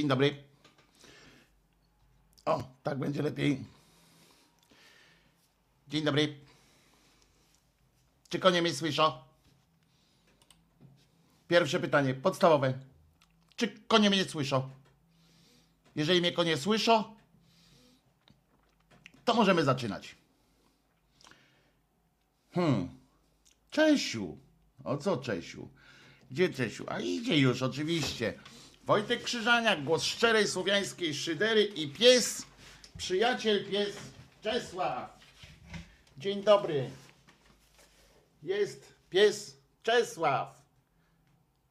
Dzień dobry. O, tak będzie lepiej. Dzień dobry. Czy konie mnie słyszą? Pierwsze pytanie, podstawowe. Czy konie mnie słyszą? Jeżeli mnie konie słyszą, to możemy zaczynać. Hmm. Czesiu. O co Czesiu? Gdzie Czesiu? A idzie już, oczywiście. Wojtek Krzyżaniak, głos szczerej słowiańskiej szydery i pies, przyjaciel pies Czesław. Dzień dobry. Jest pies Czesław.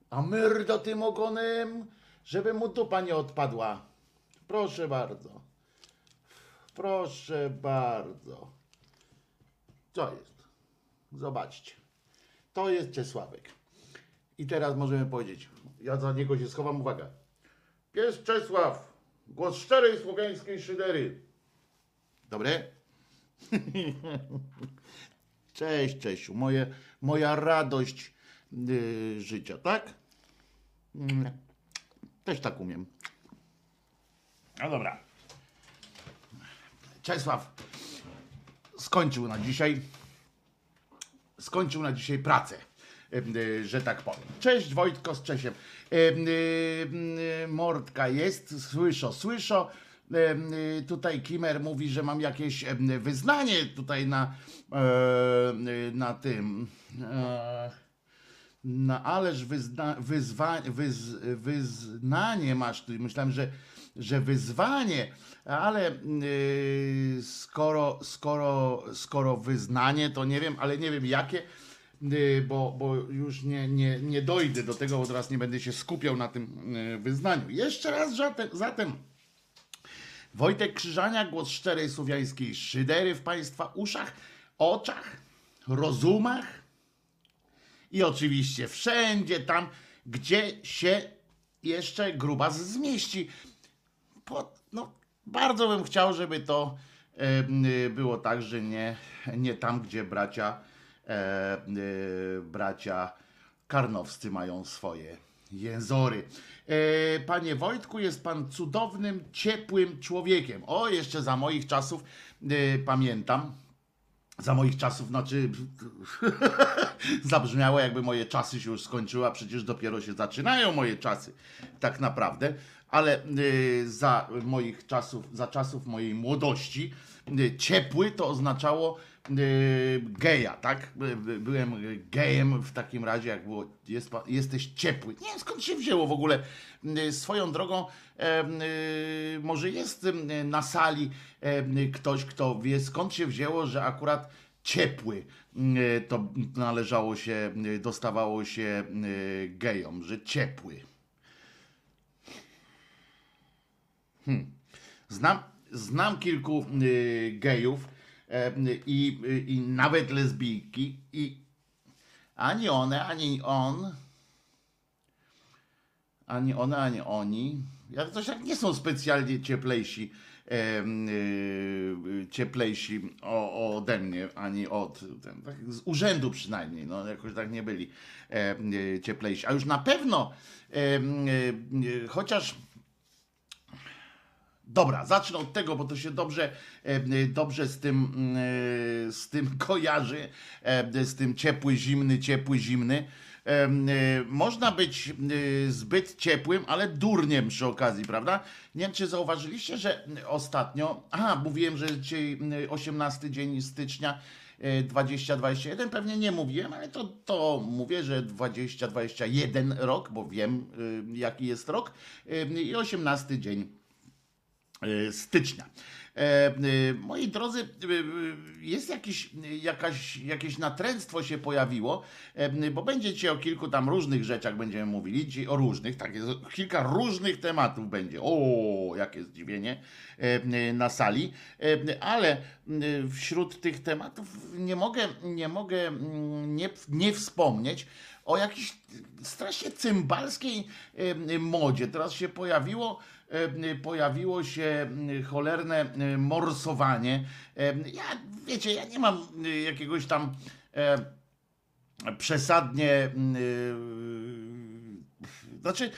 A myrdo tym ogonem, żeby mu dupa nie odpadła. Proszę bardzo. Proszę bardzo. Co jest? Zobaczcie. To jest Czesławek. I teraz możemy powiedzieć, ja za niego się schowam, uwaga. Pies Czesław, głos szczerej słowiańskiej szydery. Dobre? Cześć, Czesiu, moje, moja radość yy, życia, tak? Mm, Też tak umiem. No dobra. Czesław skończył na dzisiaj skończył na dzisiaj pracę, że tak powiem. Cześć Wojtko z Czesiem. Em, y, y, Mordka jest, słyszę, słyszę. Y, Tutaj Kimer mówi, że mam jakieś wyznanie tutaj na, e, y, na tym. No ależ wyzna, wyzwa, wyz, wyznanie masz tu. Myślałem, że, że wyzwanie, ale skoro, skoro, skoro wyznanie, to nie wiem, ale nie wiem jakie, bo, bo już nie, nie, nie dojdę do tego, bo teraz nie będę się skupiał na tym yy, wyznaniu. Jeszcze raz zatem, zatem Wojtek Krzyżania, głos szczerej słowiańskiej szydery w Państwa uszach, oczach, rozumach, i oczywiście wszędzie tam, gdzie się jeszcze grubas zmieści. Po, no, bardzo bym chciał, żeby to y, było tak, że nie, nie tam, gdzie bracia, y, bracia karnowscy mają swoje jęzory. E, Panie Wojtku, jest pan cudownym, ciepłym człowiekiem. O, jeszcze za moich czasów e, pamiętam. Za moich czasów, znaczy zabrzmiało jakby moje czasy się już skończyły, a przecież dopiero się zaczynają moje czasy, tak naprawdę. Ale y, za moich czasów, za czasów mojej młodości, y, ciepły to oznaczało y, geja, tak? By- by- Byłem gejem w takim razie, jak było, jest, jesteś ciepły. Nie wiem skąd się wzięło w ogóle. Y, Swoją drogą, y, może jest y, na sali ktoś, kto wie skąd się wzięło, że akurat ciepły y, to należało się, y, dostawało się y, gejom, że ciepły. Znam, znam kilku y, gejów i, y, i nawet lesbijki i ani one, ani on, ani one, ani oni, jak coś jak nie są specjalnie cieplejsi, em, y, cieplejsi o, ode mnie, ani od, ten, tak, z urzędu przynajmniej, no jakoś tak nie byli em, y, cieplejsi. A już na pewno, y, chociaż Dobra, zacznę od tego, bo to się dobrze, e, dobrze z tym, e, z tym kojarzy, e, z tym ciepły, zimny, ciepły, zimny. E, e, Można być e, zbyt ciepłym, ale durniem przy okazji, prawda? Nie wiem, czy zauważyliście, że ostatnio, aha, mówiłem, że dzisiaj 18 dzień stycznia e, 2021, pewnie nie mówiłem, ale to, to mówię, że 2021 rok, bo wiem, e, jaki jest rok e, i 18 dzień e, stycznia. E, e, Moi drodzy, e, e, jest jakiś, jakaś, jakieś natręctwo się pojawiło, e, bo będzie dzisiaj o kilku tam różnych rzeczach będziemy mówili, o różnych, tak jest, kilka różnych tematów będzie. O, jakie zdziwienie e, na sali, E, ale e, wśród tych tematów nie mogę, nie mogę nie, nie wspomnieć o jakiejś strasznie cymbalskiej modzie. Teraz się pojawiło, pojawiło się cholerne morsowanie. Ja, wiecie, ja nie mam e, jakiegoś tam przesadnie, e, znaczy,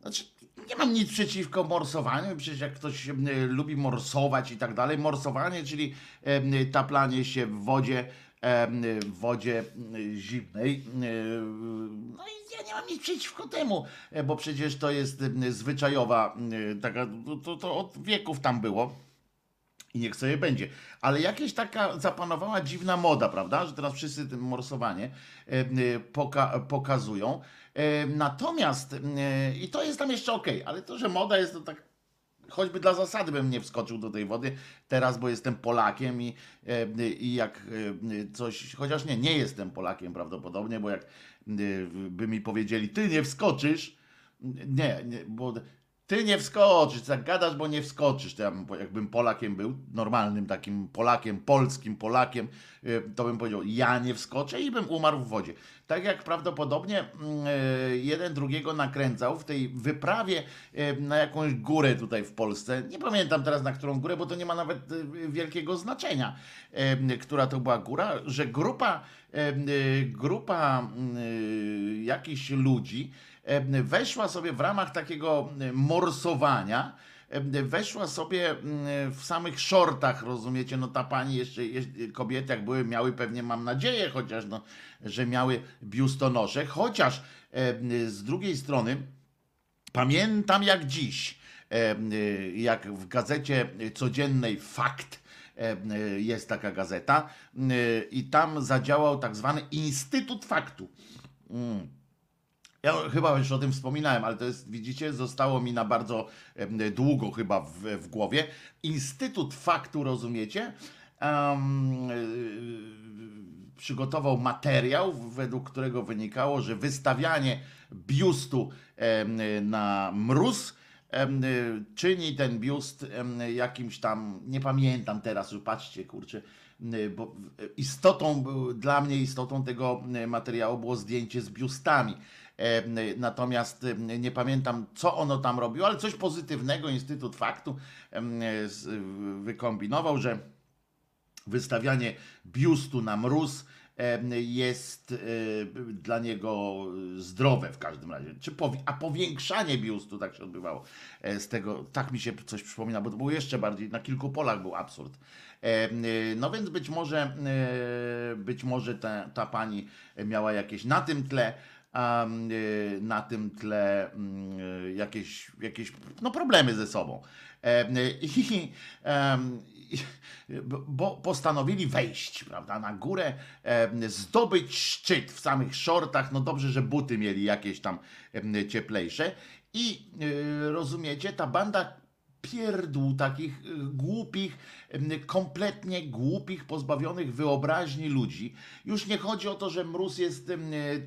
znaczy, nie mam nic przeciwko morsowaniu, przecież jak ktoś lubi morsować i tak dalej, morsowanie, czyli taplanie się w wodzie, w wodzie zimnej. No i ja nie mam nic przeciwko temu, e, bo przecież to jest zwyczajowa, taka, to, to, od wieków tam było. I niech sobie będzie. Ale jakieś taka zapanowała dziwna moda, prawda? Że teraz wszyscy tym morsowanie poka pokazują. Natomiast, i to jest tam jeszcze ok, ale to, że moda jest to tak choćby dla zasady bym nie wskoczył do tej wody teraz, bo jestem Polakiem i, e, i jak e, coś, chociaż nie, nie jestem Polakiem prawdopodobnie, bo jak e, by mi powiedzieli, ty nie wskoczysz, nie, nie bo ty nie wskoczysz, tak gadasz, bo nie wskoczysz. To ja bym, jakbym Polakiem był, normalnym takim Polakiem, polskim Polakiem, e, to bym powiedział, ja nie wskoczę i bym umarł w wodzie. Tak jak prawdopodobnie mm, e, jeden drugiego nakręcał w tej wyprawie e, na jakąś górę tutaj w Polsce. Nie pamiętam teraz na którą górę, bo to nie ma nawet wielkiego znaczenia, która to była góra, że grupa, grupa e, jakichś ludzi weszła sobie w ramach takiego morsowania, weszła sobie mm, w samych shortach, rozumiecie, no ta pani jeszcze, jeszcze kobiety jak były, miały pewnie, mam nadzieję chociaż, no, że miały biustonosze, chociaż z drugiej strony pamiętam jak dziś, jak w gazecie codziennej Fakt, jest taka gazeta e, i tam zadziałał tak zwany Instytut Faktu. Ja chyba już o tym wspominałem, ale to jest, widzicie, zostało mi na bardzo długo chyba w, w głowie. Instytut Faktu, rozumiecie? Y, przygotował materiał, według którego wynikało, że wystawianie biustu na mróz y, czyni ten biust jakimś tam, nie pamiętam teraz, już patrzcie, kurczę, y, bo istotą, dla mnie istotą tego materiału było zdjęcie z biustami. Em, Natomiast em, nie pamiętam, co ono tam robiło, ale coś pozytywnego Instytut Faktu z- wykombinował, że wystawianie biustu na mróz jest dla niego zdrowe w każdym razie. A powiększanie biustu tak się odbywało e, z tego, tak mi się coś przypomina, bo to było jeszcze bardziej, na kilku polach był absurd. No więc być może, e, być może ta, ta pani miała jakieś na tym tle, na tym tle mm, e, jakieś, jakieś no, problemy ze sobą. I, em, i- bo postanowili wejść, prawda, na górę, zdobyć szczyt w samych shortach. No dobrze, że buty mieli jakieś tam cieplejsze. I y, rozumiecie, ta banda pierdół takich y, głupich, kompletnie głupich, pozbawionych wyobraźni ludzi. Już nie chodzi o to, że mróz jest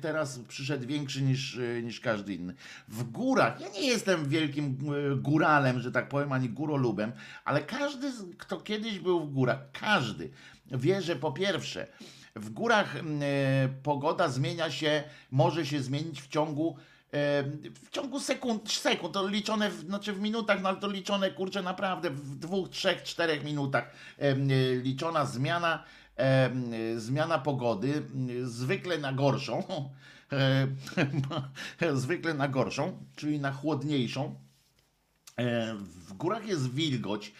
teraz przyszedł większy niż, y, niż każdy inny. W górach, ja nie jestem wielkim y, góralem, że tak powiem, ani górolubem, ale każdy, kto kiedyś był w górach, każdy wie, że po pierwsze, w górach pogoda zmienia się, może się zmienić w ciągu w ciągu sekund, sekund, to liczone, w, znaczy w minutach, no ale to liczone, kurczę, naprawdę w dwóch, trzech, czterech minutach e, liczona zmiana, e, zmiana pogody, m, zwykle na gorszą, e, zwykle na gorszą, czyli na chłodniejszą. E, W górach jest wilgoć, e,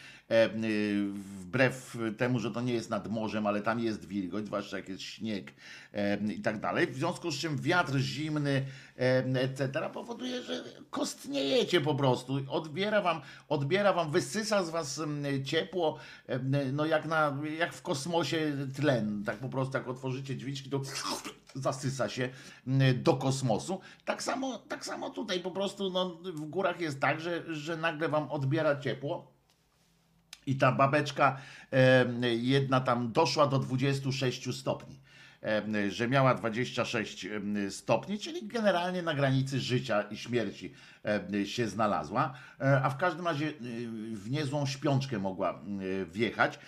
wbrew temu, że to nie jest nad morzem, ale tam jest wilgoć, zwłaszcza jak jest śnieg e, i tak dalej. W związku z czym wiatr zimny, e, etc. powoduje, że kostniejecie po prostu. Odbiera wam, odbiera wam, wysysa z was ciepło, e, no jak, na, jak w kosmosie tlen. Tak po prostu, jak otworzycie drzwiczki, to zasysa się do kosmosu. Tak samo, tak samo tutaj po prostu no, w górach jest tak, że, że nagle wam odbiera ciepło. I ta babeczka jedna tam doszła do 26 stopni. Że miała 26 em, stopni, czyli generalnie na granicy życia i śmierci się znalazła, E, a w każdym razie e, w niezłą śpiączkę mogła e, wjechać.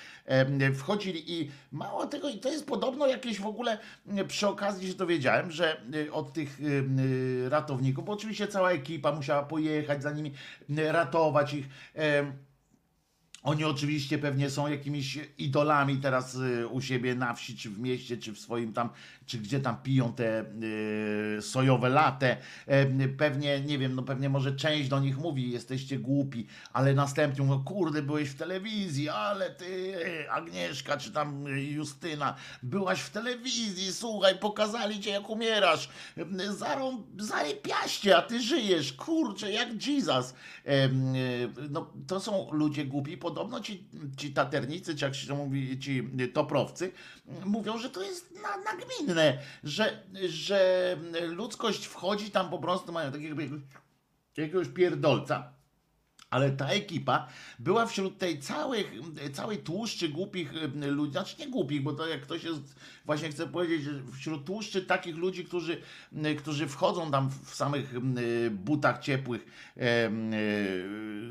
Wchodzili i mało tego, i to jest podobno jakieś w ogóle, przy okazji się dowiedziałem, że od tych ratowników, bo oczywiście cała ekipa musiała pojechać za nimi, ratować ich. Oni oczywiście pewnie są jakimiś idolami teraz y, u siebie na wsi, czy w mieście, czy w swoim tam, czy gdzie tam piją te y, sojowe latę. E, pewnie, nie wiem, no pewnie może część do nich mówi, jesteście głupi, ale następnie mówią, kurde, byłeś w telewizji, ale ty, Agnieszka, czy tam Justyna, byłaś w telewizji, słuchaj, pokazali cię jak umierasz, Zarą, zarypiaście, a ty żyjesz, kurczę, jak Jesus. E, no, to są ludzie głupi, podobno ci, ci taternicy, czy jak się to mówi, ci toprowcy, mówią, że to jest na, nagminne, że, że ludzkość wchodzi tam po prostu, mają takiego jakiegoś pierdolca, ale ta ekipa była wśród tej całej, całej tłuszczy głupich ludzi, znaczy nie głupich, bo to jak ktoś jest, właśnie chcę powiedzieć, wśród tłuszczy takich ludzi, którzy, którzy wchodzą tam w samych butach ciepłych,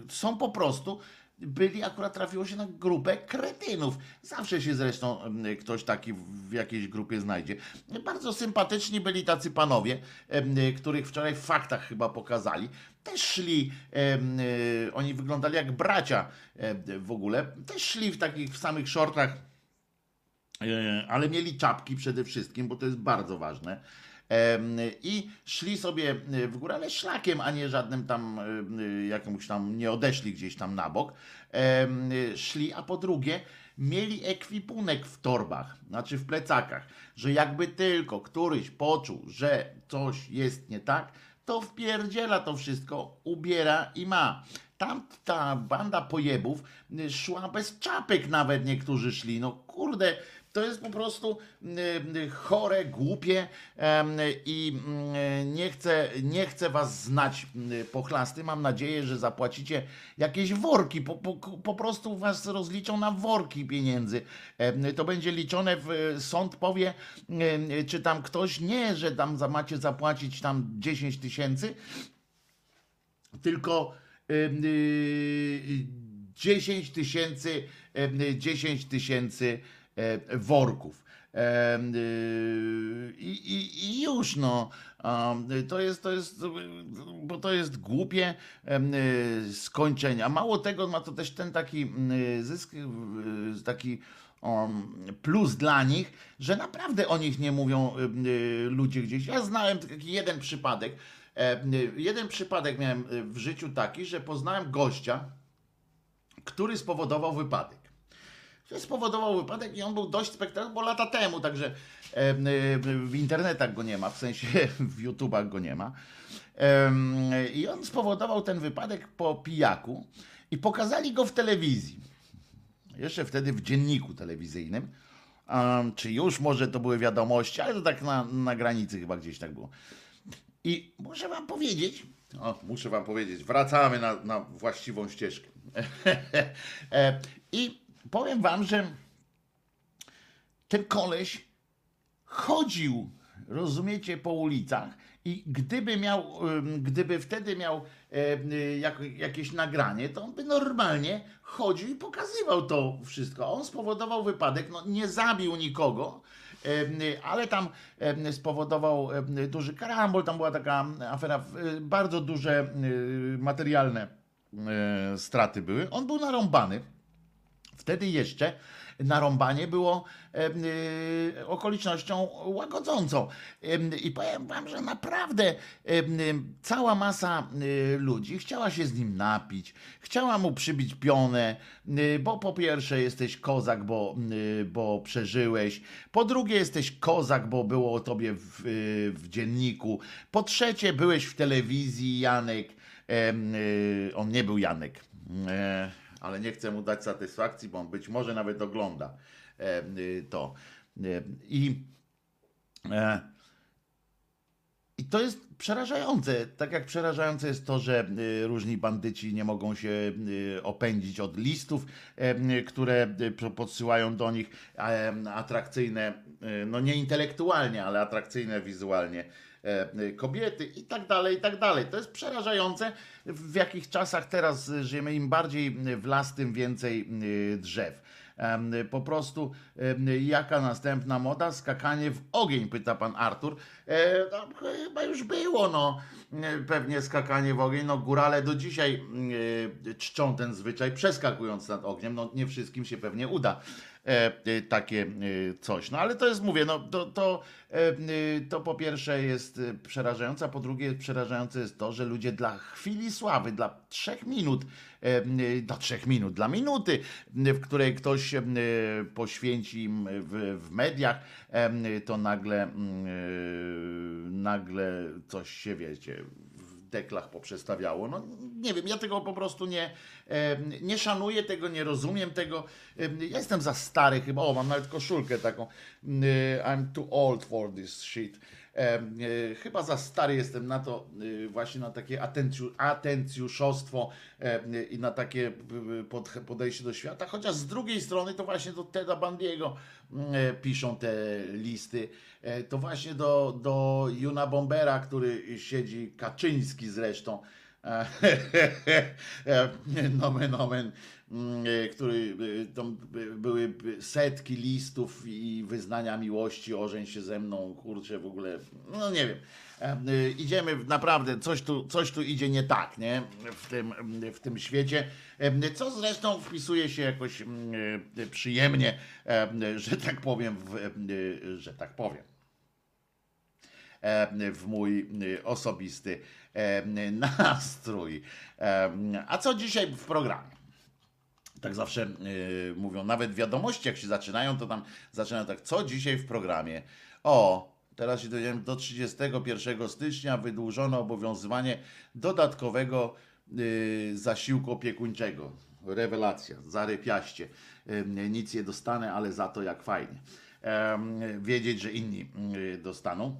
są po prostu byli, akurat trafiło się na grupę kretynów. Zawsze się zresztą mm, ktoś taki w jakiejś grupie znajdzie. Bardzo sympatyczni byli tacy panowie, których wczoraj w faktach chyba pokazali. Też szli, e, oni wyglądali jak bracia w ogóle, też szli w takich w samych shortach, e, ale mieli czapki przede wszystkim, bo to jest bardzo ważne i szli sobie e, w górę, ale szlakiem, a nie żadnym tam e, e, jakimś tam, nie odeszli gdzieś tam na bok. Szli, a po drugie mieli ekwipunek w torbach, znaczy w plecakach, że jakby tylko któryś poczuł, że coś jest nie tak, to wpierdziela to wszystko, ubiera i ma. Tam ta banda pojebów szła bez czapek nawet niektórzy szli. No kurde, to jest po prostu chore, głupie i mm, nie chcę, nie chcę was znać pochlasty. Mam nadzieję, że zapłacicie jakieś worki. Po, po, po prostu was rozliczą na worki pieniędzy. To będzie liczone, w, sąd powie, czy tam ktoś nie, że tam macie zapłacić tam 10 tysięcy, tylko 10 tysięcy 10 tysięcy worków. E, I, i, I, już no. To jest, to jest, bo to jest głupie skończenia. Mało tego, ma to też ten taki zysk, taki plus dla nich, że naprawdę o nich nie mówią ludzie gdzieś. Ja znałem taki jeden przypadek. Jeden przypadek miałem w życiu taki, że poznałem gościa, który spowodował wypadek spowodował wypadek i on był dość spektakularny, bo lata temu, także w internetach go nie ma, w sensie w YouTubach go nie ma. I on spowodował ten wypadek po pijaku i pokazali go w telewizji. Jeszcze wtedy w dzienniku telewizyjnym. Czy już może to były wiadomości, ale to tak na, na granicy chyba gdzieś tak było. I muszę wam powiedzieć, o, muszę wam powiedzieć, wracamy na, na właściwą ścieżkę. E, I powiem wam, że ten koleś chodził, rozumiecie, po ulicach i gdyby miał, gdyby wtedy miał jakieś nagranie, to on by normalnie chodził i pokazywał to wszystko. On spowodował wypadek, no nie zabił nikogo, ale tam spowodował duży karambol, tam była taka afera, bardzo duże materialne e, straty były. On był narąbany. Wtedy jeszcze narąbanie było e, okolicznością łagodzącą. E, I powiem wam, że naprawdę e, cała masa ludzi chciała się z nim napić, chciała mu przybić pionę, bo po pierwsze jesteś kozak, bo, bo przeżyłeś, po drugie jesteś kozak, bo było o tobie w, w dzienniku, po trzecie byłeś w telewizji, Janek, on nie był Janek ale nie chcę mu dać satysfakcji, bo on być może nawet ogląda e, y, to. E, I, e, I to jest przerażające. Tak jak przerażające jest to, że y, różni bandyci nie mogą się y, opędzić od listów, które podsyłają do nich atrakcyjne, no nie intelektualnie, ale atrakcyjne wizualnie kobiety i tak dalej, i tak dalej. To jest przerażające, w jakich czasach teraz żyjemy. Im bardziej w las, tym więcej e, drzew. Po prostu jaka następna moda? Skakanie w ogień, pyta pan Artur. No, chyba już było, no. e, pewnie skakanie w ogień. No górale do dzisiaj e, czczą ten zwyczaj, przeskakując nad ogniem. No nie wszystkim się pewnie uda e, e, takie e, coś. No ale to jest, mówię, no to, to, e, e, to po pierwsze jest e, przerażające, a po drugie przerażające jest to, że ludzie dla chwili sławy, dla trzech minut, e, e, dla trzech minut, dla minuty, e, w której ktoś e, poświęci im w, w mediach, e, to nagle, mm, e, nagle coś się, wiecie, deklach poprzestawiało. No nie wiem, ja tego po prostu nie, nie szanuję tego, nie rozumiem tego. Ja jestem za stary chyba, o mam nawet koszulkę taką. I'm too old for this shit. E, Chyba za stary jestem na to, e, właśnie na takie atencju, atencjuszostwo i na takie e, pod- podejście do świata. Chociaż z drugiej strony to właśnie do Teda Bandiego piszą te listy. E, To właśnie do, do Juna Bombera, który siedzi, Kaczyński zresztą, e, e, nomen omen, e, który e, tam by- były setki listów i wyznania miłości, ożeń się ze mną, kurczę w ogóle, no nie wiem. E, e, Idziemy naprawdę, coś tu, coś tu idzie nie tak, nie? W tym, w tym świecie, E, co zresztą wpisuje się jakoś mm, e, przyjemnie, e, że tak powiem, w, e, że tak powiem e, w mój e, osobisty e, nastrój. E, A co dzisiaj w programie? Tak zawsze e, mówią, nawet wiadomości jak się zaczynają, to tam zaczynają tak, co dzisiaj w programie? O, teraz się dowiedziałem, do 31 stycznia wydłużono obowiązywanie dodatkowego e, zasiłku opiekuńczego. Rewelacja, zarypiaście. E, Nic nie dostanę, ale za to jak fajnie. Wiedzieć, że inni e, dostaną.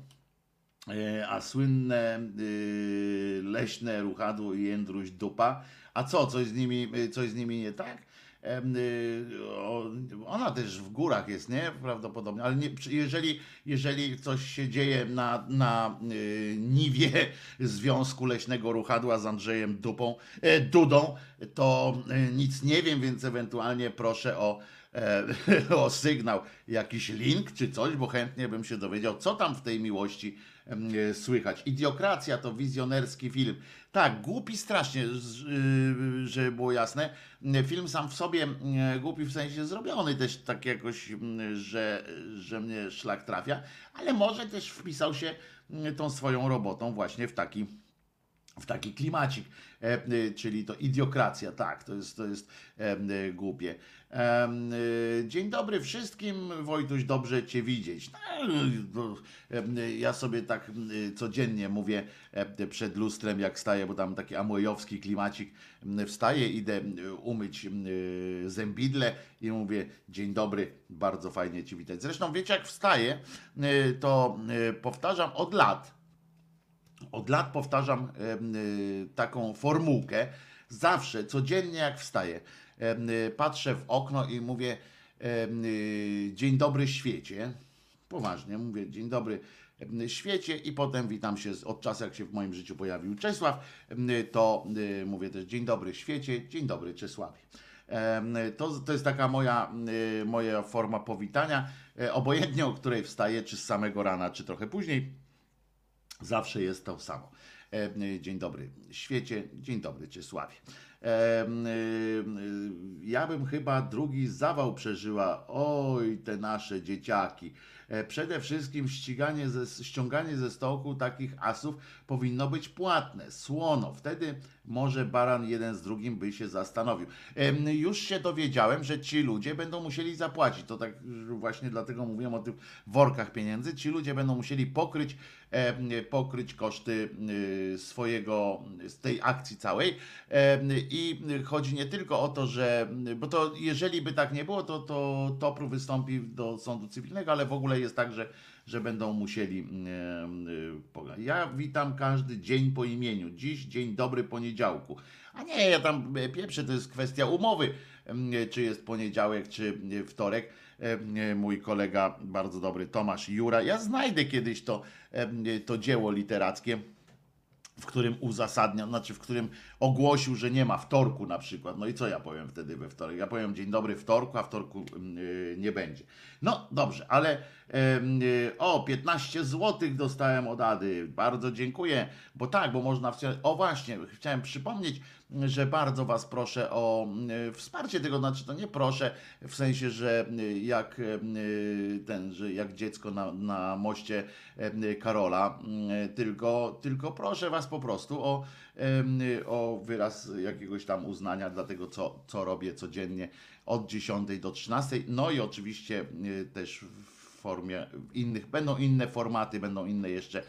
E, a słynne y, leśne ruchadło i jędruś dupa. A co, coś z nimi, y, coś z nimi nie tak? Y, Ona też w górach jest, nie? Prawdopodobnie, ale nie, jeżeli, jeżeli coś się dzieje na, na y, niwie Związku Leśnego Ruchadła z Andrzejem Dupą, e, Dudą, to e, nic nie wiem, więc ewentualnie proszę o, e, o sygnał, jakiś link czy coś, bo chętnie bym się dowiedział, co tam w tej miłości słychać. Idiokracja to wizjonerski film. Tak, głupi strasznie, y, żeby było jasne. Film sam w sobie y, głupi w sensie zrobiony też tak jakoś, że, że mnie szlak trafia, ale może też wpisał się tą swoją robotą właśnie w taki w taki klimacik, e, czyli to idiokracja, tak, to jest, to jest e, głupie. Y, Dzień dobry wszystkim, Wojtuś, dobrze Cię widzieć. No, y, ja sobie tak y, codziennie mówię przed lustrem, jak staję, bo tam taki amojowski klimacik, wstaję, idę umyć y, zębidle i mówię, dzień dobry, bardzo fajnie Cię witać. Zresztą wiecie, jak wstaję, to powtarzam od lat, od lat powtarzam taką formułkę. Zawsze, codziennie jak wstaję, patrzę w okno i mówię y, dzień dobry świecie. Poważnie, mówię dzień dobry em, świecie i potem witam się od czasu jak się w moim życiu pojawił Czesław, y, to y, mówię też dzień dobry świecie, dzień dobry Czesławie. To, to jest taka moja, y, moja forma powitania, e, obojętnie o której wstaję, czy z samego rana, czy trochę później. Zawsze jest to samo. Y, Dzień dobry świecie, dzień dobry Czesławie. Y, y, Ja bym chyba drugi zawał przeżyła. Oj, te nasze dzieciaki. E, Przede wszystkim ściganie ze, ściąganie ze stołku takich asów powinno być płatne, słono. Wtedy może baran jeden z drugim by się zastanowił. Już się dowiedziałem, że ci ludzie będą musieli zapłacić. To tak właśnie dlatego mówiłem o tych workach pieniędzy. Ci ludzie będą musieli pokryć, pokryć koszty y, swojego, z tej akcji całej. I chodzi nie tylko o to, że, bo to jeżeli by tak nie było, to, to Topru wystąpi do sądu cywilnego, ale w ogóle jest tak, że, że będą musieli. y, Ja witam każdy dzień po imieniu. Dziś dzień dobry poniedziałku. A nie, ja tam e, pieprzę, to jest kwestia umowy, czy jest poniedziałek, czy e, wtorek. Em, e, Mój kolega, bardzo dobry Tomasz Jura. Ja znajdę kiedyś to, em, to dzieło literackie w którym uzasadniał, znaczy w którym ogłosił, że nie ma wtorku na przykład. No i co ja powiem wtedy we wtorek? Ja powiem dzień dobry wtorku, a wtorku yy, nie będzie. No dobrze, ale yy, o 15 zł dostałem od Ady. Bardzo dziękuję, bo tak, bo można. O właśnie, chciałem przypomnieć, że bardzo Was proszę o yy, wsparcie tego, znaczy to nie proszę w sensie, że yy, jak yy, ten, że jak dziecko na, na moście Karola, yy, tylko, tylko proszę Was po prostu o, o wyraz jakiegoś tam uznania dla tego, co, co robię codziennie od 10 do 13. No i oczywiście yy, też w formie innych, będą inne formaty, będą inne jeszcze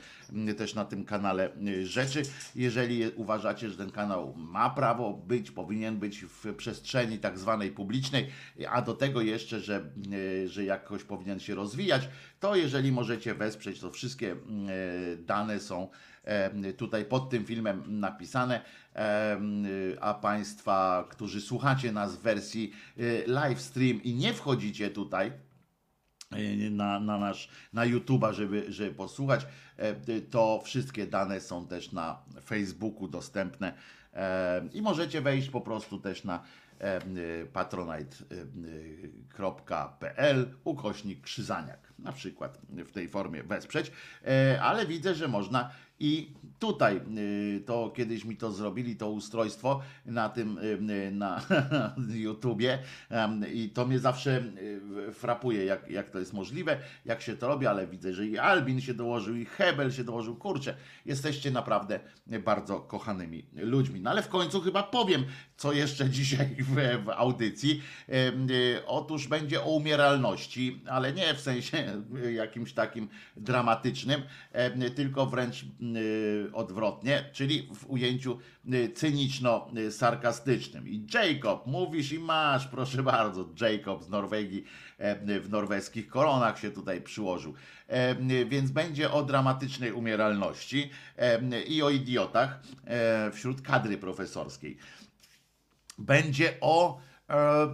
też na tym kanale y, rzeczy. Jeżeli uważacie, że ten kanał ma prawo być, powinien być w przestrzeni tak zwanej publicznej, a do tego jeszcze, że, y, że jakoś powinien się rozwijać, to jeżeli możecie wesprzeć, to wszystkie dane są e, tutaj pod tym filmem napisane, e, a Państwa, którzy słuchacie nas w wersji live stream i nie wchodzicie tutaj, na, na nasz, na YouTube'a, żeby, żeby posłuchać, e, to wszystkie dane są też na Facebooku dostępne e, i możecie wejść po prostu też na e, patronite.pl ukośnik krzyzaniak na przykład w tej formie wesprzeć, ale widzę, że można i tutaj y, to kiedyś mi to zrobili, to ustrojstwo na tym y, na YouTubie i to mnie zawsze y, frapuje, jak, jak to jest możliwe, jak się to robi, ale widzę, że i Albin się dołożył, i Hebel się dołożył. Kurczę, jesteście naprawdę bardzo kochanymi ludźmi. No ale w końcu chyba powiem, co jeszcze dzisiaj w, w audycji. Otóż będzie o umieralności, ale nie w sensie jakimś takim dramatycznym, tylko wręcz Y, odwrotnie, czyli w ujęciu y, cyniczno-sarkastycznym. I Jacob, mówisz i masz, proszę bardzo, Jacob z Norwegii e, w norweskich koronach się tutaj przyłożył. E, więc będzie o dramatycznej umieralności e, i o idiotach wśród kadry profesorskiej. Będzie o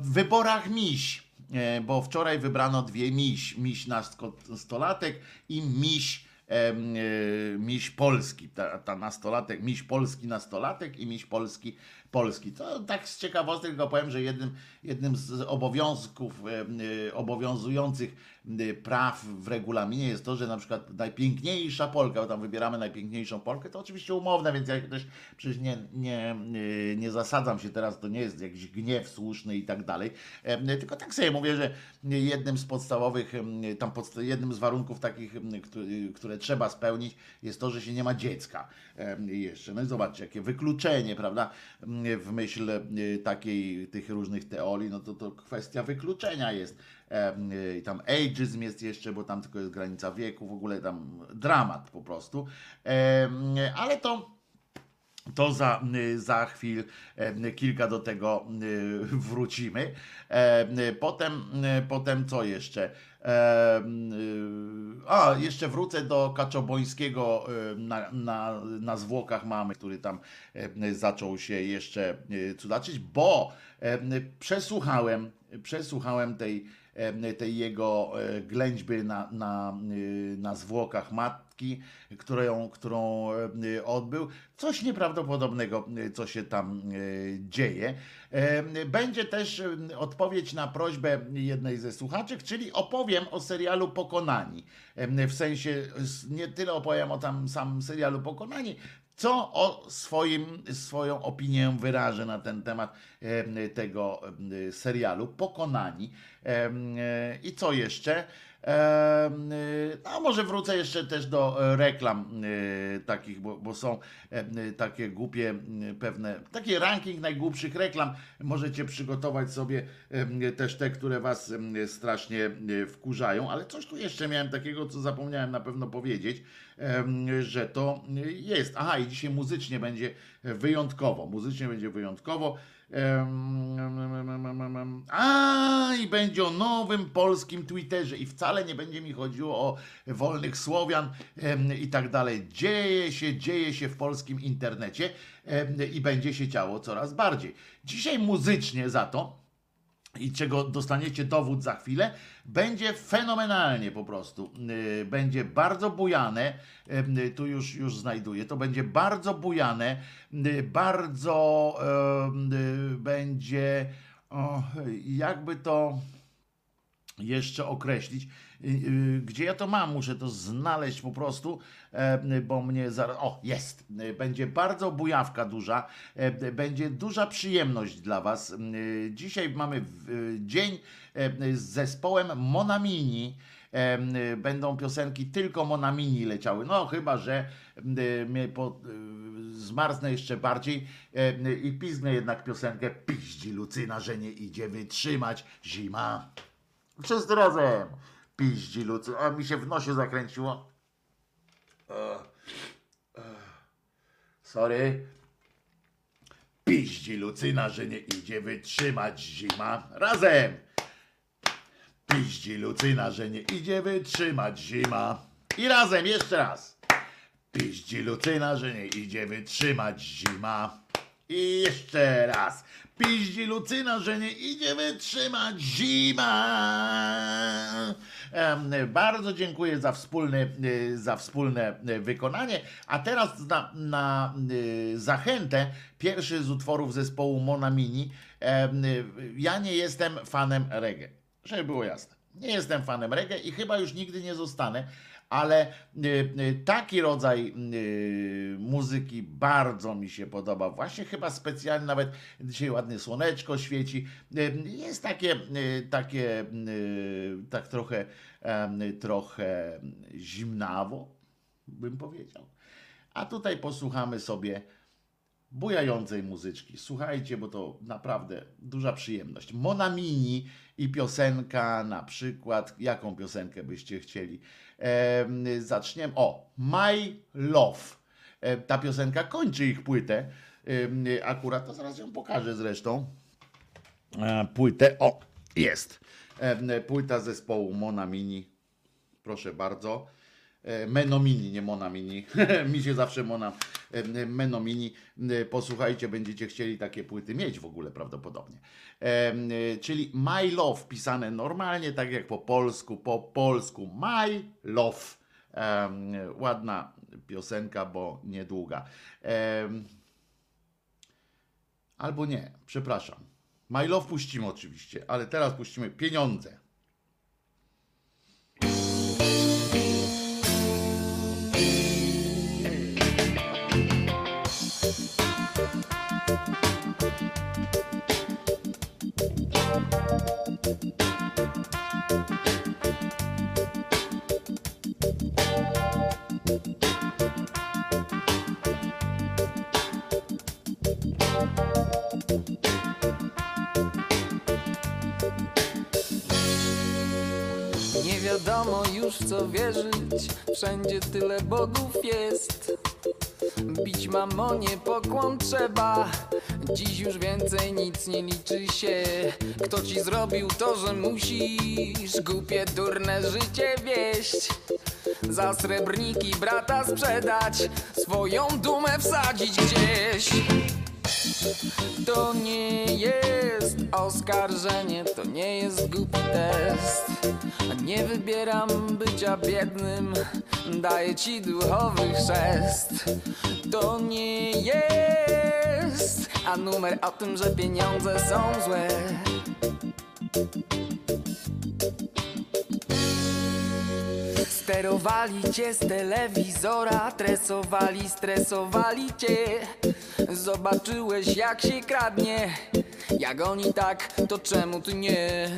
wyborach miś bo wczoraj wybrano dwie miś, miś nastolatek i miś miś polski, ta, ta nastolatek, miś polski nastolatek i miś polski Polski. To tak z ciekawostek tylko powiem, że jednym, jednym z obowiązków e, obowiązujących e, praw w regulaminie jest to, że na przykład najpiękniejsza Polka, bo tam wybieramy najpiękniejszą Polkę, to oczywiście umowne, więc ja też przecież nie, nie, nie zasadzam się teraz, to nie jest jakiś gniew słuszny i tak dalej, e, tylko tak sobie mówię, że jednym z podstawowych, tam podst jednym z warunków takich, które trzeba spełnić jest to, że się nie ma dziecka jeszcze. No i zobaczcie, jakie wykluczenie, prawda? w myśl takiej tych różnych teorii, no to to kwestia wykluczenia jest. I tam ageism jest jeszcze, bo tam tylko jest granica wieku, w ogóle tam dramat po prostu. Ale to to za, za chwil kilka do tego wrócimy. Potem, potem co jeszcze? A, jeszcze wrócę do Kaczobońskiego na, na, na zwłokach mamy, który tam zaczął się jeszcze cudaczyć, bo przesłuchałem, przesłuchałem tej, tej jego e, ględźby na, na, na zwłokach matki, którą, którą odbył. Coś nieprawdopodobnego, co się tam dzieje. Będzie też odpowiedź na prośbę jednej ze słuchaczek, czyli opowiem o serialu Pokonani. W sensie nie tyle opowiem o tam samym serialu Pokonani, co o swoim, swoją opinię wyrażę na ten temat tego serialu Pokonani. I co jeszcze? No, może wrócę jeszcze też do e, reklam e, takich, bo, bo, są e, takie głupie pewne, taki ranking najgłupszych reklam. Możecie przygotować sobie też te, które was strasznie wkurzają, ale coś tu jeszcze miałem takiego, co zapomniałem na pewno powiedzieć, że to jest. Aha, i dzisiaj muzycznie będzie wyjątkowo. Muzycznie będzie wyjątkowo. A i będzie o nowym polskim Twitterze i wcale nie będzie mi chodziło o wolnych Słowian i tak dalej. Dzieje się, dzieje się w polskim internecie i będzie się działo coraz bardziej. Dzisiaj muzycznie za to i czego dostaniecie dowód za chwilę, będzie fenomenalnie po prostu. Yy, Będzie bardzo bujane, yy, tu już, już znajduję, to będzie bardzo bujane, yy, bardzo będzie, jakby to jeszcze określić. Y, Gdzie ja to mam? Muszę to znaleźć po prostu, e, bo mnie zaraz. O, jest. E, Będzie bardzo bujawka duża. e, Będzie duża przyjemność dla Was. Dzisiaj mamy dzień z zespołem Monamini. Będą piosenki tylko Monamini leciały. No, chyba że mnie po, zmarznę jeszcze bardziej i piznę jednak piosenkę Piździ Lucyna, że nie idzie wytrzymać zima. Wszyscy razem. Piździ lucy. A mi się w nosie zakręciło. Ech. Ech. Sorry. Piździ Lucyna, że nie idzie wytrzymać zima. Razem. Piździ Lucyna, że nie idzie wytrzymać zima. I razem, jeszcze raz. Piździ Lucyna, że nie idzie wytrzymać zima. I jeszcze raz. Piździ Lucyna, że nie idzie wytrzymać zima. Bardzo dziękuję za wspólne, y, za wspólne y, wykonanie. A teraz na, na y, zachętę pierwszy z utworów zespołu Mona Mini. Em, y, Ja nie jestem fanem reggae, żeby było jasne. Nie jestem fanem reggae i chyba już nigdy nie zostanę, ale y, y, taki rodzaj y, muzyki bardzo mi się podoba. Właśnie chyba specjalnie, nawet dzisiaj ładnie słoneczko świeci. Jest takie, takie tak trochę, trochę zimnawo, bym powiedział. A tutaj posłuchamy sobie bujającej muzyczki. Słuchajcie, bo to naprawdę duża przyjemność. Monamini i piosenka na przykład, jaką piosenkę byście chcieli? Em, zaczniemy, o, My Love. E, ta piosenka kończy ich płytę. Akurat, to zaraz ją pokażę zresztą. E, płytę, o, jest. Płyta zespołu Monamini. Proszę bardzo. E, Menomini, nie Monamini. Mi się zawsze Mona Menomini. Posłuchajcie, będziecie chcieli takie płyty mieć w ogóle prawdopodobnie. E, Czyli My Love pisane normalnie, tak jak po polsku, po polsku My Love. Ładna piosenka, bo niedługa. Albo nie, przepraszam. My Love puścimy oczywiście, ale teraz puścimy pieniądze. Nie wiadomo już co wierzyć, wszędzie tyle bogów jest. Bić mamonie pokłon trzeba, dziś już więcej nic nie liczy się. Kto ci zrobił to, że musisz głupie, durne życie wieść? Za srebrniki brata sprzedać, swoją dumę wsadzić gdzieś. To nie jest oskarżenie, to nie jest głupi test. Nie wybieram bycia biednym, daję ci duchowy chrzest. To nie jest, a numer o tym, że pieniądze są złe. Sterowali cię z telewizora, tresowali, stresowali cię. Zobaczyłeś jak się kradnie, jak oni tak, to czemu ty nie?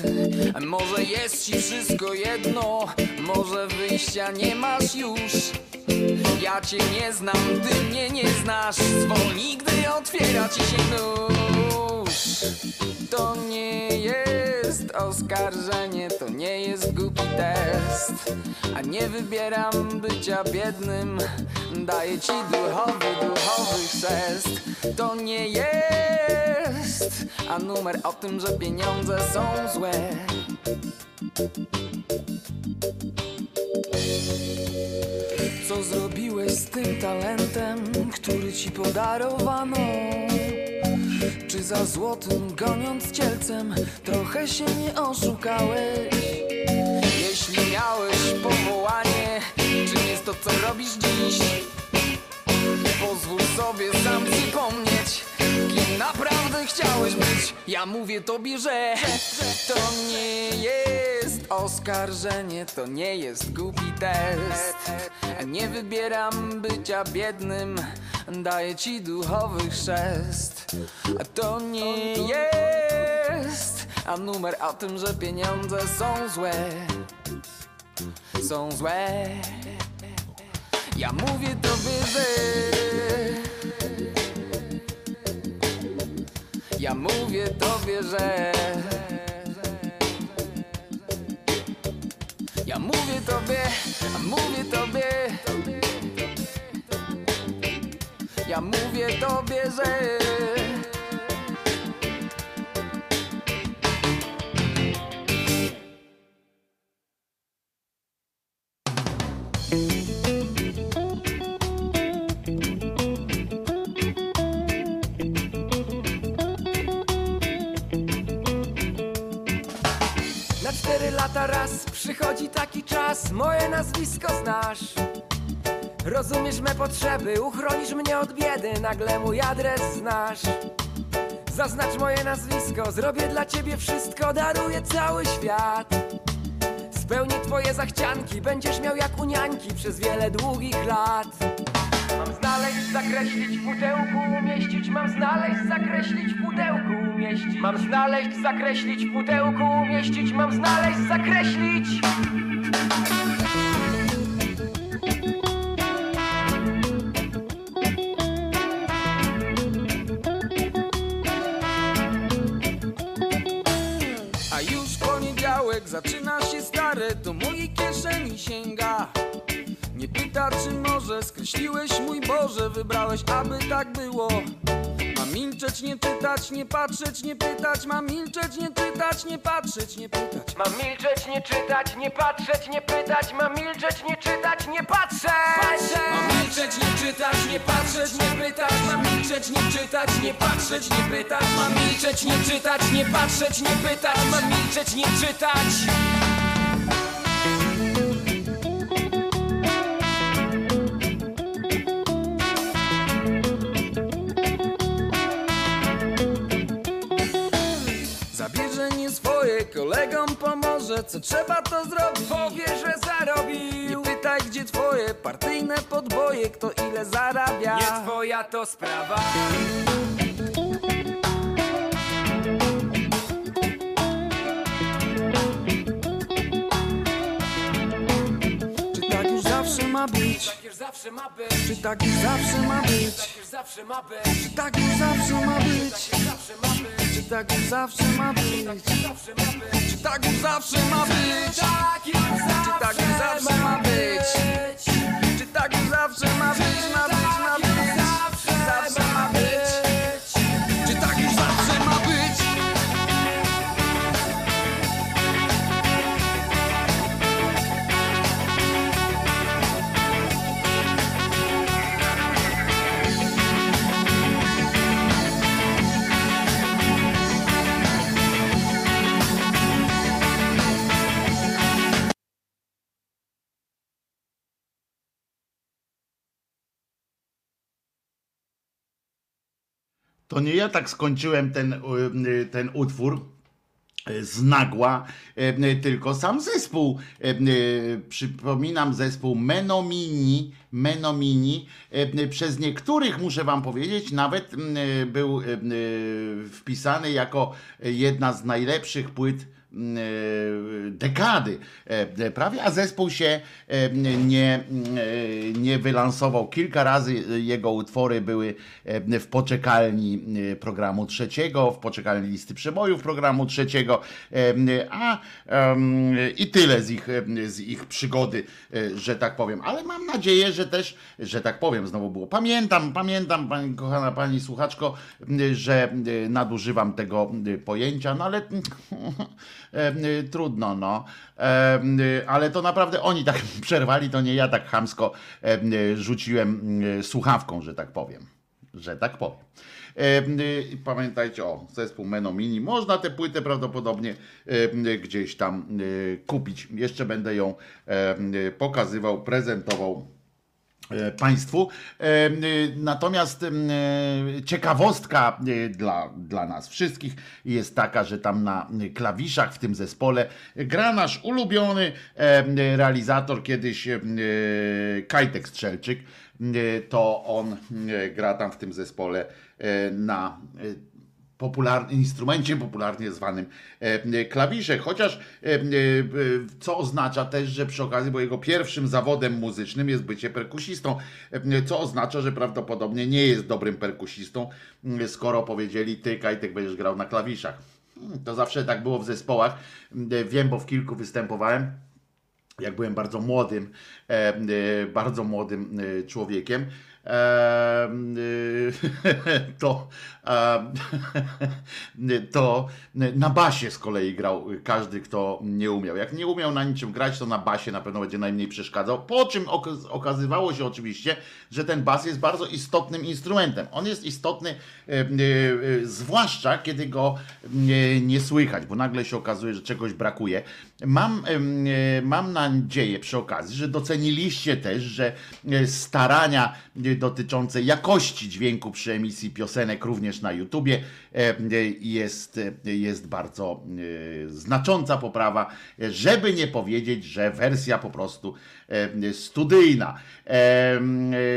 Może jest ci wszystko jedno, może wyjścia nie masz już. Ja cię nie znam, ty mnie nie znasz, zwolnij, gdy otwiera ci się nóż. To nie jest oskarżenie, to nie jest głupi test. A nie wybieram bycia biednym, daję ci duchowy, duchowy chrzest. To nie jest, a numer o tym, że pieniądze są złe. Z tym talentem, który ci podarowano? Czy za złotym goniąc cielcem trochę się nie oszukałeś? Jeśli miałeś powołanie, czym jest to co robisz dziś? Pozwól sobie sam przypomnieć, kim naprawdę chciałeś być. Ja mówię tobie, że to nie jest oskarżenie, to nie jest głupi test. Nie wybieram bycia biednym, daję ci duchowy chrzest. To nie jest, a numer o tym, że pieniądze są złe, są złe. Ja mówię tobie, że Ja mówię tobie, że Ja mówię tobie, mówię tobie. Ja mówię tobie, że lata raz przychodzi taki czas, moje nazwisko znasz. Rozumiesz me potrzeby, uchronisz mnie od biedy, nagle mój adres znasz. Zaznacz moje nazwisko, zrobię dla ciebie wszystko, daruję cały świat. Spełnię twoje zachcianki, będziesz miał jak u niańki przez wiele długich lat. Znaleźć, zakreślić w pudełku, umieścić Mam znaleźć, zakreślić w pudełku, umieścić Mam znaleźć, zakreślić w pudełku, umieścić Mam znaleźć, zakreślić A już poniedziałek zaczyna się stare, do mojej kieszeni sięga. Nie pyta, czy może skreśliłeś mój Boże, wybrałeś, aby tak było. Mam milczeć, nie czytać, nie patrzeć, nie pytać, mam milczeć, nie czytać, nie patrzeć, nie pytać. Mam milczeć, nie czytać, nie patrzeć, nie pytać Mam milczeć, nie czytać, nie patrzeć Mam milczeć, nie czytać, nie patrzeć, nie pytać Mam milczeć, nie czytać, nie patrzeć, nie pytać Mam milczeć, nie czytać, nie patrzeć, nie pytać Mam milczeć, nie czytać swoje, kolegom pomoże. Co trzeba to zrobić Powie, że zarobił. Nie pytaj gdzie twoje partyjne podboje. Kto ile zarabia. Nie twoja to sprawa ma być? Tak już zawsze ma być Czy tak już zawsze ma być? Czy tak już zawsze ma być? Czy tak już zawsze ma być? Czy tak już zawsze ma być? Czy tak już zawsze ma być? Czy tak już zawsze ma być? Ma Zawsze ma być To nie ja tak skończyłem ten, y, ten utwór y, z nagła, y, tylko sam zespół. y, y, Przypominam zespół Menomini. Menomini. Y, Przez niektórych, muszę wam powiedzieć, nawet y, był y, y, wpisany jako jedna z najlepszych płyt y, dekady e, prawie, a zespół się e, nie, e, nie wylansował. Kilka razy jego utwory były e, w poczekalni e, programu trzeciego, w poczekalni listy przebojów programu trzeciego, e, a i tyle z ich, e, z ich przygody, e, że tak powiem. Ale mam nadzieję, że też, że tak powiem, znowu było. Pamiętam, pamiętam, pani, kochana pani słuchaczko, że e, nadużywam tego e, pojęcia, no ale e, trudno, no. E, y, Ale to naprawdę oni tak przerwali, to nie ja tak chamsko e, y, rzuciłem y, słuchawką, że tak powiem. Że tak powiem. y, Pamiętajcie, o, zespół Menomini. Można tę płytę prawdopodobnie y, gdzieś tam y, kupić. Jeszcze będę ją y, pokazywał, prezentował e, Państwu. E, y, Natomiast e, ciekawostka e, dla, dla nas wszystkich jest taka, że tam na klawiszach w tym zespole gra nasz ulubiony e, realizator kiedyś e, Kajtek Strzelczyk. E, To on e, gra tam w tym zespole e, na e, popular, instrumencie popularnie zwanym e, klawisze, chociaż e, e, co oznacza też, że przy okazji, bo jego pierwszym zawodem muzycznym jest bycie perkusistą, e, co oznacza, że prawdopodobnie nie jest dobrym perkusistą, skoro powiedzieli ty Kajtek będziesz grał na klawiszach. Hmm, To zawsze tak było w zespołach, M, wiem, bo w kilku występowałem. Jak byłem bardzo młodym, e, e, bardzo młodym e, człowiekiem, e, e, to, e, to na basie z kolei grał każdy, kto nie umiał. Jak nie umiał na niczym grać, to na basie na pewno będzie najmniej przeszkadzał. Po czym ok- okazywało się oczywiście, że ten bas jest bardzo istotnym instrumentem. On jest istotny, e, e, zwłaszcza kiedy go nie słychać, bo nagle się okazuje, że czegoś brakuje. Mam, e, mam nadzieję przy okazji, że doceniliście też, że e, starania e, dotyczące jakości dźwięku przy emisji piosenek również na YouTubie jest, jest bardzo znacząca poprawa, żeby nie powiedzieć, że wersja po prostu studyjna.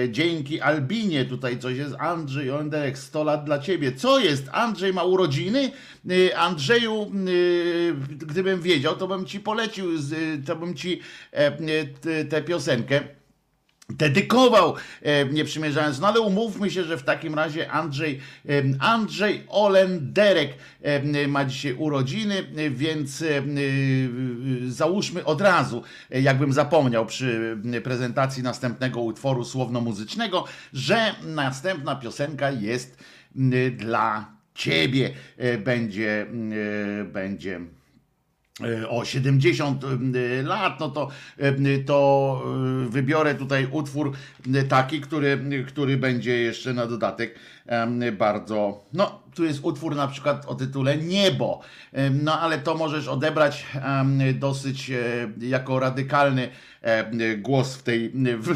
Dzięki Albinie tutaj coś jest. Andrzej Onderek, 100 lat dla ciebie. Co jest? Andrzej ma urodziny? Andrzeju, gdybym wiedział, to bym ci polecił, z- to bym ci e, tę piosenkę dedykował, e, nie przymierzając. No ale umówmy się, że w takim razie Andrzej, e, Andrzej Olenderek ma dzisiaj urodziny, więc załóżmy od razu, jakbym zapomniał przy prezentacji następnego utworu słowno-muzycznego, że następna piosenka jest dla ciebie. Będzie, będzie o 70 e, lat, no to, e, to e, wybiorę tutaj utwór e, taki, który, który będzie jeszcze na dodatek bardzo, no tu jest utwór na przykład o tytule Niebo, no ale to możesz odebrać dosyć e, jako radykalny e, głos w tej w,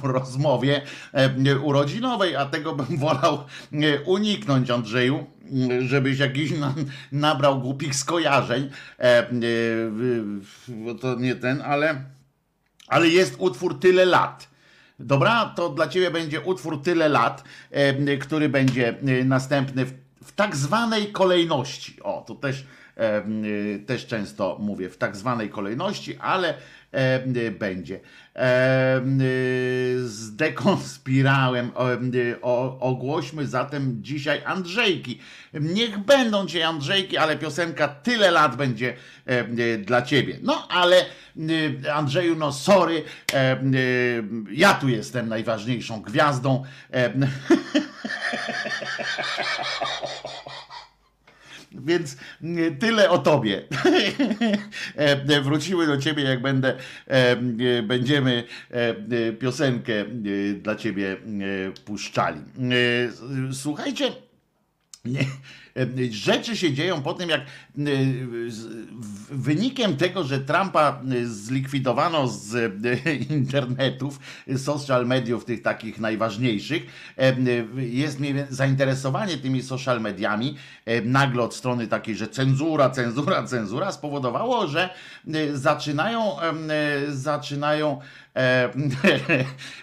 w rozmowie e, urodzinowej, a tego bym wolał e, uniknąć Andrzeju, żebyś jakiś na, nabrał głupich skojarzeń, e, e, bo to nie ten, ale, ale jest utwór Tyle lat. Dobra, to dla ciebie będzie utwór Tyle lat, e, który będzie następny w, w tak zwanej kolejności. O, to też, też często mówię, w tak zwanej kolejności, ale będzie. E, zdekonspirałem. O, ogłośmy zatem dzisiaj Andrzejki. Niech będą cię Andrzejki, ale piosenka tyle lat będzie e, dla ciebie. No ale Andrzeju, no sorry, ja tu jestem najważniejszą gwiazdą. E, Więc mm, tyle o tobie. E, Wróciły do ciebie, jak będę, e, e, będziemy e, e, piosenkę e, dla ciebie e, puszczali. E, Słuchajcie, nie, e, rzeczy się dzieją po tym, jak e, wynikiem tego, że Trumpa e, zlikwidowano z e, internetów, e, social mediów tych takich najważniejszych, e, e, jest zainteresowanie tymi social mediami e, nagle od strony takiej, że cenzura, cenzura, cenzura spowodowało, że e, zaczynają, e, zaczynają e,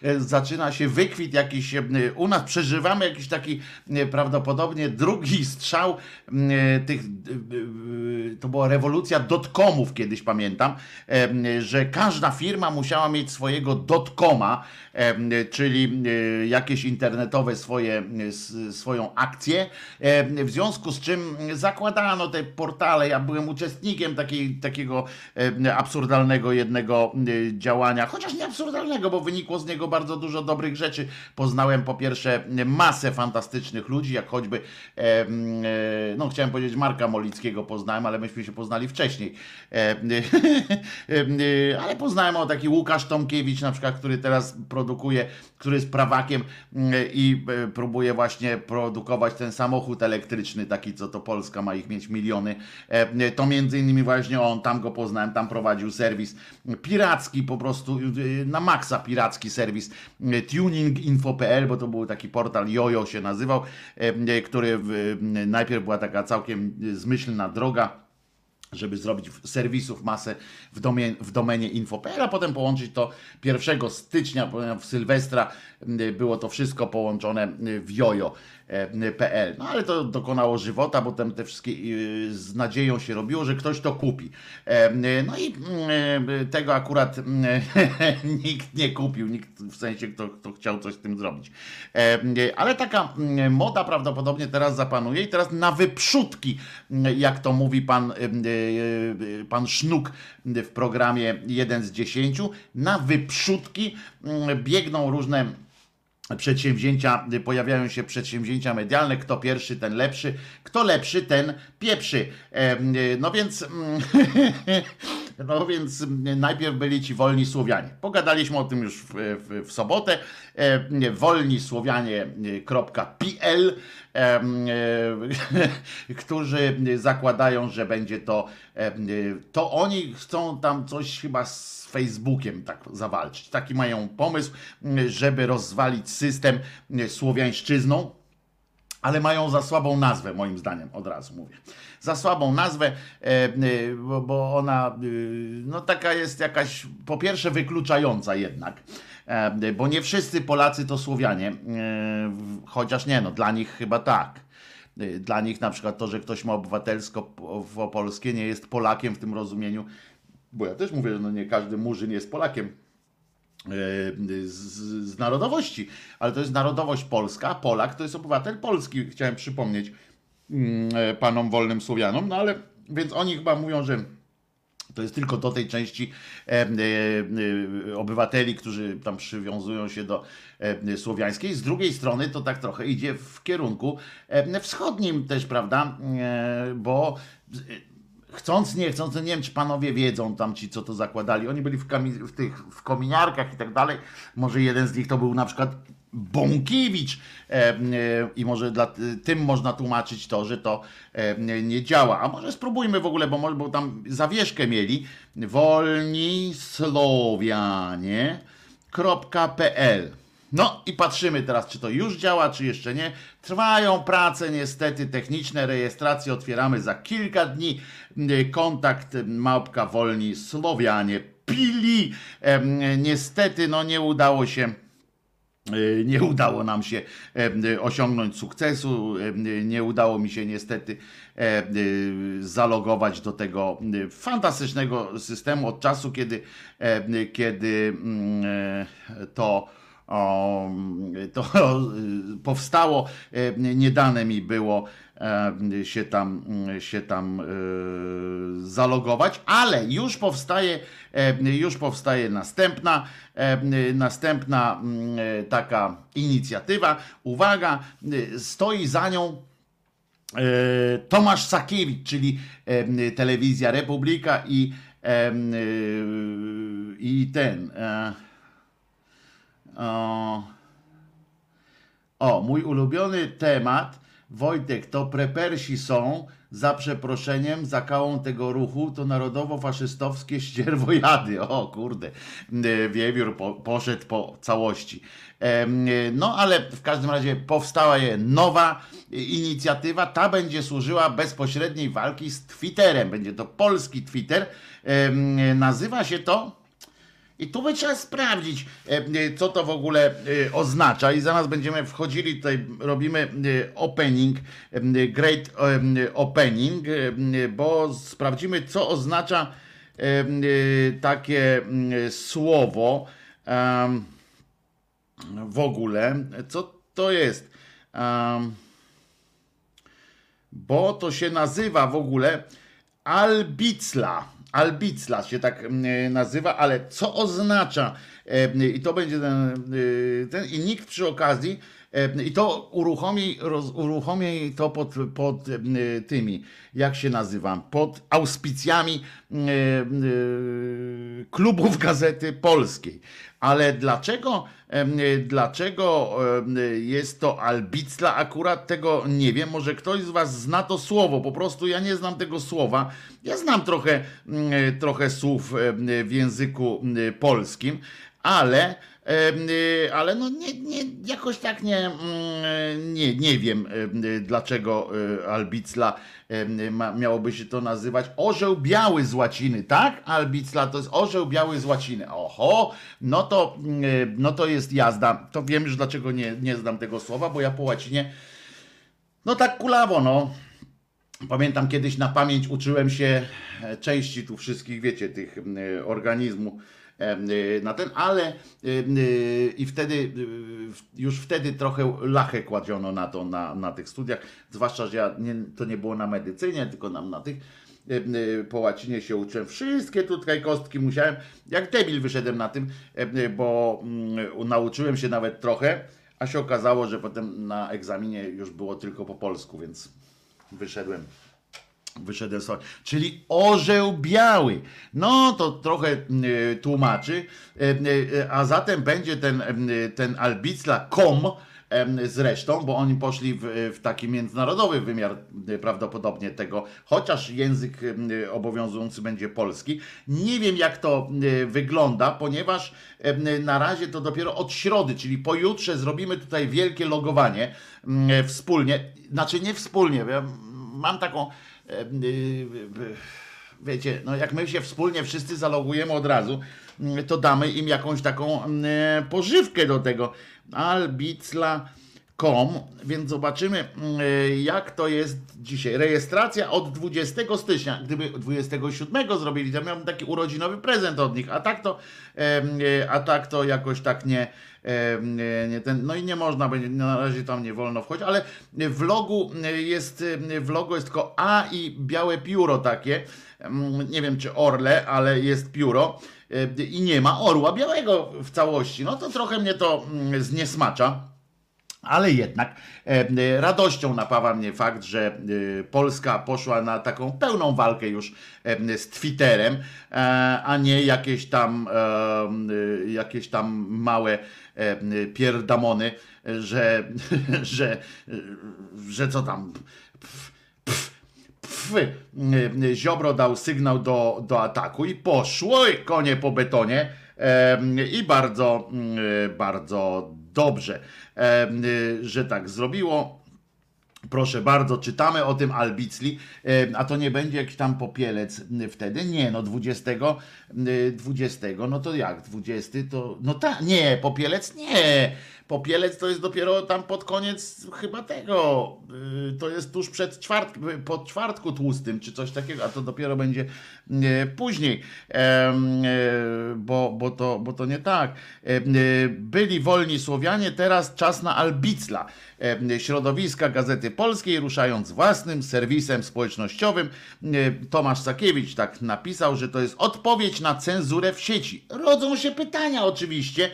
zaczyna się wykwit jakiś, e, u nas. Przeżywamy jakiś taki e, prawdopodobnie drugi strzał tych, e, e, to była rewolucja dotcomów kiedyś pamiętam, że każda firma musiała mieć swojego dotcoma, e, czyli e, jakieś internetowe swoje, swoją akcję, w związku z czym zakładano te portale, ja byłem uczestnikiem takiej, takiego absurdalnego jednego działania, chociaż nie absurdalnego, bo wynikło z niego bardzo dużo dobrych rzeczy. Poznałem po pierwsze masę fantastycznych ludzi, jak choćby no chciałem powiedzieć Marka Molickiego poznałem, ale myśmy się poznali wcześniej. E, e, ale poznałem o taki Łukasz Tomkiewicz na przykład, który teraz produkuje, który jest prawakiem i e, próbuje właśnie produkować ten samochód elektryczny, taki co to Polska ma ich mieć miliony. E, To między innymi właśnie on, tam go poznałem, tam prowadził serwis piracki po prostu, e, na maksa piracki serwis e, tuninginfo.pl, bo to był taki portal Jojo się nazywał, e, który w- najpierw była taka całkiem zmyślna droga, żeby zrobić serwisów masę w, domie, w domenie info.pl, a potem połączyć to 1 stycznia, w Sylwestra było to wszystko połączone w jojo.pl. No ale to dokonało żywota, bo tam te wszystkie y, z nadzieją się robiło, że ktoś to kupi. E, No i tego akurat nikt nie kupił, nikt w sensie kto, kto chciał coś z tym zrobić. E, Ale taka moda prawdopodobnie teraz zapanuje i teraz na wyprzódki, jak to mówi pan, e, e, pan Sznuk w programie 1 z 10, na wyprzódki biegną różne przedsięwzięcia, pojawiają się przedsięwzięcia medialne, kto pierwszy, ten lepszy, kto lepszy, ten pieprzy. Em, No więc, mm, no więc najpierw byli ci wolni Słowianie. Pogadaliśmy o tym już w, w, w sobotę. Em, wolnisłowianie.pl em, e, którzy zakładają, że będzie to, em, to oni chcą tam coś chyba z Facebookiem tak zawalczyć. Taki mają pomysł, żeby rozwalić system słowiańszczyzną, ale mają za słabą nazwę, moim zdaniem, od razu mówię. Za słabą nazwę, e, e, bo, ona e, no taka jest jakaś, po pierwsze, wykluczająca jednak. Bo nie wszyscy Polacy to Słowianie, chociaż nie, no dla nich chyba tak. Dla nich na przykład to, że ktoś ma obywatelstwo po- polskie, nie jest Polakiem w tym rozumieniu, bo ja też mówię, że no nie każdy murzyn jest Polakiem z, z narodowości, ale to jest narodowość polska, Polak to jest obywatel polski, chciałem przypomnieć panom wolnym Słowianom, no ale więc oni chyba mówią, że to jest tylko do tej części e, e, e, obywateli, którzy tam przywiązują się do e, słowiańskiej. Z drugiej strony to tak trochę idzie w kierunku e, wschodnim też, prawda? E, bo e, chcąc, nie chcąc, to nie wiem, czy panowie wiedzą tam ci, co to zakładali. Oni byli w, kami- w tych w kominiarkach i tak dalej. Może jeden z nich to był na przykład Bąkiewicz e, e, i może dla, tym można tłumaczyć to, że to e, nie- działa. A może spróbujmy w ogóle, bo, może- bo tam zawieszkę mieli. Wolni Słowianie.pl no i patrzymy teraz, czy to już działa, czy jeszcze nie. Trwają prace niestety techniczne, rejestracje otwieramy za kilka dni. Kontakt małpka wolni Słowianie pili. Niestety no nie udało się nie udało nam się y, osiągnąć sukcesu. y, Nie udało mi się niestety zalogować do tego fantastycznego systemu od czasu, kiedy, kiedy mm, e, to. To powstało, e, nie dane mi było e, się tam, się tam e, zalogować, ale już powstaje, e, już powstaje następna, e, następna mm, e, taka inicjatywa. Uwaga, e, stoi za nią e, Tomasz Sakiewicz, czyli e, telewizja Republika i, e, e, i ten. E, o, mój ulubiony temat, Wojtek, to prepersi są, za przeproszeniem, za kałą tego ruchu, to narodowo-faszystowskie ścierwojady. O kurde, E, wiewiór po, poszedł po całości. Em, e, No ale w każdym razie powstała je nowa inicjatywa, ta będzie służyła bezpośredniej walki z Twitterem. Będzie to polski Twitter. Nazywa się to i tu by trzeba sprawdzić, e, e, co to w ogóle e, oznacza. I zaraz będziemy wchodzili tutaj, robimy opening, great opening, bo sprawdzimy, co oznacza takie słowo w ogóle. Co to jest? Bo to się nazywa w ogóle albicla. Albicla się tak mm, nazywa, ale co oznacza e, i to będzie ten, e, ten i nikt przy okazji e, i to uruchomi, roz, uruchomi to pod, pod e, tymi, jak się nazywa, pod auspicjami e, e, klubów Gazety Polskiej. Ale dlaczego, dlaczego em, jest to albicla? Akurat tego nie wiem. Może ktoś z Was zna to słowo. Po prostu ja nie znam tego słowa. Ja znam trochę, mm, trochę słów w języku mm, polskim, ale, em, ale no nie, nie, jakoś tak nie, mm, nie, nie wiem em, dlaczego e, albicla miałoby się to nazywać. Orzeł biały z łaciny, tak? Albicla to jest orzeł biały z łaciny. Oho, no to, mm, no to jest jazda. To wiem już dlaczego nie, nie znam tego słowa, bo ja po łacinie no tak kulawo, no. Pamiętam kiedyś na pamięć uczyłem się e, części tu wszystkich, wiecie, tych m, e, na ten, ale e, i wtedy, w- już wtedy trochę lachę kładziono na to, na, na tych studiach, zwłaszcza, że ja nie, to nie było na medycynie, tylko nam na tych, po łacinie się uczyłem, wszystkie tutaj kostki musiałem, jak debil wyszedłem na tym, bo mm, nauczyłem się nawet trochę, a się okazało, że potem na egzaminie już było tylko po polsku, więc wyszedłem. Wyszedłem sobie. Czyli orzeł biały. No to trochę y, tłumaczy. Y, y, a zatem będzie ten, ten albicla kom em, zresztą, bo oni poszli w, w taki międzynarodowy wymiar prawdopodobnie tego, chociaż język obowiązujący będzie polski. Nie wiem jak to wygląda, ponieważ na razie to dopiero od środy, czyli pojutrze zrobimy tutaj wielkie logowanie mm, wspólnie, znaczy nie wspólnie, mam taką e, wiecie, no jak my się wspólnie wszyscy zalogujemy od razu, mm, to damy im jakąś taką mm, e, pożywkę do tego. Albicla.com, więc zobaczymy mm, e, jak to jest dzisiaj. Rejestracja od 20 stycznia. Gdyby 27 zrobili, to miałbym taki urodzinowy prezent od nich, a tak to, e, a tak to jakoś tak nie ten, no i nie można będzie, na razie tam nie wolno wchodzić, ale w logu jest, w logo jest tylko A i białe pióro takie, nie wiem czy orle, ale jest pióro e, i nie ma orła białego w całości, no to trochę mnie to mm, zniesmacza. Ale jednak e, e, radością napawa mnie fakt, że e, Polska poszła na taką pełną walkę już e, z Twitterem, e, a nie jakieś tam, e, e, jakieś tam małe e, pierdamony, że, że, że co tam. Pff, pff, pff, e, Ziobro dał sygnał do, do ataku i poszło konie po betonie em, i bardzo, mm, bardzo dobrze, że tak zrobiło. Proszę bardzo, czytamy o tym Albicli, em, a to nie będzie jakiś tam popielec m, wtedy? Nie, no 20, m, 20, no to jak, 20 to, no tak, nie, popielec nie, popielec to jest dopiero tam pod koniec chyba tego, y, to jest tuż przed czwart, po czwartku tłustym, czy coś takiego, a to dopiero będzie y, później, y, bo, bo, to, bo to nie tak. Y, Byli wolni Słowianie, teraz czas na Albicla. Środowiska Gazety Polskiej ruszając własnym serwisem społecznościowym. Y, Tomasz Sakiewicz tak napisał, że to jest odpowiedź na cenzurę w sieci. Rodzą się pytania oczywiście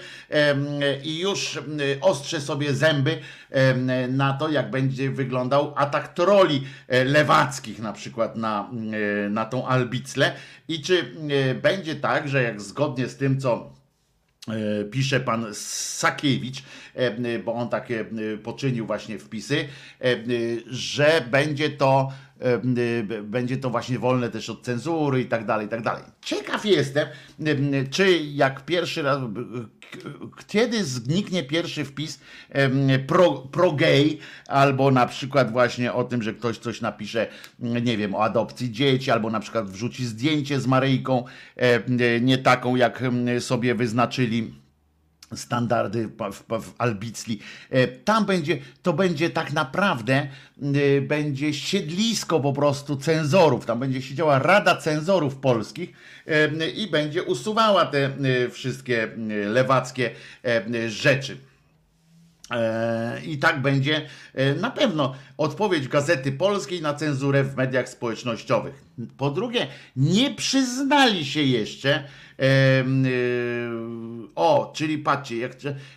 i już y, ostrzę sobie zęby na to, jak będzie wyglądał atak troli e, lewackich na przykład na, e, na tą Albiclę i czy e, będzie tak, że jak zgodnie z tym, co e, pisze pan Sakiewicz, e, bo on takie poczynił właśnie wpisy, że będzie to będzie to właśnie wolne też od cenzury i tak dalej, i tak dalej. Ciekaw jestem, czy jak pierwszy raz, kiedy zniknie pierwszy wpis pro, pro gay, albo na przykład właśnie o tym, że ktoś coś napisze, m, nie wiem, o adopcji dzieci, albo na przykład wrzuci zdjęcie z Maryjką, nie taką jak em, sobie wyznaczyli standardy w, w Albicli. E, Tam będzie, to będzie tak naprawdę, e, będzie siedlisko po prostu cenzorów. Tam będzie siedziała Rada Cenzorów Polskich e, i będzie usuwała te wszystkie lewackie rzeczy. I tak będzie na pewno odpowiedź Gazety Polskiej na cenzurę w mediach społecznościowych. Po drugie, nie przyznali się jeszcze. E, o, czyli patrzcie, jak,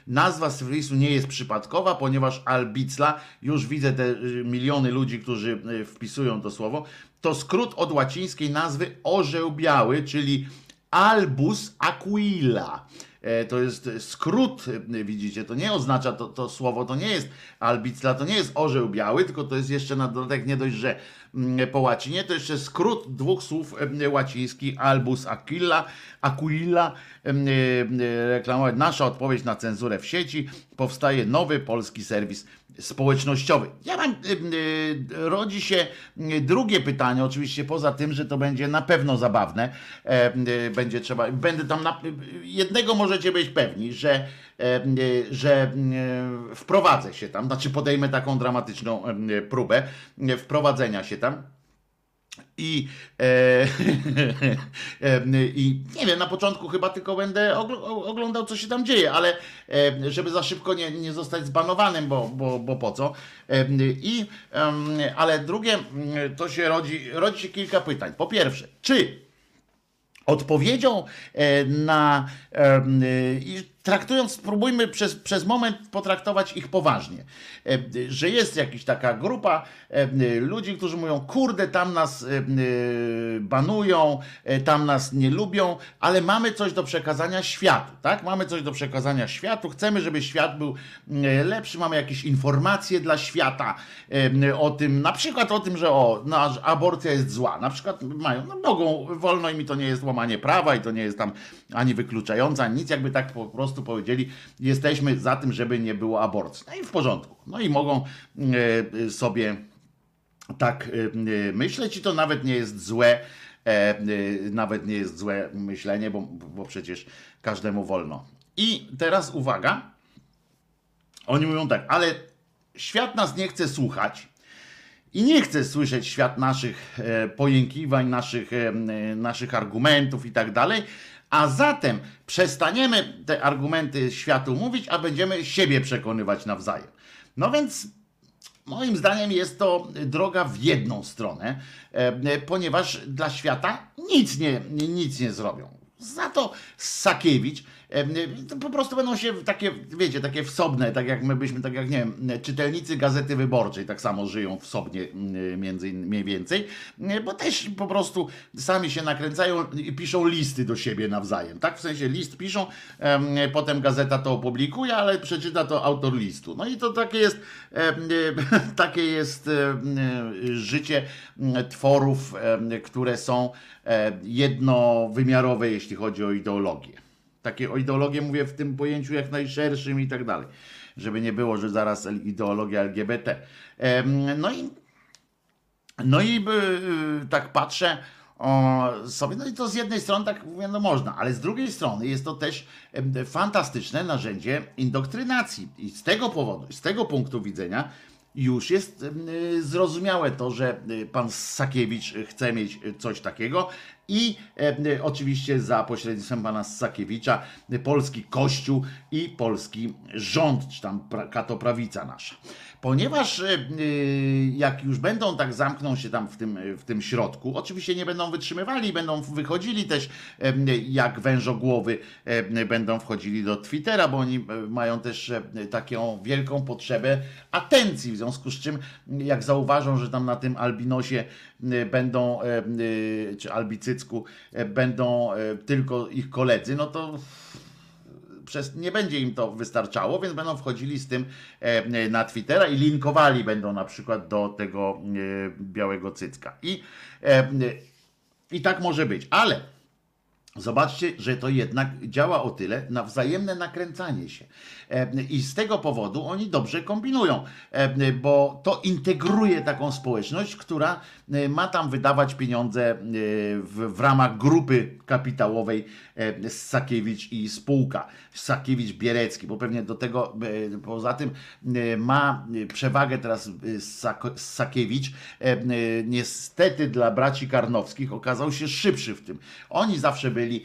nazwa serwisu nie jest przypadkowa, ponieważ Albicla, już widzę te e, miliony ludzi, którzy e, wpisują to słowo, to skrót od łacińskiej nazwy orzeł biały, czyli Albus aquila. E, To jest skrót, e, widzicie, to nie oznacza, to, to słowo to nie jest albicla, to nie jest orzeł biały, tylko to jest jeszcze na dodatek nie dość, że mm, po łacinie, to jeszcze skrót dwóch słów e, łacińskich albus e, e, reklamować. Nasza odpowiedź na cenzurę w sieci, powstaje nowy polski serwis społecznościowy. Ja mam, em, e, rodzi się em, drugie pytanie, oczywiście poza tym, że to będzie na pewno zabawne, e, będzie trzeba, będę tam, na, jednego możecie być pewni, że, e, że wprowadzę się tam, znaczy podejmę taką dramatyczną próbę wprowadzenia się tam. I, e, em, I nie wiem, na początku chyba tylko będę oglądał, co się tam dzieje, ale e, żeby za szybko nie, nie zostać zbanowanym, bo, bo, bo po co. Em, I, ale drugie, mm, to się rodzi, rodzi się kilka pytań. Po pierwsze, czy odpowiedzią e, na e, i traktując, spróbujmy przez, przez moment potraktować ich poważnie, E, że jest jakaś taka grupa e, ludzi, którzy mówią, kurde, tam nas e, banują, tam nas nie lubią, ale mamy coś do przekazania światu, tak? Mamy coś do przekazania światu, chcemy, żeby świat był lepszy, mamy jakieś informacje dla świata o tym, na przykład o tym, że o, że aborcja jest zła, na przykład mają, no mogą, wolno im i to nie jest łamanie prawa i to nie jest tam ani wykluczające, ani nic, jakby tak po prostu powiedzieli, jesteśmy za tym, żeby nie było aborcji. No i w porządku. No i mogą e, sobie tak e, myśleć i to nawet nie jest złe, e, nawet nie jest złe myślenie, bo, bo przecież każdemu wolno. I teraz uwaga, oni mówią tak, ale świat nas nie chce słuchać i nie chce słyszeć świat naszych e, pojękiwań, naszych, e, naszych argumentów i tak dalej, a zatem przestaniemy te argumenty światu mówić, a będziemy siebie przekonywać nawzajem. No więc Moim zdaniem jest to droga w jedną stronę, e, ponieważ dla świata nic nie, nic nie zrobią. Za to Sakiewicz po prostu będą się takie, wiecie, takie wsobne, tak jak my byśmy, tak jak nie wiem, czytelnicy Gazety Wyborczej tak samo żyją wsobnie m, między innymi mniej więcej, bo też po prostu sami się nakręcają i piszą listy do siebie nawzajem, tak? W sensie list piszą, em, potem gazeta to opublikuje, ale przeczyta to autor listu. No i to takie jest, takie jest życie m, tworów, które są e, jednowymiarowe, jeśli chodzi o ideologię. Takie o ideologię mówię w tym pojęciu jak najszerszym i tak dalej. Żeby nie było, że zaraz ideologia LGBT. No i no i y, tak patrzę sobie, no i to z jednej strony tak mówię, no można, ale z drugiej strony jest to też fantastyczne narzędzie indoktrynacji. I z tego powodu, z tego punktu widzenia już jest y, zrozumiałe to, że y, pan Sakiewicz chce mieć y, coś takiego i y, oczywiście za pośrednictwem pana Sakiewicza y, polski kościół i polski rząd, czy tam pra, katoprawica nasza. Ponieważ y, y, jak już będą tak zamkną się tam w tym, y, w tym środku, oczywiście nie będą wytrzymywali, będą wychodzili też jak wężogłowy, będą wchodzili do Twittera, bo oni e, mają też e, taką wielką potrzebę atencji, w związku z czym jak zauważą, że tam na tym albinosie będą, czy albicycku e, będą tylko ich koledzy, no to przez, nie będzie im to wystarczało, więc będą wchodzili z tym e, na Twittera i linkowali będą na przykład do tego e, białego cycka. I, e, I tak może być, ale Zobaczcie, że to jednak działa o tyle na wzajemne nakręcanie się. I z tego powodu oni dobrze kombinują, bo to integruje taką społeczność, która e, ma tam wydawać pieniądze e, w, w ramach grupy kapitałowej Sakiewicz i spółka. Sakiewicz-Bierecki, bo pewnie do tego, e, poza tym ma przewagę teraz Sak- Sakiewicz. Niestety dla braci Karnowskich okazał się szybszy w tym. Oni zawsze byli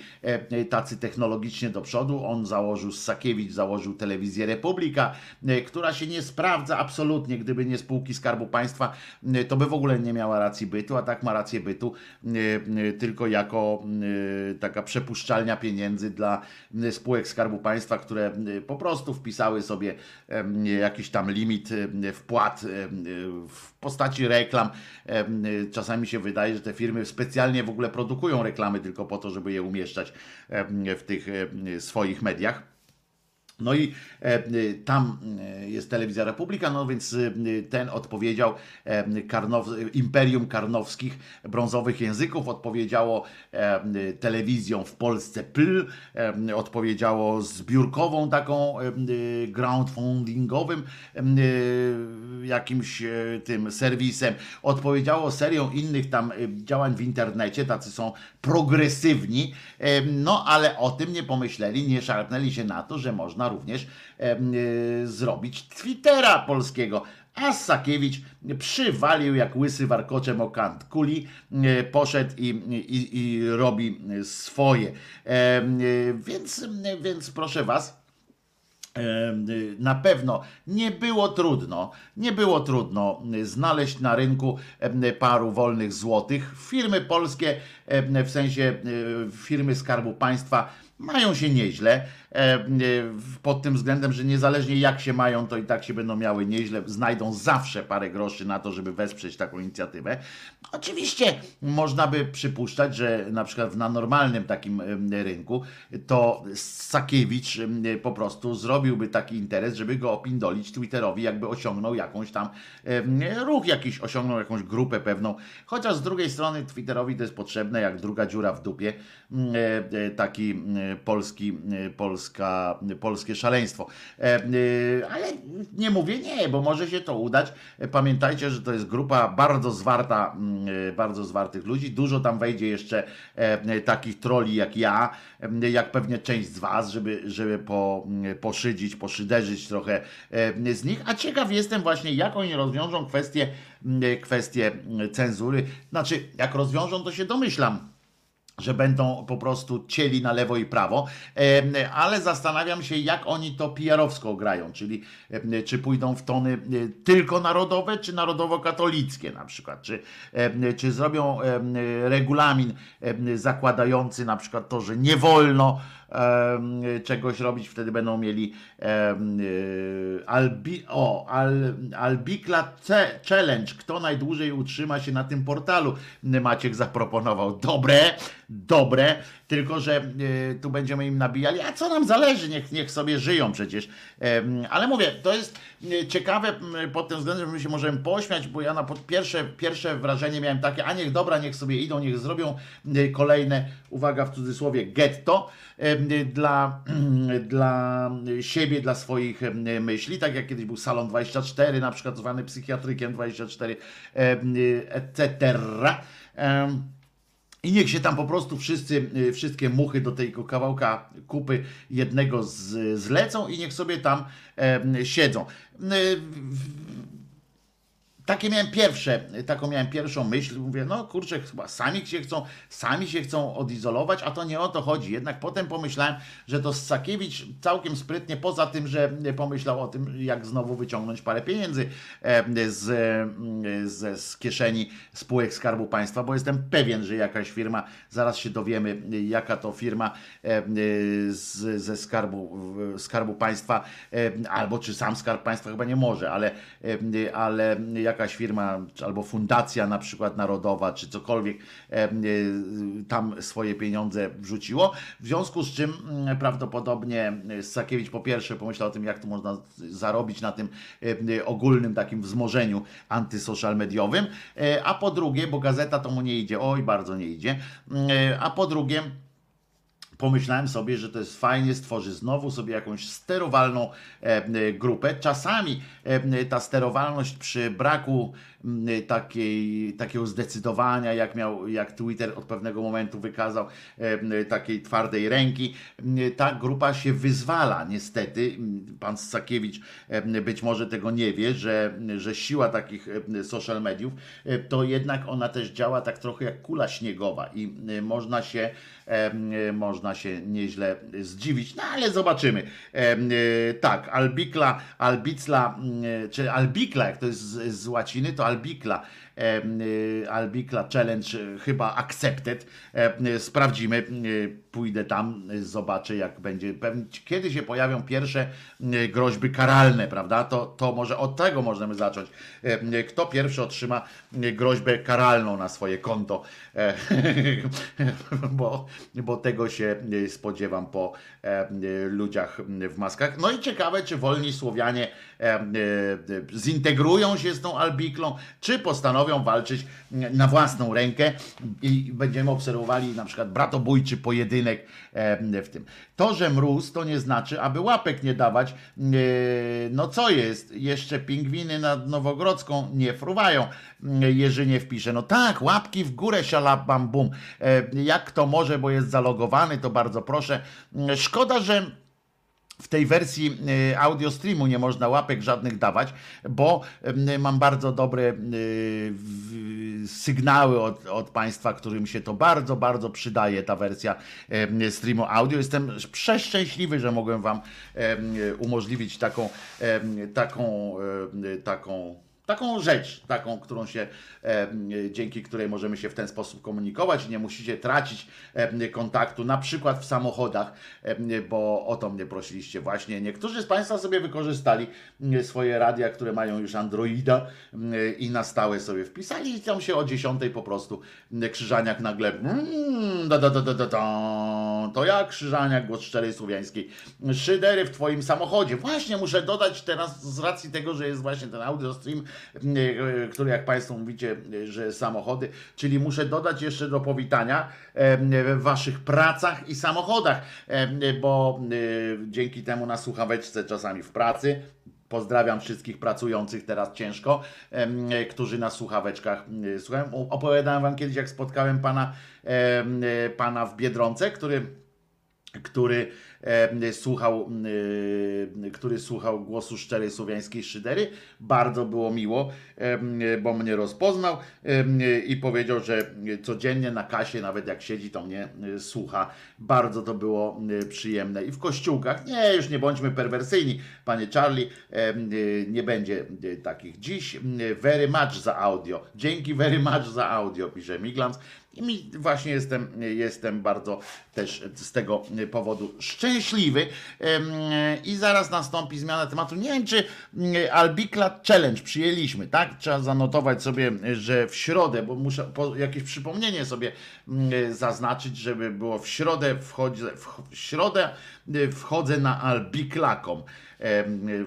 tacy technologicznie do przodu. On założył, Sakiewicz założył telewizję Republika, e, która się nie sprawdza absolutnie, gdyby nie spółki Skarbu Państwa, e, to by w ogóle nie miała racji bytu, a tak ma rację bytu e, tylko jako taka przepuszczalnia pieniędzy dla spółek Skarbu Państwa, które po prostu wpisały sobie jakiś tam limit wpłat w postaci reklam. Czasami się wydaje, że te firmy specjalnie w ogóle produkują reklamy tylko po to, żeby je umieszczać w tych swoich mediach. No i e, tam y, jest telewizja Republika, no więc y, ten odpowiedział e, Karnow, Imperium Karnowskich Brązowych Języków, odpowiedziało e, telewizją w Polsce PL, e, odpowiedziało zbiórkową taką e, crowdfundingowym e, y, jakimś e, tym serwisem, odpowiedziało serią innych tam e, działań w internecie, tacy są progresywni, e, no ale o tym nie pomyśleli, nie szarpnęli się na to, że można również e, zrobić Twittera polskiego. A Sakiewicz przywalił jak łysy warkoczem o kant kuli, e, poszedł i, i, i robi swoje. E, Więc, więc proszę was, na pewno nie było trudno, nie było trudno znaleźć na rynku paru wolnych złotych. Firmy polskie, w sensie firmy Skarbu Państwa, mają się nieźle pod tym względem, że niezależnie jak się mają, to i tak się będą miały nieźle, znajdą zawsze parę groszy na to, żeby wesprzeć taką inicjatywę. Oczywiście można by przypuszczać, że na przykład na normalnym takim rynku to Sakiewicz po prostu zrobiłby taki interes, żeby go opindolić Twitterowi, jakby osiągnął jakąś tam ruch jakiś, osiągnął jakąś grupę pewną. Chociaż z drugiej strony Twitterowi to jest potrzebne jak druga dziura w dupie, mm, e, e, taki mm, polski, e, polska, polskie szaleństwo. E, e, Ale nie mówię nie, bo może się to udać. E, Pamiętajcie, że to jest grupa bardzo zwarta, mm, bardzo zwartych ludzi. Dużo tam wejdzie jeszcze takich troli jak ja, jak pewnie część z was, żeby, żeby po, mm, poszydzić, poszyderzyć trochę z nich. A ciekaw jestem właśnie, jak oni rozwiążą kwestię, mm, kwestię cenzury. Znaczy, jak rozwiążą, to się domyślam że będą po prostu cieli na lewo i prawo, ale zastanawiam się, jak oni to PR-owsko grają, czyli czy pójdą w tony e, tylko narodowe, czy narodowo-katolickie na przykład, czy, czy zrobią regulamin zakładający na przykład to, że nie wolno czegoś robić, wtedy będą mieli e, albi, o, al, Albikla C- Challenge, kto najdłużej utrzyma się na tym portalu, Maciek zaproponował. Dobre, dobre, tylko że e, tu będziemy im nabijali, a co nam zależy, niech, niech sobie żyją przecież. Ale mówię, to jest e, ciekawe pod tym względem, że my się możemy pośmiać, bo ja na pierwsze, pierwsze wrażenie miałem takie, a niech dobra, niech sobie idą, niech zrobią kolejne, uwaga w cudzysłowie, getto dla, dla siebie, dla swoich myśli, tak jak kiedyś był Salon 24, na przykład zwany psychiatrykiem 24, em, etc. I niech się tam po prostu wszyscy, y, wszystkie muchy do tego kawałka kupy jednego z, zlecą i niech sobie tam siedzą. Takie miałem pierwsze, taką miałem pierwszą myśl, mówię, no kurczę, chyba sami się chcą, sami się chcą odizolować, a to nie o to chodzi. Jednak potem pomyślałem, że to Sakiewicz całkiem sprytnie, poza tym, że pomyślał o tym, jak znowu wyciągnąć parę pieniędzy e, z, e, z, z kieszeni spółek Skarbu Państwa, bo jestem pewien, że jakaś firma, zaraz się dowiemy, jaka to firma e, z, ze Skarbu, Skarbu Państwa, albo czy sam Skarb Państwa chyba nie może, ale, ale jakaś firma, albo fundacja na przykład narodowa, czy cokolwiek e, e, tam swoje pieniądze wrzuciło. W związku z czym mm, prawdopodobnie Sakiewicz po pierwsze pomyślał o tym, jak tu można zarobić na tym e, ogólnym takim wzmożeniu antysocial mediowym, e, a po drugie, bo gazeta to mu nie idzie, oj bardzo nie idzie, e, a po drugie pomyślałem sobie, że to jest fajnie, stworzy znowu sobie jakąś sterowalną e, grupę. Czasami e, ta sterowalność przy braku takiej, takiego zdecydowania, jak miał, jak Twitter od pewnego momentu wykazał takiej twardej ręki, ta grupa się wyzwala niestety. Pan Ssakiewicz e, być może tego nie wie, że, że siła takich social mediów e, to jednak ona też działa tak trochę jak kula śniegowa i e, można się e, można się nieźle zdziwić, no ale zobaczymy. Tak, Albikla, Albicla, czy Albikla, jak to jest z łaciny, to Albikla. E, Albikla Challenge e, chyba accepted. E, Sprawdzimy, pójdę tam, zobaczę jak będzie. Pewnie kiedy się pojawią pierwsze groźby karalne, prawda? To, to może od tego możemy zacząć. Kto pierwszy otrzyma groźbę karalną na swoje konto? E, Bo, bo tego się spodziewam po ludziach w maskach. No i ciekawe, czy wolni Słowianie zintegrują się z tą Albiklą, czy postanowią walczyć na własną rękę i będziemy obserwowali na przykład bratobójczy pojedynek e, w tym. To, że mróz, to nie znaczy, aby łapek nie dawać. E, No co jest? Jeszcze pingwiny nad Nowogrodzką nie fruwają. Jerzynie wpisze. No tak, łapki w górę, sialabam bum. E, Jak kto może, bo jest zalogowany, to bardzo proszę. Szkoda, że w tej wersji y, audio streamu nie można łapek żadnych dawać, bo y, mam bardzo dobre y, sygnały od, od Państwa, którym się to bardzo, bardzo przydaje, ta wersja streamu audio. Jestem przeszczęśliwy, że mogłem Wam umożliwić taką, taką, taką taką rzecz, taką, którą się, dzięki której możemy się w ten sposób komunikować nie musicie tracić kontaktu, na przykład w samochodach, bo o to mnie prosiliście właśnie. Niektórzy z Państwa sobie wykorzystali m, swoje radia, które mają już Androida m, i na stałe sobie wpisali i tam się o 10 po prostu m, Krzyżaniak nagle mm, da, da, da, da, da, to ja Krzyżaniak, głos szczerej słowiańskiej szydery w Twoim samochodzie. Właśnie muszę dodać teraz z racji tego, że jest właśnie ten audio stream, który jak Państwo mówicie, e, że samochody, czyli muszę dodać jeszcze do powitania e, w Waszych pracach i samochodach, e, bo e, dzięki temu na słuchaweczce czasami w pracy Pozdrawiam wszystkich pracujących teraz ciężko, e, którzy na słuchaweczkach e, słuchają. Opowiadałem wam kiedyś, jak spotkałem pana, e, pana w Biedronce, który który e, słuchał, e, który słuchał głosu szczerej słowiańskiej szydery. Bardzo było miło, e, bo mnie rozpoznał e, i powiedział, że codziennie na kasie, nawet jak siedzi, to mnie e, słucha. Bardzo to było e, przyjemne. I w kościółkach, nie, już nie bądźmy perwersyjni, panie Charlie, e, e, nie będzie e, takich. Dziś e, very much za audio. Dzięki very much za audio, pisze Miglans. I mi właśnie jestem, jestem bardzo też z tego powodu szczęśliwy. I zaraz nastąpi zmiana tematu. Nie wiem, czy mm, Albikla Challenge przyjęliśmy, tak? Trzeba zanotować sobie, że w środę, bo muszę jakieś przypomnienie sobie mm, zaznaczyć, żeby było w środę wchodzę, w, w środę y, wchodzę na Albiklakom.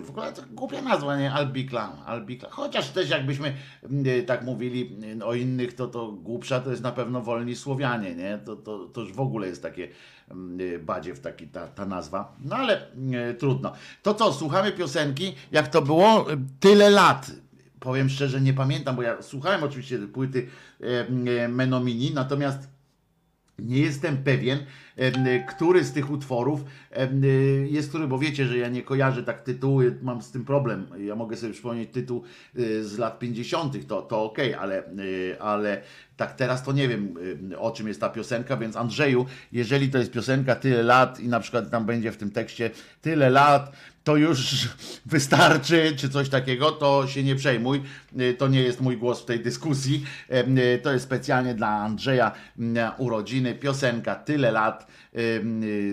W ogóle to głupia nazwa, nie? Albikla, Albikla. Chociaż też jakbyśmy mm, tak mówili mm, o innych, to to głupsza to jest na pewno wolni Słowianie, nie? To, to, to już w ogóle jest takie mm, badziew taki ta, ta nazwa. No ale mm, trudno. To co, słuchamy piosenki, jak to było? Tyle lat. Powiem szczerze, nie pamiętam, bo ja słuchałem oczywiście płyty Menomini, natomiast nie jestem pewien, który z tych utworów em, jest który, bo wiecie, że ja nie kojarzę tak tytuły, mam z tym problem. Ja mogę sobie przypomnieć tytuł y, z lat 50., to, to ok, ale, y, ale tak teraz to nie wiem y, o czym jest ta piosenka, więc Andrzeju, jeżeli to jest piosenka tyle lat i na przykład tam będzie w tym tekście tyle lat, to już wystarczy, czy coś takiego, to się nie przejmuj. Y, To nie jest mój głos w tej dyskusji. Em, y, To jest specjalnie dla Andrzeja urodziny. Piosenka Tyle lat,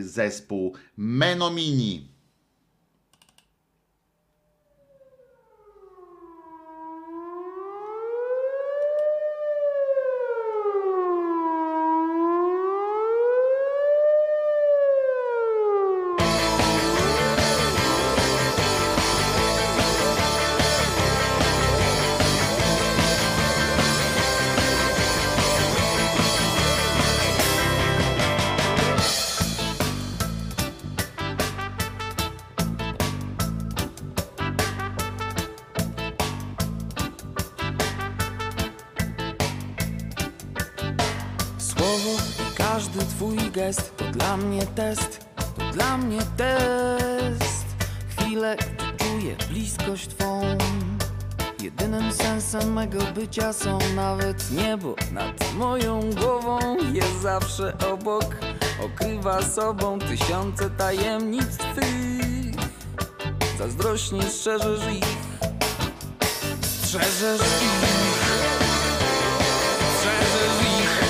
zespół Menomini. Tysiące tajemnic twych. Zazdrośnie strzeżesz ich, strzeżesz ich, strzeżesz ich.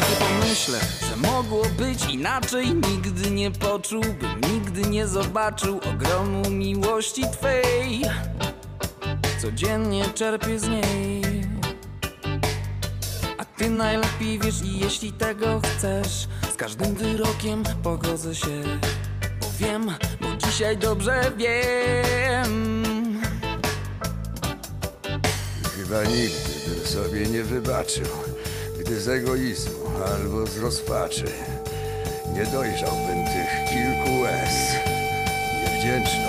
Gdy pomyślę, że mogło być inaczej, nigdy nie poczułbym, nigdy nie zobaczył ogromu miłości Twej. Codziennie czerpię z niej. A ty najlepiej wiesz i jeśli tego chcesz, z każdym wyrokiem pogodzę się. Bo wiem, bo dzisiaj dobrze wiem. Chyba nigdy bym sobie nie wybaczył, gdy z egoizmu albo z rozpaczy nie dojrzałbym tych kilku łez. Niewdzięczność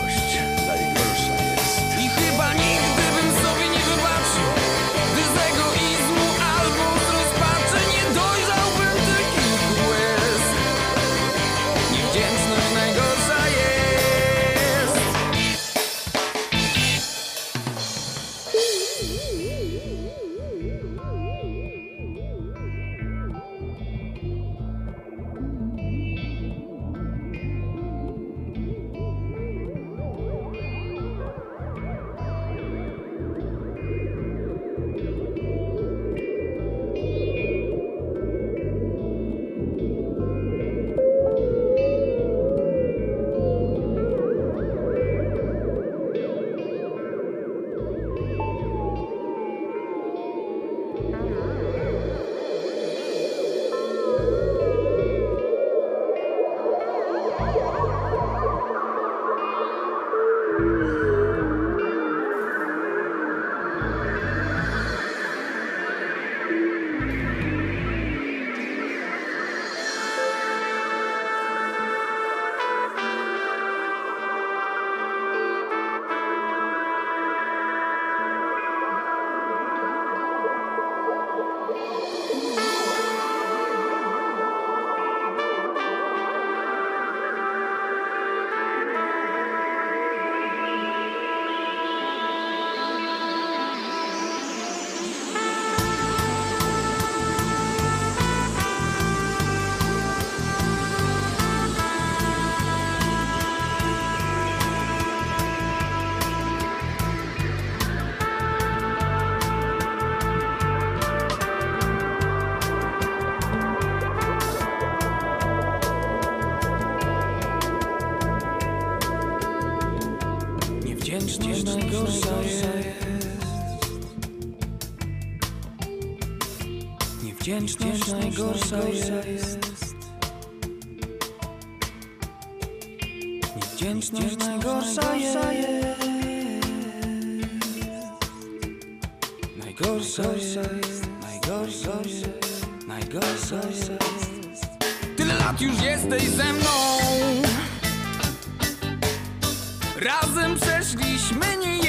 Przeszliśmy nie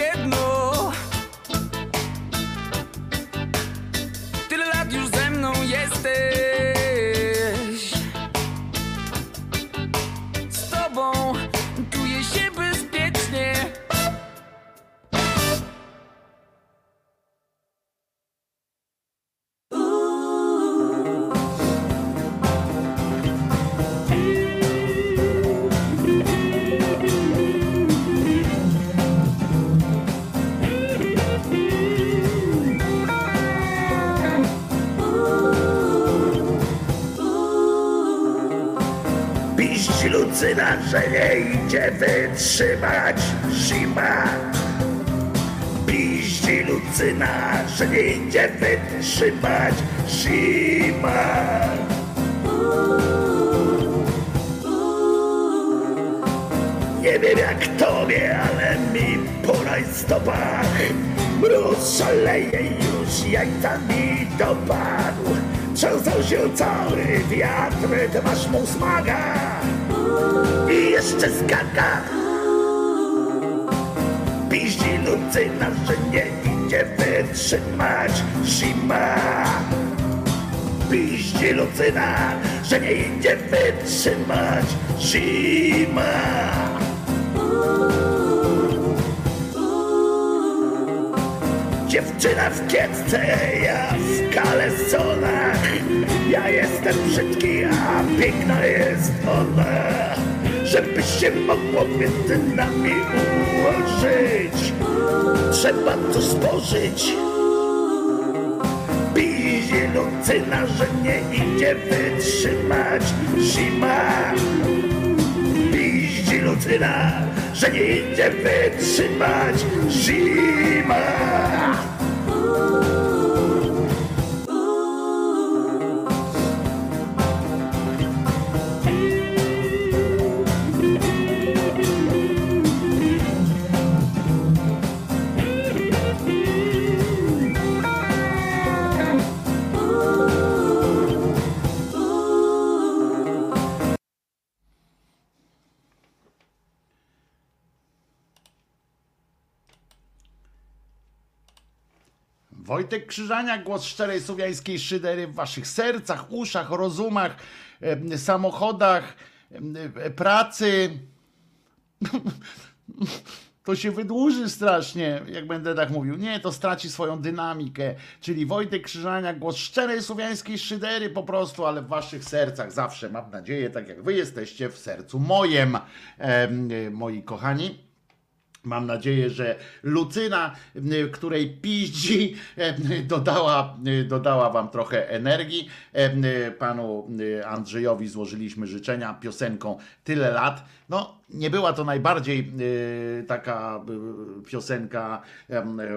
idzie wytrzymać zima. Piździ lucyna, że nie idzie wytrzymać zima. Nie wiem jak tobie, ale mi po rajstopach Mróz szaleje już, jajca mi dopadł Trzęsał się cały wiatr, ty masz mu smaga I jeszcze skaka Piździ Lucyna, że nie idzie wytrzymać zima Piździ Lucyna, że nie idzie wytrzymać zima Dziewczyna w kiecce, ja w kalesonach. Ja jestem brzydki, a piękna jest ona Żeby się mogło między nami ułożyć. Trzeba tu spożyć Piździ Lucyna, że nie idzie wytrzymać. Zima. Piździ Lucyna, że nie idzie wytrzymać. Zima Wojtek Krzyżania, głos szczerej słowiańskiej szydery w waszych sercach, uszach, rozumach, samochodach, e, pracy. To się wydłuży strasznie, jak będę tak mówił. Nie, to straci swoją dynamikę. Czyli Wojtek Krzyżania, głos szczerej słowiańskiej szydery po prostu, ale w waszych sercach zawsze, mam nadzieję, tak jak wy jesteście w sercu mojem, em, e, moi kochani. Mam nadzieję, że Lucyna, y, której piździ, y, dodała, y, dodała wam trochę energii. Y, Panu Andrzejowi złożyliśmy życzenia piosenką Tyle lat. No, nie była to najbardziej taka piosenka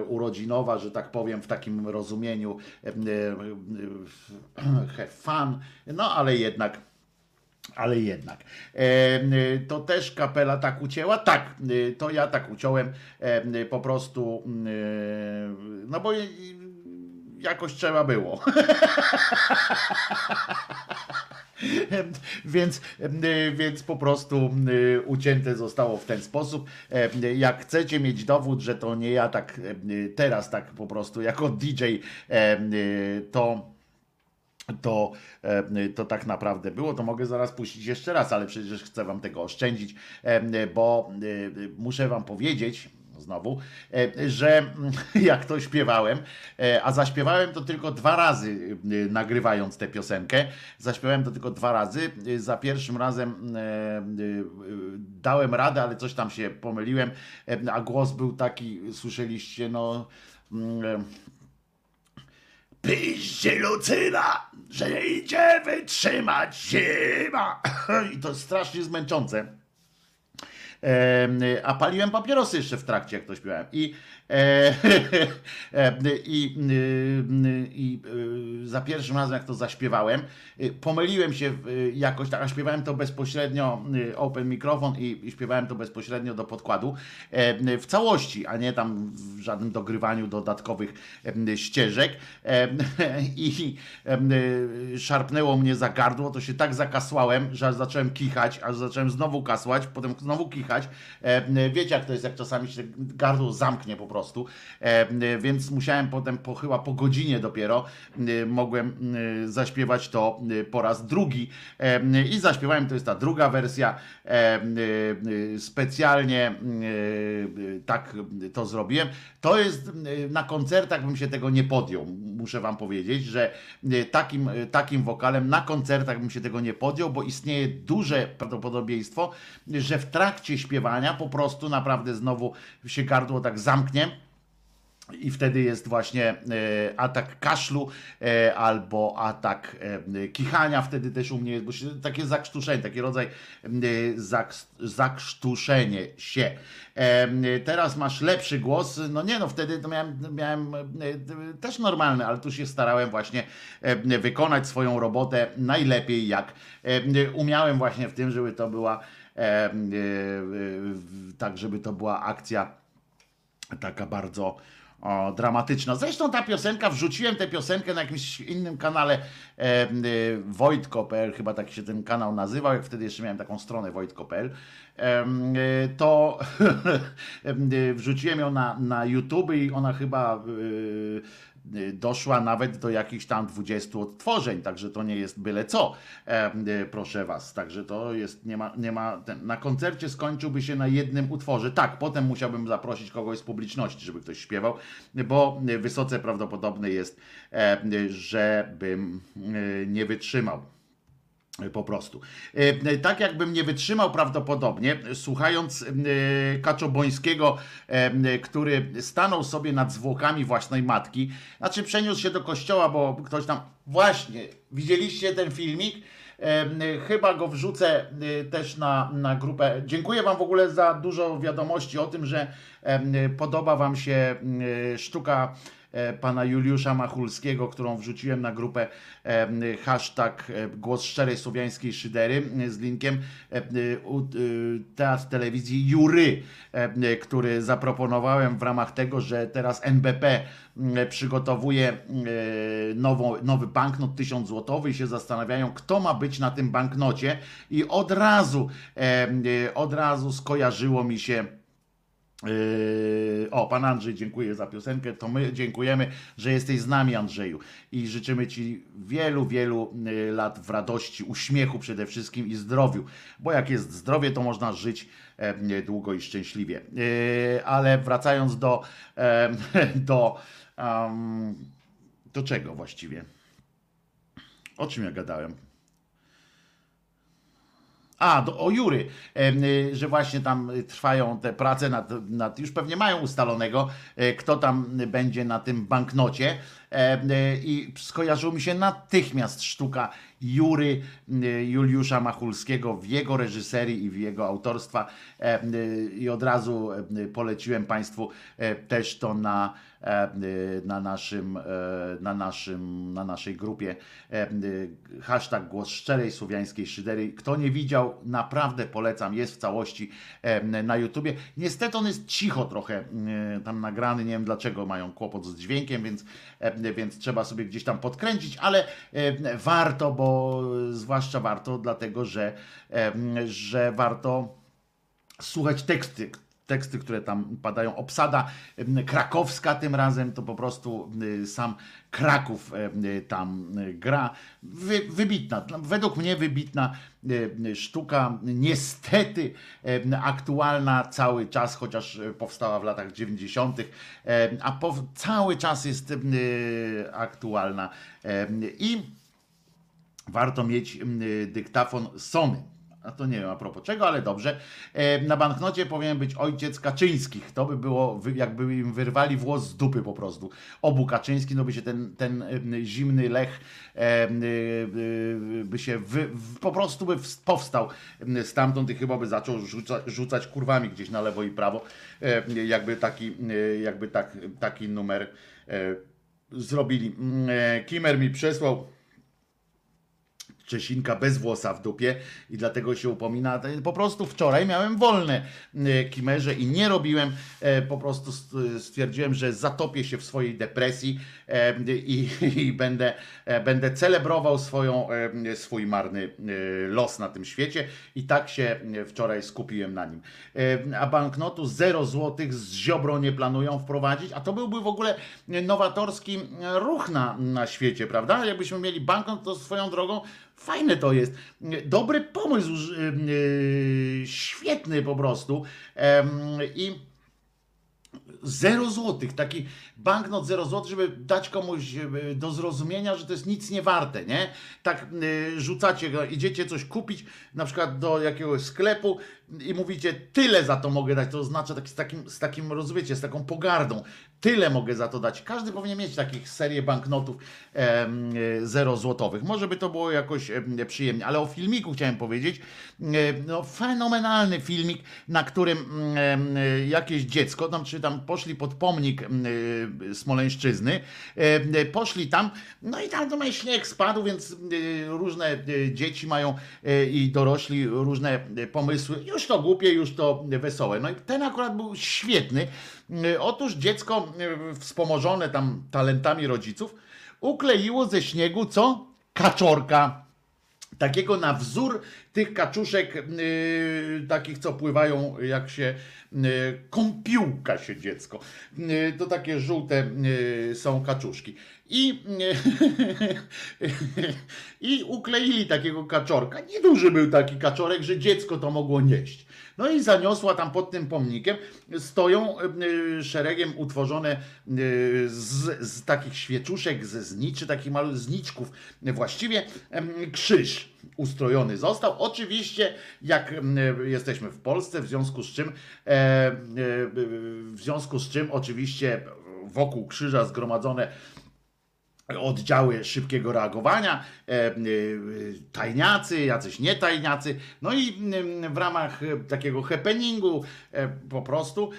urodzinowa, że tak powiem, w takim rozumieniu have fun, no ale jednak ale jednak. E, y, to też kapela tak ucięła? Tak, y, to ja tak uciąłem. E, po prostu, no bo jakoś trzeba było. więc, więc po prostu ucięte zostało w ten sposób. E, Jak chcecie mieć dowód, że to nie ja tak teraz tak po prostu jako DJ, e, to to, e, to tak naprawdę było, to mogę zaraz puścić jeszcze raz, ale przecież chcę wam tego oszczędzić, e, bo e, muszę wam powiedzieć znowu, że jak to śpiewałem, a zaśpiewałem to tylko dwa razy nagrywając tę piosenkę, zaśpiewałem to tylko dwa razy, za pierwszym razem dałem radę, ale coś tam się pomyliłem, a głos był taki, słyszeliście, no mm, Piździ Lucyna, że idzie wytrzymać zima I to jest strasznie zmęczące. Em, A paliłem papierosy jeszcze w trakcie, jak to śpiewałem. I, i, y, i y, za pierwszym razem, jak to zaśpiewałem, y, pomyliłem się jakoś tak, a śpiewałem to bezpośrednio, open mikrofon i, i śpiewałem to bezpośrednio do podkładu e, w całości, a nie tam w żadnym dogrywaniu dodatkowych ścieżek. I szarpnęło mnie za gardło, to się tak zakasłałem, że zacząłem kichać, aż zacząłem znowu kasłać, potem znowu kichać. E, Wiecie, jak to jest, jak czasami się gardło zamknie po prostu. E, Więc musiałem potem, po, chyba po godzinie dopiero, e, mogłem e, zaśpiewać to e, po raz drugi. E, I zaśpiewałem, to jest ta druga wersja. E, e, Specjalnie e, tak to zrobiłem. To jest e, na koncertach bym się tego nie podjął. Muszę wam powiedzieć, że e, takim, e, takim wokalem na koncertach bym się tego nie podjął, bo istnieje duże prawdopodobieństwo, że w trakcie śpiewania po prostu naprawdę znowu się gardło tak zamknie. I wtedy jest właśnie e, atak kaszlu e, albo atak e, kichania, wtedy też u mnie jest, bo się, takie zakrztuszenie, taki rodzaj zak, zakrztuszenie się. Teraz masz lepszy głos, no nie no, wtedy to miałem, miałem też normalny, ale tu się starałem właśnie wykonać swoją robotę najlepiej jak umiałem właśnie w tym, żeby to była tak, żeby to była akcja taka bardzo o, dramatyczna. Zresztą ta piosenka, wrzuciłem tę piosenkę na jakimś innym kanale e, e, Wojtko.pl, chyba tak się ten kanał nazywał, jak wtedy jeszcze miałem taką stronę Wojtko.pl em, e, to e, wrzuciłem ją na, na YouTube i ona chyba e, e, doszła nawet do jakichś tam 20 odtworzeń, także to nie jest byle co, e, proszę was. Także to jest, nie ma, nie ma ten, na koncercie skończyłby się na jednym utworze. Tak, potem musiałbym zaprosić kogoś z publiczności, żeby ktoś śpiewał, bo wysoce prawdopodobne jest, e, żebym e, nie wytrzymał. Po prostu. E, Tak jakbym nie wytrzymał prawdopodobnie, słuchając e, Kaczobońskiego, e, który stanął sobie nad zwłokami własnej matki, znaczy przeniósł się do kościoła, bo ktoś tam. Właśnie, widzieliście ten filmik? E, Chyba go wrzucę e, też na, na grupę. Dziękuję Wam w ogóle za dużo wiadomości o tym, że e, podoba Wam się e, sztuka e, pana Juliusza Machulskiego, którą wrzuciłem na grupę e, hashtag e, głos szczerej słowiańskiej szydery e, z linkiem e, e, e, Teatr Telewizji Jury, e, który zaproponowałem w ramach tego, że teraz NBP przygotowuje e, nowy banknot 1000 złotowy i się zastanawiają, kto ma być na tym banknocie i od razu, e, e, od razu skojarzyło mi się o, pan Andrzej, dziękuję za piosenkę. To my dziękujemy, że jesteś z nami, Andrzeju. I życzymy Ci wielu, wielu yy, lat w radości, uśmiechu przede wszystkim i zdrowiu. Bo jak jest zdrowie, to można żyć e, długo i szczęśliwie. Yy, ale wracając do, e, do, do czego właściwie? O czym ja gadałem? A, do, o Jury, y, że właśnie tam y, trwają te prace nad, nad, już pewnie mają ustalonego, e, kto tam będzie na tym banknocie. Y, i skojarzyło mi się natychmiast sztuka Jury y, Juliusza Machulskiego w jego reżyserii i w jego autorstwa. Y, i od razu em, poleciłem Państwu e, też to na, y, na naszym, e, na naszym, na naszej grupie em, y, hashtag głos szczerej słowiańskiej szydery. Kto nie widział, naprawdę polecam, jest w całości na YouTubie. Niestety on jest cicho trochę e, tam nagrany, nie wiem dlaczego mają kłopot z dźwiękiem, więc, więc trzeba sobie gdzieś tam podkręcić, ale warto, bo zwłaszcza warto, dlatego że, że warto słuchać teksty, teksty, które tam padają. Obsada krakowska tym razem, to po prostu y, sam Kraków y, tam y, gra. Wy, wybitna, według mnie wybitna sztuka, niestety aktualna cały czas, chociaż powstała w latach 90., em, a po, cały czas jest aktualna. I warto mieć dyktafon Sony. A to nie wiem a propos czego, ale dobrze. E, Na banknocie powinien być ojciec Kaczyńskich. To by było, jakby im wyrwali włos z dupy po prostu. Obu Kaczyński, no by się ten, ten em, zimny lech em, y, y, by się wy, po prostu by ws- powstał stamtąd i chyba by zaczął rzuca, rzucać kurwami gdzieś na lewo i prawo. E, Jakby taki, e, jakby tak, taki numer e, zrobili. Mm, e, Kimer mi przesłał Czesinka bez włosa w dupie i dlatego się upomina. Po prostu wczoraj miałem wolne e, kimerze i nie robiłem, e, po prostu st- stwierdziłem, że zatopię się w swojej depresji e, i, i będę, będę celebrował swoją, swój marny los na tym świecie i tak się wczoraj skupiłem na nim. A banknotu 0 złotych z ziobro nie planują wprowadzić, a to byłby w ogóle nowatorski ruch na, na świecie, prawda? Jakbyśmy mieli banknot, to swoją drogą Fajne to jest. Dobry pomysł, ż- yy, świetny po prostu. I zero złotych, taki banknot zero złotych, żeby dać komuś do zrozumienia, że to jest nic nie warte, nie? Tak y, rzucacie idziecie coś kupić, na przykład do jakiegoś sklepu i mówicie, tyle za to mogę dać, to oznacza tak, z, takim, z takim, rozumiecie, z taką pogardą, tyle mogę za to dać. Każdy powinien mieć takich serię banknotów e, zero złotowych. Może by to było jakoś em, przyjemnie, ale o filmiku chciałem powiedzieć, e, no fenomenalny filmik, na którym e, jakieś dziecko, tam czy tam poszli pod pomnik e, Smoleńszczyzny, e, poszli tam, no i tam to śnieg spadł, więc e, różne e, dzieci mają e, i dorośli różne e, pomysły, już to głupie, już to wesołe. No i ten akurat był świetny. Otóż dziecko e, wspomożone tam talentami rodziców ukleiło ze śniegu co? Kaczorka takiego na wzór tych kaczuszek y, takich, co pływają, jak się y, kąpiłka się dziecko. Y, to takie żółte są kaczuszki. I, I ukleili takiego kaczorka. Nieduży był taki kaczorek, że dziecko to mogło nieść. No i zaniosła tam pod tym pomnikiem, stoją y, szeregiem utworzone y, z, z takich świeczuszek, ze zniczy, takich malu zniczków. Właściwie krzyż ustrojony został. Oczywiście, jak jesteśmy w Polsce, w związku z czym, e, e, w związku z czym oczywiście wokół krzyża zgromadzone oddziały szybkiego reagowania, e, e, tajniacy, jacyś nietajniacy. No i mm, w ramach e, takiego happeningu po prostu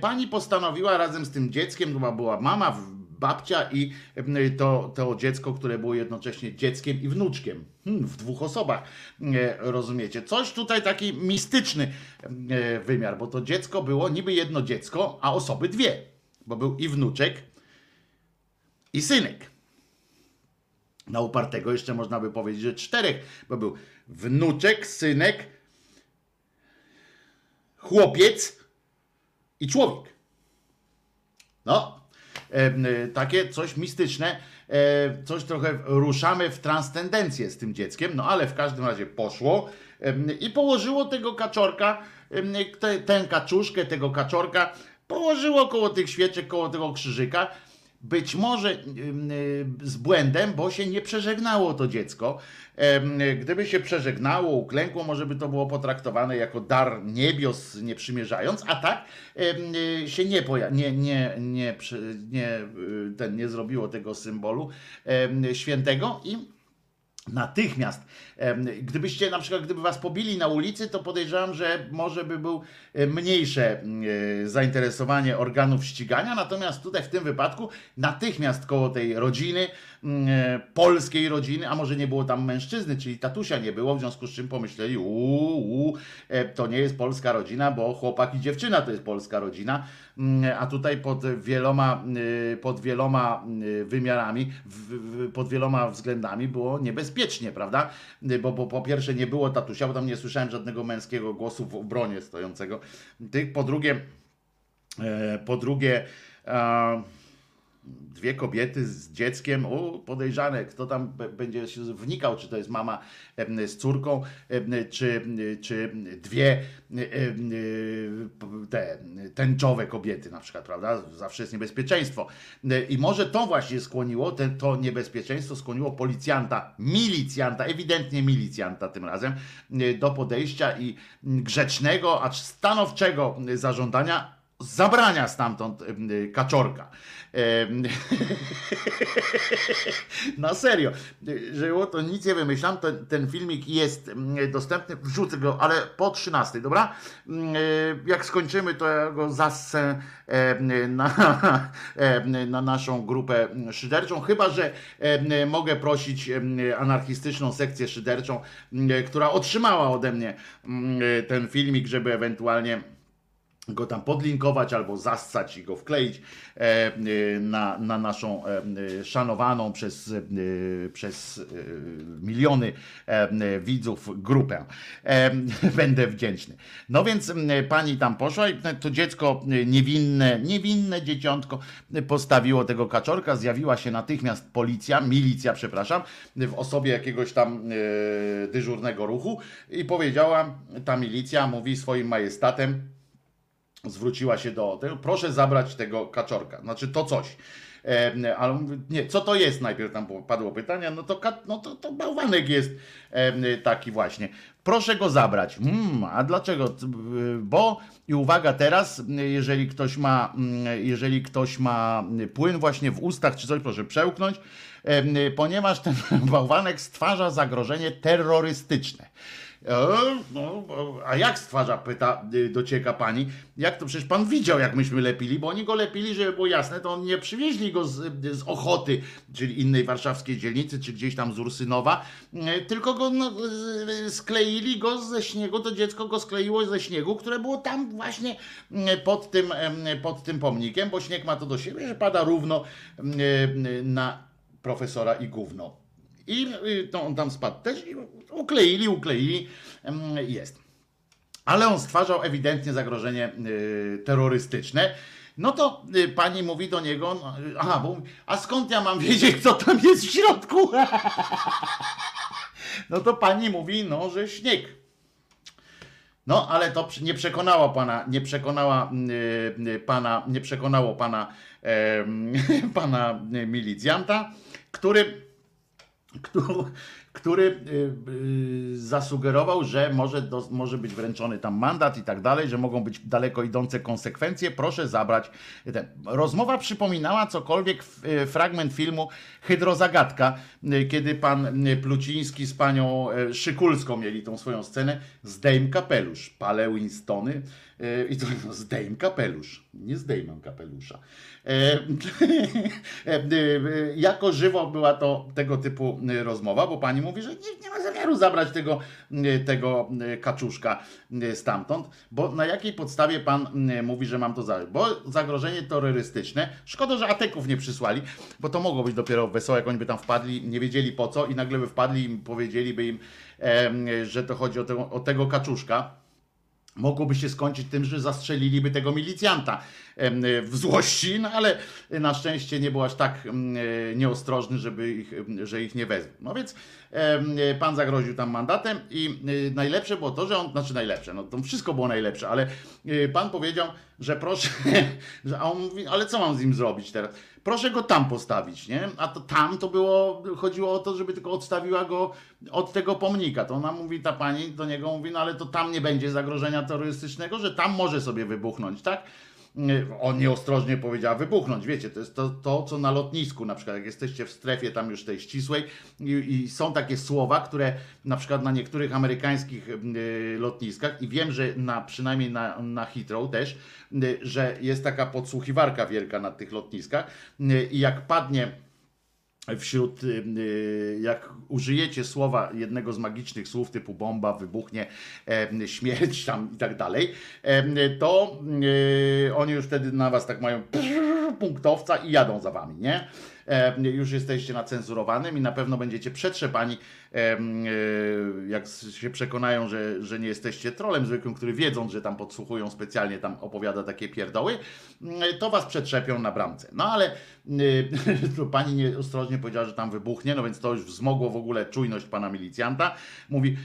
pani postanowiła razem z tym dzieckiem, chyba była mama, babcia i e, to, to dziecko, które było jednocześnie dzieckiem i wnuczkiem. Hmm, w dwóch osobach, rozumiecie? Coś tutaj taki mistyczny wymiar, bo to dziecko było niby jedno dziecko, a osoby dwie, bo był i wnuczek, i synek. Na upartego jeszcze można by powiedzieć, że czterech, bo był wnuczek, synek, chłopiec i człowiek. No, e, takie coś mistyczne, e, coś trochę ruszamy w transcendencję z tym dzieckiem, no ale w każdym razie poszło e, i położyło tego kaczorka, tę kaczuszkę, tego kaczorka, położyło koło tych świeczek, koło tego krzyżyka, być może z błędem, bo się nie przeżegnało to dziecko. Gdyby się przeżegnało, uklękło, może by to było potraktowane jako dar niebios, nie przymierzając, a tak się nie, poja- nie, nie, nie, nie, y, ten, nie zrobiło tego symbolu świętego i natychmiast. Gdybyście na przykład, gdyby was pobili na ulicy, to podejrzewam, że może by był e, mniejsze e, zainteresowanie organów ścigania, natomiast tutaj w tym wypadku natychmiast koło tej rodziny, e, polskiej rodziny, a może nie było tam mężczyzny, czyli tatusia nie było, w związku z czym pomyśleli, uuu, to nie jest polska rodzina, bo chłopak i dziewczyna to jest polska rodzina, a tutaj pod wieloma, pod wieloma wymiarami, pod wieloma względami było niebezpiecznie, prawda? Y, Bo, bo po pierwsze nie było tatusia, bo tam nie słyszałem żadnego męskiego głosu w obronie stojącego. Tych, po drugie, e, po drugie, dwie kobiety z dzieckiem, o, podejrzane, kto tam będzie się wnikał, czy to jest mama z córką, czy, czy dwie te tęczowe kobiety na przykład, prawda? Zawsze jest niebezpieczeństwo. I może to właśnie skłoniło, te, to niebezpieczeństwo skłoniło policjanta, milicjanta, ewidentnie milicjanta tym razem, do podejścia i grzecznego, acz stanowczego zażądania zabrania stamtąd y, kaczorka. Na serio, Y, że było to nic nie wymyślam, ten, ten filmik jest mm, dostępny, wrzucę go, ale po 13, dobra? Mm, y, Jak skończymy, to ja go zassę na, na naszą grupę szyderczą, chyba, że mogę prosić anarchistyczną sekcję szyderczą, m, która otrzymała ode mnie mm, ten filmik, żeby ewentualnie go tam podlinkować albo zassać i go wkleić e, e, na, na naszą e, szanowaną przez, przez miliony widzów grupę. Będę wdzięczny. No więc pani tam poszła i to dziecko niewinne, niewinne dzieciątko postawiło tego kaczorka, zjawiła się natychmiast policja, milicja, przepraszam, w osobie jakiegoś tam dyżurnego ruchu i powiedziała, ta milicja mówi swoim majestatem, zwróciła się do tego, proszę zabrać tego kaczorka, znaczy to coś. E, ale nie, co to jest? Najpierw tam padło pytanie, no to, no to, to bałwanek jest e, taki właśnie. Proszę go zabrać. Mm, a dlaczego? C- Bo i uwaga teraz, jeżeli ktoś ma, mm, jeżeli ktoś ma płyn właśnie w ustach czy coś, proszę przełknąć, e, ponieważ ten bałwanek stwarza zagrożenie terrorystyczne. E, no, a jak stwarza, pyta, y, docieka pani. Jak to przecież pan widział, jak myśmy lepili, bo oni go lepili, żeby było jasne, to nie przywieźli go z, z Ochoty, czyli innej warszawskiej dzielnicy, czy gdzieś tam z Ursynowa, y, tylko go no, y, skleili go ze śniegu, to dziecko go skleiło ze śniegu, które było tam właśnie y, pod tym, y, pod tym pomnikiem, bo śnieg ma to do siebie, że pada równo y, y, na profesora i gówno. I y, to on tam spadł też i ukleili, ukleili, jest. Ale on stwarzał ewidentnie zagrożenie y, terrorystyczne. No to y, pani mówi do niego, no, aha, bo, a skąd ja mam wiedzieć, co tam jest w środku? No to pani mówi, no, że śnieg. No, ale to nie przekonało pana, nie przekonała pana, nie przekonało pana, pana milicjanta, który, który, y, y, zasugerował, że może, do, może być wręczony tam mandat i tak dalej, że mogą być daleko idące konsekwencje. Proszę zabrać ten. Rozmowa przypominała cokolwiek y, fragment filmu Hydrozagadka, y, kiedy pan y, Pluciński z panią y, Szykulską mieli tą swoją scenę. Zdejm kapelusz, palę Winstony y, i to no, zdejm kapelusz, nie zdejmę kapelusza. E, e, y, jako żywo była to tego typu rozmowa, bo pani mówi, że nie, ma zamiaru zabrać tego, tego kaczuszka stamtąd, bo na jakiej podstawie pan mówi, że mam to zabrać? Bo zagrożenie terrorystyczne, szkoda, że ateków nie przysłali, bo to mogło być dopiero wesoło, jak oni by tam wpadli, nie wiedzieli po co i nagle by wpadli i powiedzieliby im, że to chodzi o tego, o tego kaczuszka mogłoby się skończyć tym, że zastrzeliliby tego milicjanta w złości, no ale na szczęście nie był aż tak nieostrożny, żeby ich, że ich nie wezwał. No więc pan zagroził tam mandatem i y, najlepsze było to, że on, znaczy najlepsze, no to wszystko było najlepsze, ale y, pan powiedział, że proszę, że, on mówi, ale co mam z nim zrobić teraz? Proszę go tam postawić, nie? A to tam to było, chodziło o to, żeby tylko odstawiła go od tego pomnika. To ona mówi, ta pani do niego mówi, no ale to tam nie będzie zagrożenia terrorystycznego, że tam może sobie wybuchnąć, tak? On nieostrożnie powiedziała wybuchnąć. Wiecie, to jest to, to, co na lotnisku, na przykład jak jesteście w strefie tam już tej ścisłej i, i są takie słowa, które na przykład na niektórych amerykańskich y, lotniskach i wiem, że na, przynajmniej na, na Heathrow też, y, że jest taka podsłuchiwarka wielka na tych lotniskach y, i jak padnie wśród, y, y, jak użyjecie słowa, jednego z magicznych słów typu bomba, wybuchnie, e, śmierć tam i tak dalej, e, to y, oni już wtedy na was tak mają punktowca i jadą za wami, nie? E, już jesteście na cenzurowanym i na pewno będziecie przetrzepani, e, jak się przekonają, że, że nie jesteście trolem zwykłym, który wiedząc, że tam podsłuchują specjalnie, tam opowiada takie pierdoły, e, to was przetrzepią na bramce. No ale to pani nieostrożnie powiedziała, że tam wybuchnie, no więc to już wzmogło w ogóle czujność pana milicjanta. Mówi,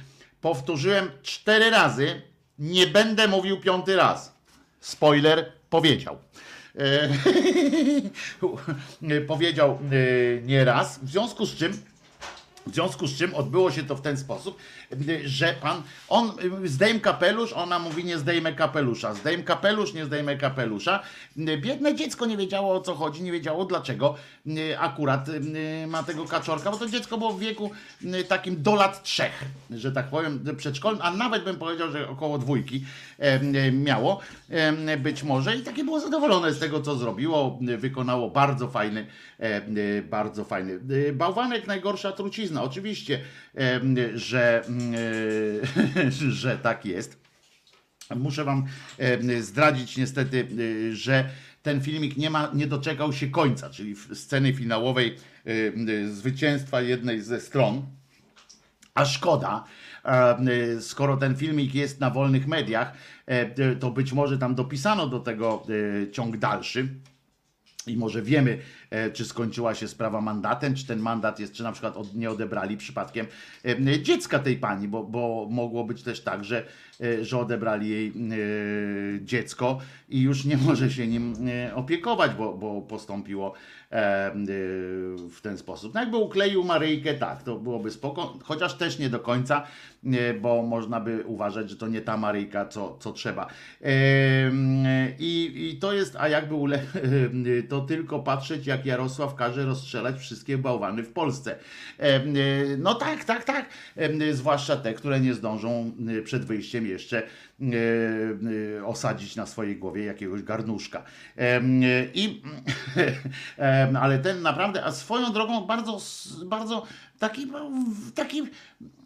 powtórzyłem cztery razy, nie będę mówił piąty raz. Spoiler, powiedział. E, powiedział e, nieraz, w związku z czym w związku z czym odbyło się to w ten sposób, że pan, on y, zdejm kapelusz, ona mówi nie zdejmę kapelusza, zdejm kapelusz, nie zdejmę kapelusza. Y, Biedne dziecko nie wiedziało o co chodzi, nie wiedziało dlaczego y, akurat ma tego kaczorka, bo to dziecko było w wieku takim do lat trzech, że tak powiem, przedszkolnym, a nawet bym powiedział, że około dwójki e, e, miało e, być może i takie było zadowolone z tego, co zrobiło, wykonało bardzo fajny, bardzo fajny. Bałwanek najgorsza trucizna, oczywiście, że, że tak jest. Muszę wam e, zdradzić niestety, e, że ten filmik nie, ma, nie doczekał się końca, czyli sceny finałowej e, e, zwycięstwa jednej ze stron. A szkoda, e, skoro ten filmik jest na wolnych mediach, e, to być może tam dopisano do tego e, ciąg dalszy. I może wiemy, e, czy skończyła się sprawa mandatem, czy ten mandat jest, czy na przykład od, nie odebrali przypadkiem e, dziecka tej pani, bo, bo mogło być też tak, że, e, że odebrali jej dziecko i już nie może się nim opiekować, bo, bo postąpiło w ten sposób. No jakby ukleił Maryjkę, tak, to byłoby spoko, chociaż też nie do końca, e, bo można by uważać, że to nie ta Maryjka, co, co trzeba. E, I, I to jest, a jakby ule, to tylko patrzeć, jak Jarosław każe rozstrzelać wszystkie bałwany w Polsce. E, e, No tak, tak, tak. E, Zwłaszcza te, które nie zdążą e, przed wyjściem jeszcze e, e, osadzić na swojej głowie jakiegoś garnuszka. E, e, I, e, ale ten naprawdę, a swoją drogą bardzo, bardzo taki, taki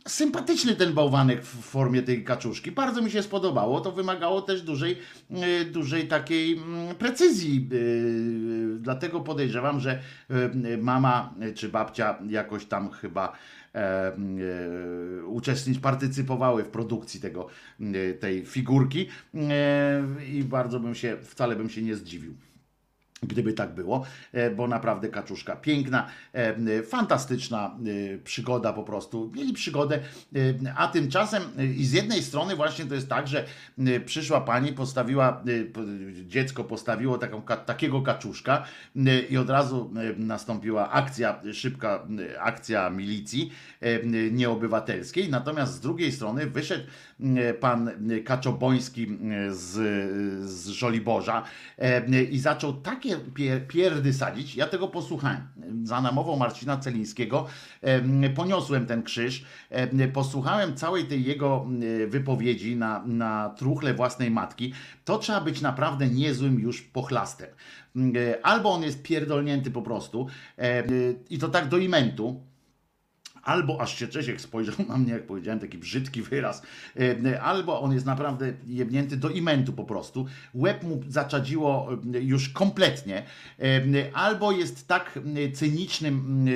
sympatyczny ten bałwanek w formie tej kaczuszki. Bardzo mi się spodobało. To wymagało też dużej, e, dużej takiej mm, precyzji e, dlatego podejrzewam, że e, mama e, czy babcia jakoś tam chyba e, e, uczestnicz, partycypowały w produkcji tego, e, tej figurki e, i bardzo bym się, wcale bym się nie zdziwił. Gdyby tak było, e, bo naprawdę kaczuszka piękna, e, fantastyczna e, przygoda po prostu. Mieli przygodę, a tymczasem i z jednej strony właśnie to jest tak, że przyszła pani, postawiła, po- dziecko postawiło taką, takiego kaczuszka i od razu nastąpiła akcja, szybka akcja milicji nieobywatelskiej. Natomiast z drugiej strony wyszedł pan Kaczoboński e, z, z Żoliborza e, i zaczął takie pie- pierdy sadzić. Ja tego posłuchałem. Za namową Marcina Celińskiego e, poniosłem ten krzyż, e, posłuchałem całej tej jego e, wypowiedzi na, na truchle własnej matki. To trzeba być naprawdę niezłym już pochlastem. E, Albo on jest pierdolnięty po prostu e, i to tak do imentu, Albo aż się Czesiek spojrzał na mnie, jak powiedziałem, taki brzydki wyraz. E, Albo on jest naprawdę jebnięty do imentu po prostu. Łeb mu zaczadziło e, już kompletnie. E, Albo jest tak e, cynicznym e,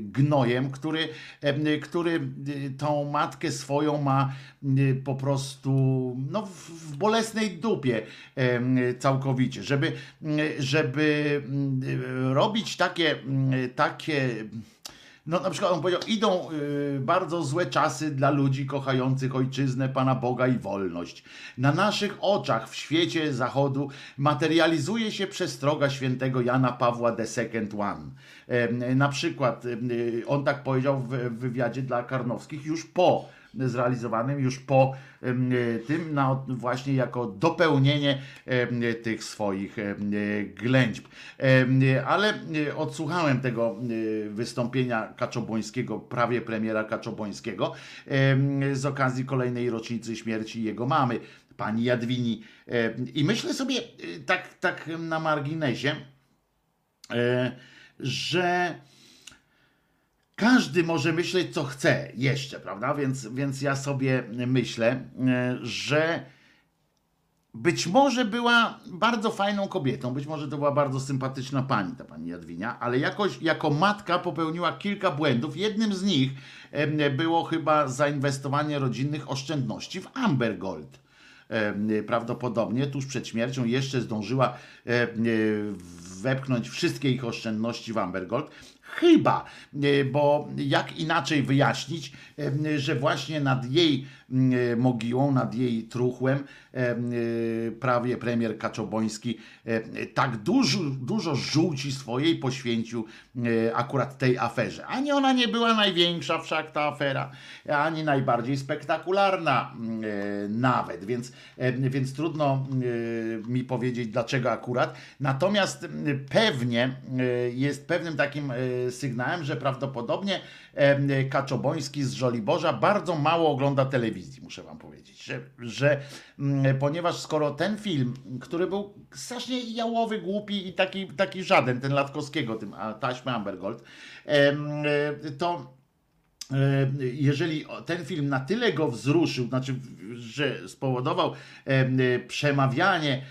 gnojem, który, e, który e, tą matkę swoją ma e, po prostu no, w bolesnej dupie e, całkowicie. Żeby, żeby e, robić takie, takie no na przykład on powiedział, idą y, bardzo złe czasy dla ludzi kochających ojczyznę, Pana Boga i wolność. Na naszych oczach w świecie zachodu materializuje się przestroga świętego Jana Pawła II. Em, na przykład y, on tak powiedział w, w wywiadzie dla Karnowskich już po zrealizowanym już po em, tym, na, właśnie jako dopełnienie em, tych swoich em, ględźb. Ale e, odsłuchałem tego e, wystąpienia Kaczobońskiego, prawie premiera Kaczobońskiego, z okazji kolejnej rocznicy śmierci jego mamy, pani Jadwini. I myślę sobie e, tak, tak na marginesie, e, że każdy może myśleć, co chce jeszcze, prawda? Więc, więc ja sobie myślę, e, że być może była bardzo fajną kobietą, być może to była bardzo sympatyczna pani, ta pani Jadwinia, ale jakoś jako matka popełniła kilka błędów. Jednym z nich em, było chyba zainwestowanie rodzinnych oszczędności w Amber Gold. Em, Prawdopodobnie tuż przed śmiercią jeszcze zdążyła wepchnąć wszystkie ich oszczędności w Amber Gold. Chyba, e, bo jak inaczej wyjaśnić, e, że właśnie nad jej e, mogiłą, nad jej truchłem prawie premier Kaczoboński e, tak dużo, dużo żółci swojej poświęcił e, akurat tej aferze. Ani ona nie była największa wszak ta afera, ani najbardziej spektakularna e, nawet, więc, e, więc trudno e, mi powiedzieć dlaczego akurat. Natomiast pewnie e, jest pewnym takim e, sygnałem, że prawdopodobnie e, Kaczoboński z Żoliborza bardzo mało ogląda telewizji, muszę wam powiedzieć, że, że mm, ponieważ skoro ten film, który był strasznie jałowy, głupi i taki, taki żaden, ten Latkowskiego, tym a, Ambergold, e, to e, jeżeli ten film na tyle go wzruszył, znaczy, że spowodował e, przemawianie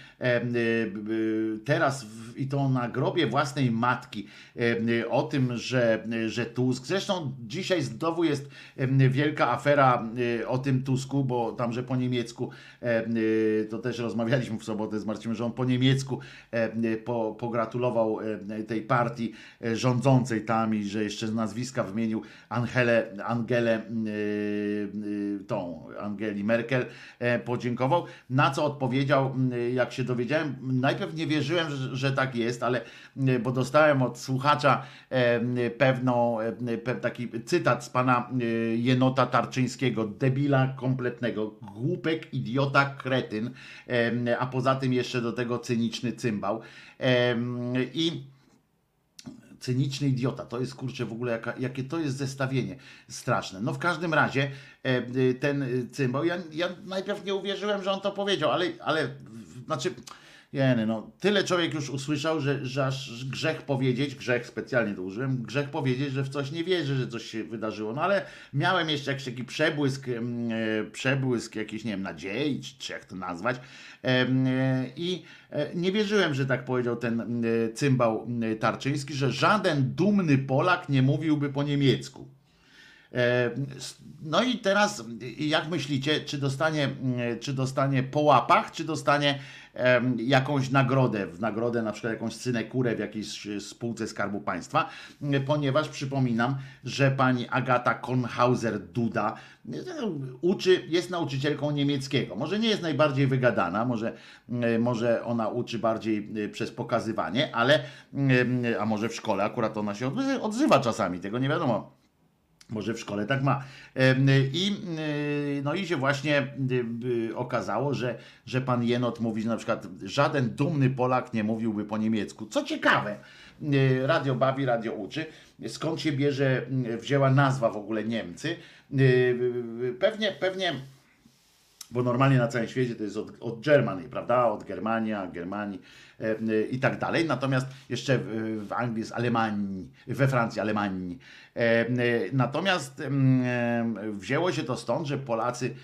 teraz w, i to na grobie własnej matki em, e, o tym, że, że Tusk, zresztą dzisiaj znowu jest wielka afera e, o tym Tusku, bo tam, że po niemiecku, em, e, to też rozmawialiśmy w sobotę z Marcinem, że on po niemiecku em, e, po, pogratulował tej partii e, rządzącej tam i że jeszcze z nazwiska wymienił Angelę, Angelę tą Angeli Merkel e, podziękował, na co odpowiedział, jak się dowiedziałem, najpierw nie wierzyłem, że tak jest, ale yy, bo dostałem od słuchacza e, pewną, e, taki cytat z pana Jenota Tarczyńskiego, debila kompletnego, głupek, idiota, kretyn, e, a poza tym jeszcze do tego cyniczny cymbał. E, I cyniczny idiota. To jest kurczę w ogóle jaka, jakie to jest zestawienie straszne. No w każdym razie e, ten cymbał, ja, ja najpierw nie uwierzyłem, że on to powiedział, ale, ale znaczy Jeny, no, tyle człowiek już usłyszał, że, że aż grzech powiedzieć, grzech specjalnie to użyłem, grzech powiedzieć, że w coś nie wierzy, że coś się wydarzyło. No ale miałem jeszcze jakiś taki przebłysk, e, przebłysk jakiś, nie wiem, nadziei, czy, jak to nazwać. E, I e, nie wierzyłem, że tak powiedział ten cymbał Tarczyński, że żaden dumny Polak nie mówiłby po niemiecku. No i teraz, jak myślicie, czy dostanie, czy dostanie po łapach, czy dostanie jakąś nagrodę, w nagrodę na przykład jakąś synekurę w jakiejś y, spółce Skarbu Państwa, ponieważ przypominam, że pani Agata Kornhauser-Duda y, uczy, jest nauczycielką niemieckiego. Może nie jest najbardziej wygadana, może, y, może ona uczy bardziej przez pokazywanie, ale, a może w szkole akurat ona się odzy- odzywa czasami, tego nie wiadomo. Może w szkole tak ma. I, y, no i się właśnie y, y, okazało, że, że pan Jenot mówi, że na przykład żaden dumny Polak nie mówiłby po niemiecku. Co ciekawe, radio bawi, radio uczy. Skąd się bierze, wzięła nazwa w ogóle Niemcy? Pewnie, pewnie bo normalnie na całym świecie to jest od, od Germany, prawda? Od Germania, Germanii e, e, i tak dalej. Natomiast jeszcze w, w Anglii jest Alemanii, we Francji Alemanii. E, e, natomiast em, e, wzięło się to stąd, że Polacy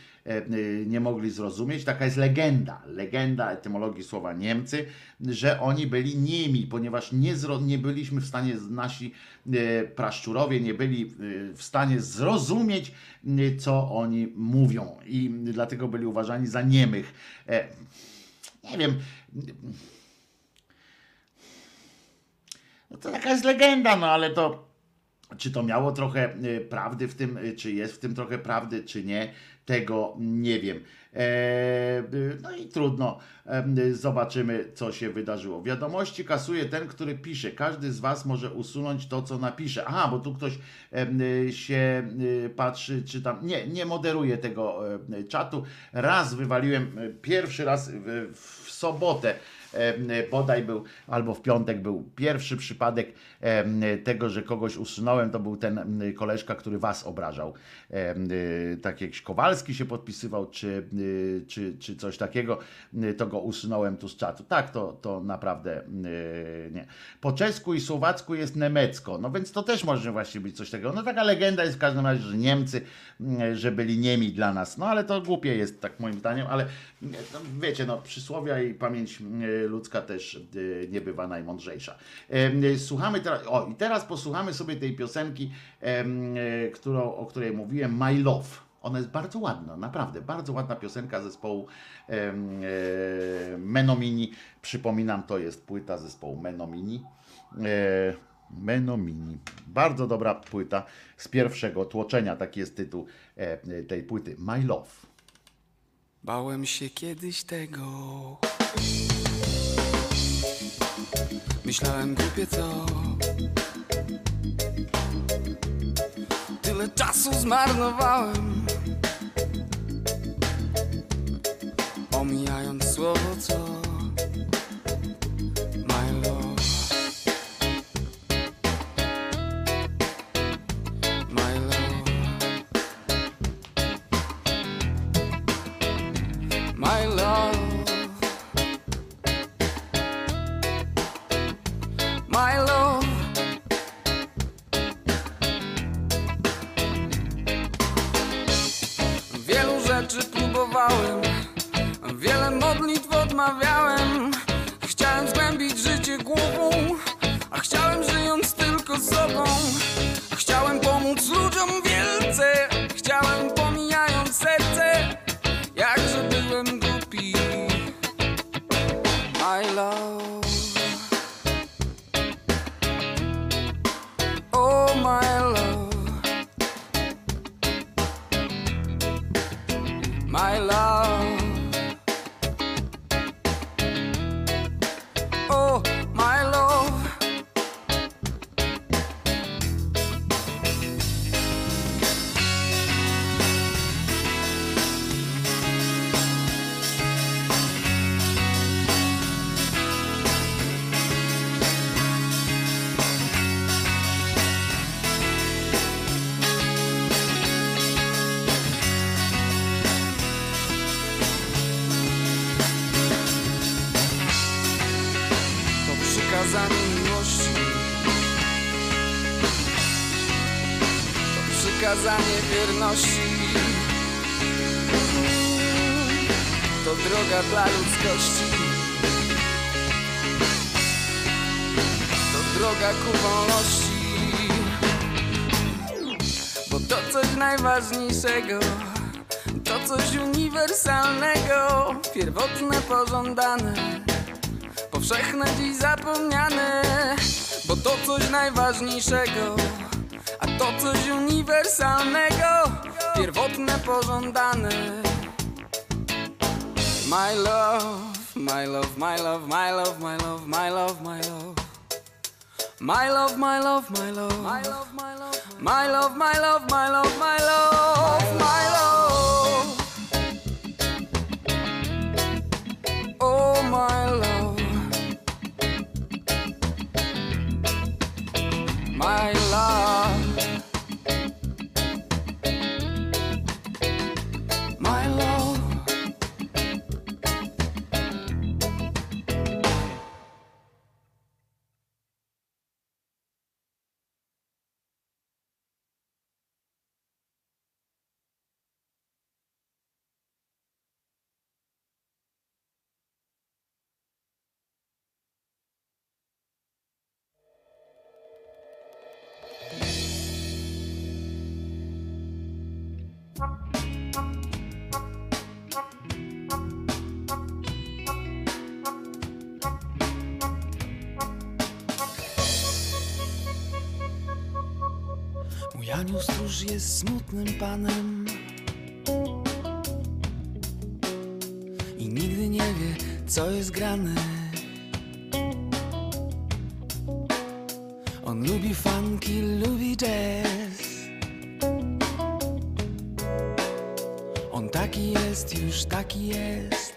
nie mogli zrozumieć. Taka jest legenda, legenda etymologii słowa Niemcy, że oni byli niemi, ponieważ nie, zro, nie byliśmy w stanie, nasi e, praszczurowie nie byli e, w stanie zrozumieć, e, co oni mówią i dlatego byli uważani za niemych. E, Nie wiem, no to jest legenda, no ale to czy to miało trochę prawdy w tym, czy jest w tym trochę prawdy, czy nie, tego nie wiem. E, no i trudno, zobaczymy, co się wydarzyło. Wiadomości kasuje ten, który pisze. Każdy z Was może usunąć to, co napisze. Aha, bo tu ktoś się y, patrzy, czy tam. Nie, nie moderuje tego e, czatu. Raz wywaliłem, y, pierwszy raz w, sobotę bodaj był, albo w piątek był pierwszy przypadek em, tego, że kogoś usunąłem, to był ten koleżka, który was obrażał. Y, Tak jak Kowalski się podpisywał, czy, czy, czy coś takiego, to go usunąłem tu z czatu. Tak, to, to naprawdę nie. Po czesku i słowacku jest nemecko, no więc to też może właśnie być coś takiego. No taka legenda jest w każdym razie, że Niemcy, że byli niemi dla nas, no ale to głupie jest, tak moim zdaniem, ale no, wiecie, no przysłowia i pamięć ludzka też y, nie bywa najmądrzejsza. Em, y, Słuchamy teraz, o i teraz posłuchamy sobie tej piosenki, którą, o której mówiłem, My Love. Ona jest bardzo ładna, naprawdę, bardzo ładna piosenka zespołu e, Menomini. Przypominam, to jest płyta zespołu Menomini. E, Menomini. Bardzo dobra płyta z pierwszego tłoczenia, taki jest tytuł e, tej płyty. My Love. Bałem się kiedyś tego. Myślałem głupie co. Tyle czasu zmarnowałem. Omijając słowo co. najważniejszego, a to coś uniwersalnego, pierwotne, pożądane. My love, my love, my love, my love, my love, my love, my love. My love, my love, my love, my love, my love, my love, my love, my love, my love. Anioł stróż jest smutnym panem. I nigdy nie wie, co jest grane. On lubi funky, lubi jazz. On taki jest, już taki jest.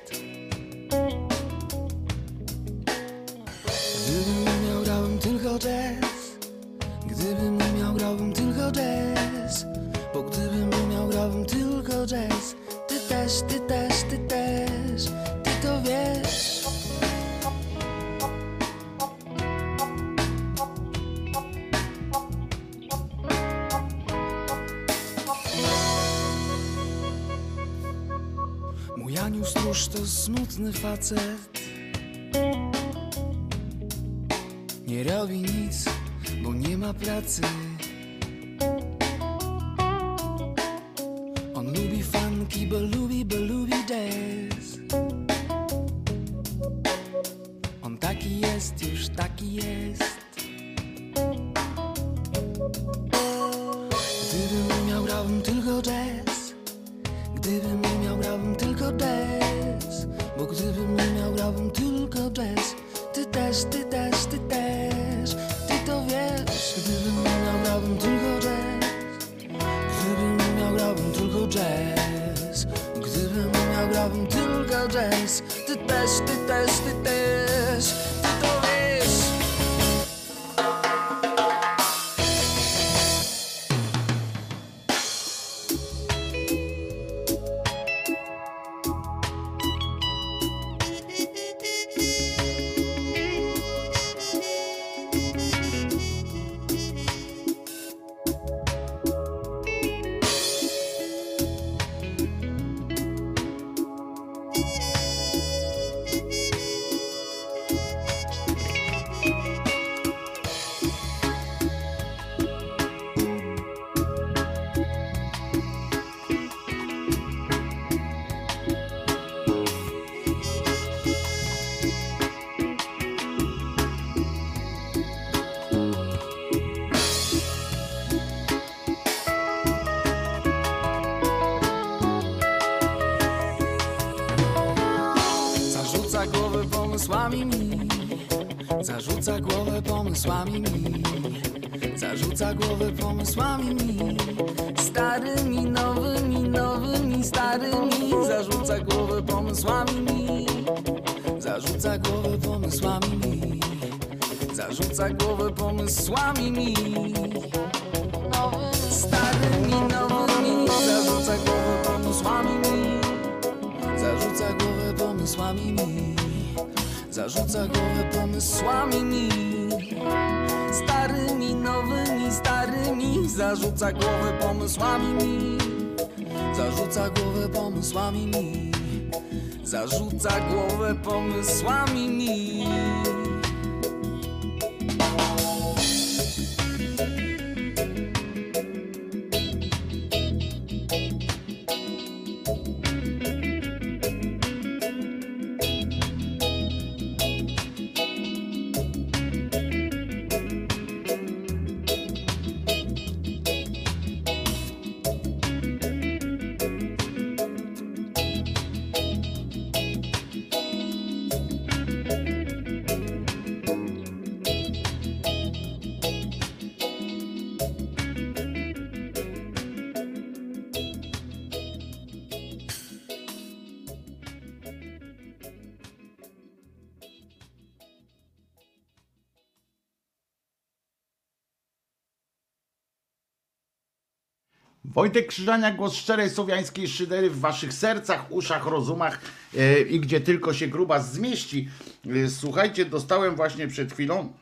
Wojtek Krzyżania, głos szczerej słowiańskiej szydery w waszych sercach, uszach, rozumach e, i gdzie tylko się grubas zmieści. E, słuchajcie, dostałem właśnie przed chwilą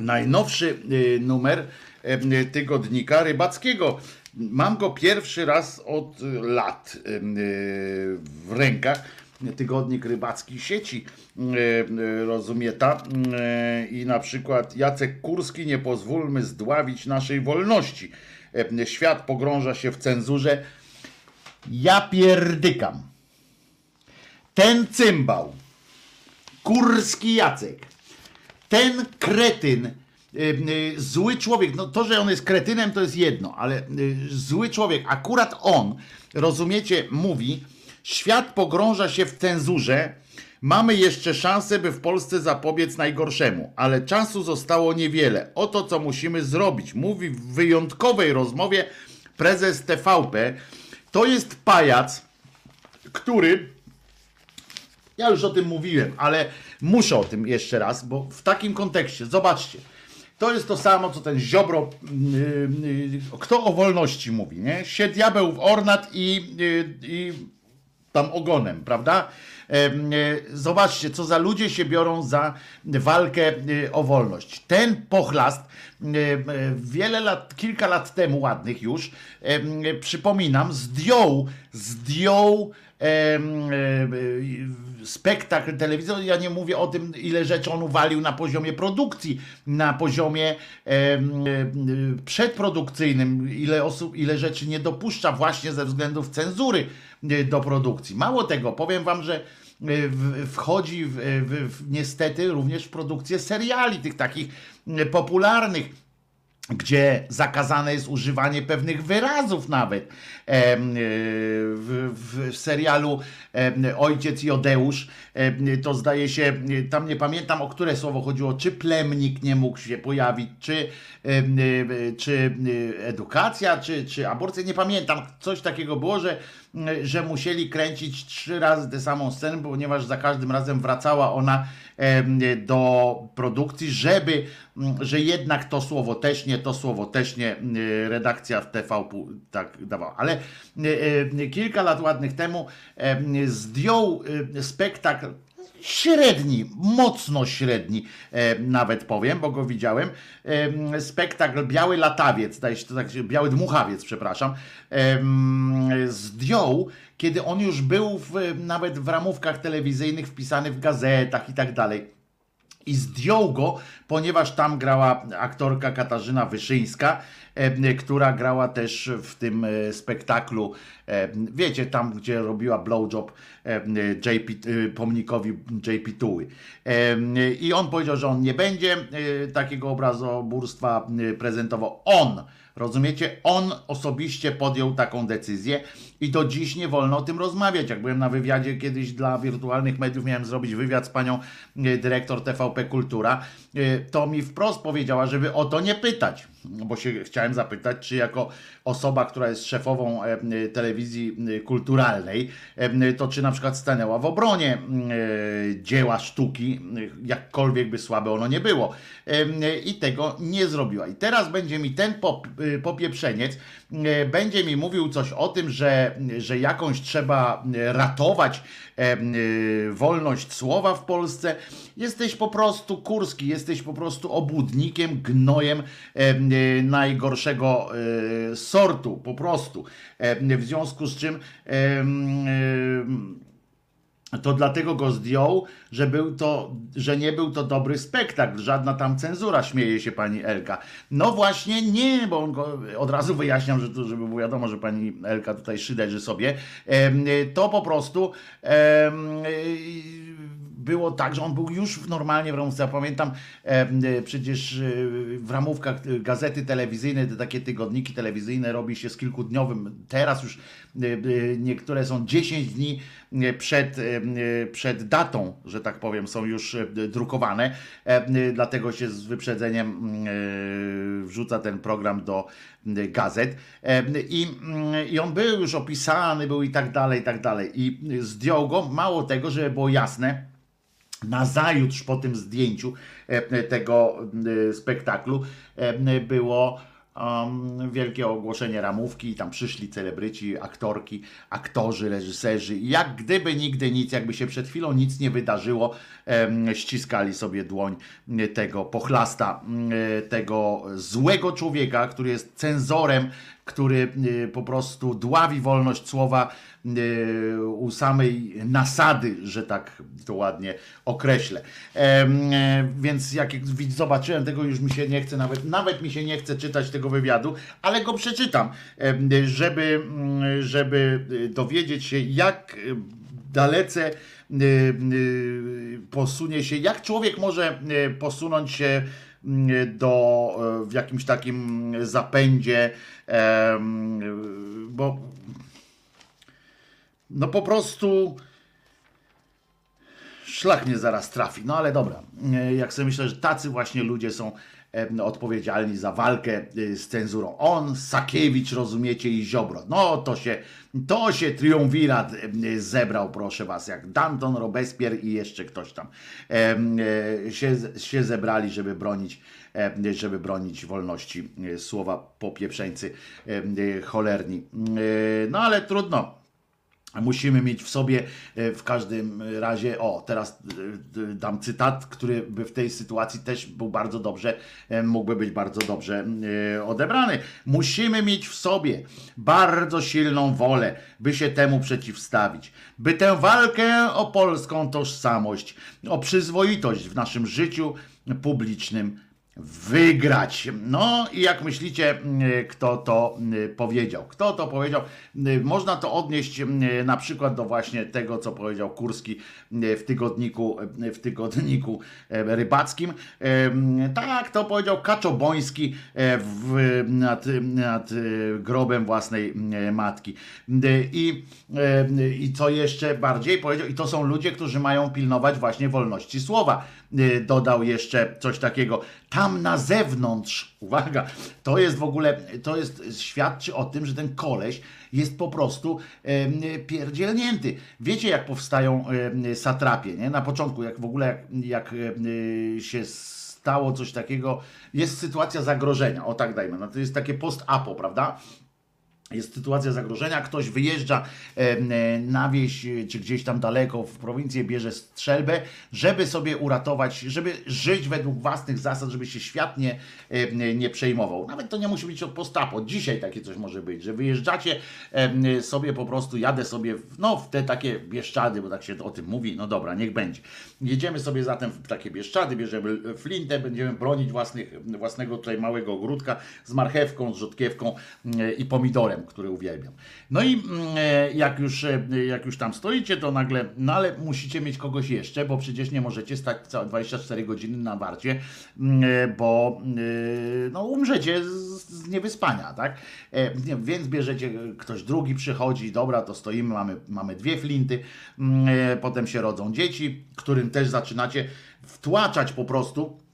najnowszy e, numer tygodnika rybackiego. Mam go pierwszy raz od lat w rękach. Tygodnik rybacki sieci rozumie ta i na przykład Jacek Kurski nie pozwólmy zdławić naszej wolności. E, Świat pogrąża się w cenzurze. Ja pierdykam. Ten cymbał, Kurski Jacek, ten kretyn, y, y, zły człowiek, no to, że on jest kretynem, to jest jedno, ale zły człowiek, akurat on, rozumiecie, mówi, świat pogrąża się w cenzurze, mamy jeszcze szansę, by w Polsce zapobiec najgorszemu, ale czasu zostało niewiele. Oto, co musimy zrobić, mówi w wyjątkowej rozmowie prezes TVP. To jest pajac, który ja już o tym mówiłem, ale muszę o tym jeszcze raz, bo w takim kontekście, zobaczcie, to jest to samo, co ten Ziobro, yy, yy, kto o wolności mówi, nie? Sie diabeł w ornat i, yy, i tam ogonem, prawda? E, Zobaczcie, co za ludzie się biorą za walkę e, o wolność. Ten pochlast e, wiele lat, kilka lat temu, ładnych już, przypominam, zdjął, zdjął spektakl telewizyjny. Ja nie mówię o tym, ile rzeczy on uwalił na poziomie produkcji, na poziomie przedprodukcyjnym, ile osób, ile rzeczy nie dopuszcza właśnie ze względów cenzury e, do produkcji. Mało tego, powiem wam, że e, wchodzi w, w, w, niestety również w produkcję seriali, tych takich e, popularnych gdzie zakazane jest używanie pewnych wyrazów nawet e, w, w, serialu Ojciec Jodeusz em, to zdaje się, tam nie pamiętam o które słowo chodziło, czy plemnik nie mógł się pojawić, czy, e, czy e, edukacja, czy, czy aborcja, nie pamiętam, coś takiego było, że, że musieli kręcić trzy razy tę samą scenę, ponieważ za każdym razem wracała ona do produkcji, żeby, mm, że jednak to słowo też nie, to słowo też nie, mm, redakcja w TV tak dawała. Ale e, kilka lat ładnych temu em, zdjął spektakl średni, mocno średni, e, nawet powiem, bo go widziałem. E, spektakl Biały Latawiec, tak, Biały Dmuchawiec, przepraszam, em, zdjął, kiedy on już był w, nawet w ramówkach telewizyjnych wpisany w gazetach i tak dalej. I zdjął go, ponieważ tam grała aktorka Katarzyna Wyszyńska, e, która grała też w tym e, spektaklu, e, wiecie, tam gdzie robiła blowjob JP, pomnikowi JP Tuły. I on powiedział, że on nie będzie takiego obrazoburstwa prezentował. On, rozumiecie, on osobiście podjął taką decyzję i do dziś nie wolno o tym rozmawiać. Jak byłem na wywiadzie kiedyś dla wirtualnych mediów, miałem zrobić wywiad z panią e, dyrektor TVP Kultura, e, to mi wprost powiedziała, żeby o to nie pytać. Bo się chciałem zapytać, czy jako osoba, która jest szefową e, telewizji kulturalnej, to czy na przykład stanęła w obronie dzieła sztuki, jakkolwiek by słabe ono nie było. I tego nie zrobiła. I teraz będzie mi ten pop, popieprzeniec, będzie mi mówił coś o tym, że, że jakąś trzeba ratować e, e, wolność słowa w Polsce. Jesteś po prostu Kurski, jesteś po prostu obłudnikiem, gnojem e, e, najgorszego e, sortu, po prostu. E, w związku z czym e, e, to dlatego go zdjął, że był to, że nie był to dobry spektakl, żadna tam cenzura, śmieje się pani Elka. No właśnie nie, bo go od razu wyjaśniam, że to, żeby było wiadomo, że pani Elka tutaj szyderzy sobie. To po prostu było tak, że on był już normalnie w ramówce. Ja pamiętam y, przecież y, w ramówkach y, gazety telewizyjne, te takie tygodniki telewizyjne robi się z kilkudniowym. Teraz już y, niektóre są 10 dni przed, przed datą, że tak powiem, są już drukowane. E, Dlatego się z wyprzedzeniem wrzuca ten program do gazet. E, I, I on był już opisany, był i tak dalej, i tak dalej. I zdjął go, mało tego, żeby było jasne, Nazajutrz po tym zdjęciu e, tego e, spektaklu e, było um, wielkie ogłoszenie ramówki i tam przyszli celebryci, aktorki, aktorzy, reżyserzy jak gdyby nigdy nic, jakby się przed chwilą nic nie wydarzyło, em, ściskali sobie dłoń e, tego pochlasta, e, tego złego człowieka, który jest cenzorem, który e, po prostu dławi wolność słowa e, u samej nasady, że tak to ładnie określę. E, Więc jak zobaczyłem tego, już mi się nie chce, nawet, nawet mi się nie chce czytać tego wywiadu, ale go przeczytam, żeby, mm, żeby dowiedzieć się, jak dalece posunie się, jak człowiek może posunąć się do e, w jakimś takim zapędzie, em, bo no po prostu szlak mnie zaraz trafi. No ale dobra, E, jak sobie myślę, że tacy właśnie ludzie są odpowiedzialni za walkę e, z cenzurą. On, Sakiewicz, rozumiecie, i Ziobro. No to się, to się triumvirat zebrał, proszę was, jak Danton, Robespierre i jeszcze ktoś tam e, się, się zebrali, żeby bronić żeby bronić wolności e, słowa popieprzeńcy e, cholerni. No ale trudno. Musimy mieć w sobie e, w każdym razie, o teraz e, dam cytat, który by w tej sytuacji też był bardzo dobrze, e, mógłby być bardzo dobrze odebrany. Musimy mieć w sobie bardzo silną wolę, by się temu przeciwstawić, by tę walkę o polską tożsamość, o przyzwoitość w naszym życiu publicznym wygrać. No i jak myślicie, y, kto to y, powiedział? Kto to powiedział? Y, Można to odnieść na przykład do właśnie tego, co powiedział Kurski w tygodniku, w tygodniku rybackim. Tak, to powiedział Kaczoboński w, nad, nad y, grobem własnej matki. I, I co jeszcze bardziej powiedział, i to są ludzie, którzy mają pilnować właśnie wolności słowa. Y, Dodał jeszcze coś takiego. Tam na zewnątrz, uwaga, to jest w ogóle, to jest, świadczy o tym, że ten koleś jest po prostu pierdzielnięty. Wiecie, jak powstają satrapie, nie? Na początku, jak w ogóle, jak, jak się stało coś takiego, jest sytuacja zagrożenia, o tak dajmy, no to jest takie post-apo, prawda? Jest sytuacja zagrożenia, ktoś wyjeżdża e, na wieś e, czy gdzieś tam daleko w prowincję, bierze strzelbę, żeby sobie uratować, żeby żyć według własnych zasad, żeby się świat nie, em, nie przejmował. Nawet to nie musi być od postapo. Dzisiaj takie coś może być, że wyjeżdżacie sobie po prostu, jadę sobie no, w te takie bieszczady, bo tak się o tym mówi, no dobra, niech będzie. Jedziemy sobie zatem w takie bieszczady, bierzemy flintę, będziemy bronić własnych, własnego tutaj małego ogródka z marchewką, z rzodkiewką i pomidorem, który uwielbiam. No i mm, e, jak już, e, jak już tam stoicie, to nagle, no ale musicie mieć kogoś jeszcze, bo przecież nie możecie stać całe 24 godziny na warcie, mm, e, bo no, umrzecie z, z niewyspania, tak? Więc bierzecie, ktoś drugi przychodzi, dobra, to stoimy, mamy, mamy dwie flinty, mm, potem się rodzą dzieci, którym też zaczynacie wtłaczać po prostu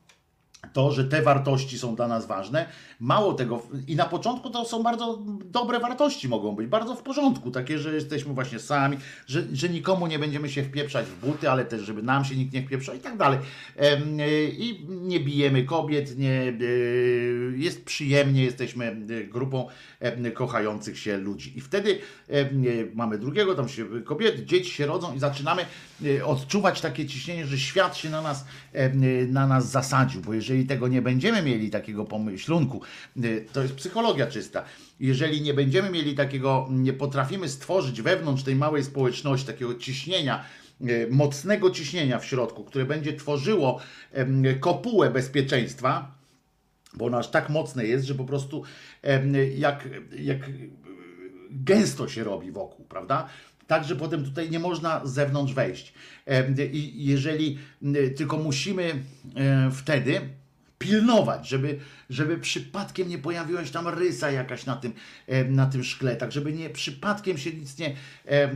to, że te wartości są dla nas ważne. Mało tego, i na początku to są bardzo dobre wartości, mogą być bardzo w porządku, takie, że jesteśmy właśnie sami, że, że nikomu nie będziemy się wpieprzać w buty, ale też, żeby nam się nikt nie wpieprzał i tak dalej. E, I nie bijemy kobiet, nie, e, jest przyjemnie, jesteśmy e, grupą kochających się ludzi. I wtedy mamy drugiego, tam się kobiety, dzieci się rodzą i zaczynamy odczuwać takie ciśnienie, że świat się na nas, na nas zasadził, bo jeżeli tego nie będziemy mieli, takiego pomyślunku, to jest psychologia czysta. Jeżeli nie będziemy mieli takiego, nie potrafimy stworzyć wewnątrz tej małej społeczności takiego ciśnienia, y, mocnego ciśnienia w środku, które będzie tworzyło kopułę bezpieczeństwa, bo ono aż tak mocne jest, że po prostu jak, jak gęsto się robi wokół, prawda? Tak, że potem tutaj nie można z zewnątrz wejść. I jeżeli m, tylko musimy e, wtedy pilnować, żeby, żeby przypadkiem nie pojawiła się tam rysa jakaś na tym, e, na tym szkle, tak żeby nie przypadkiem się nic nie, e, e,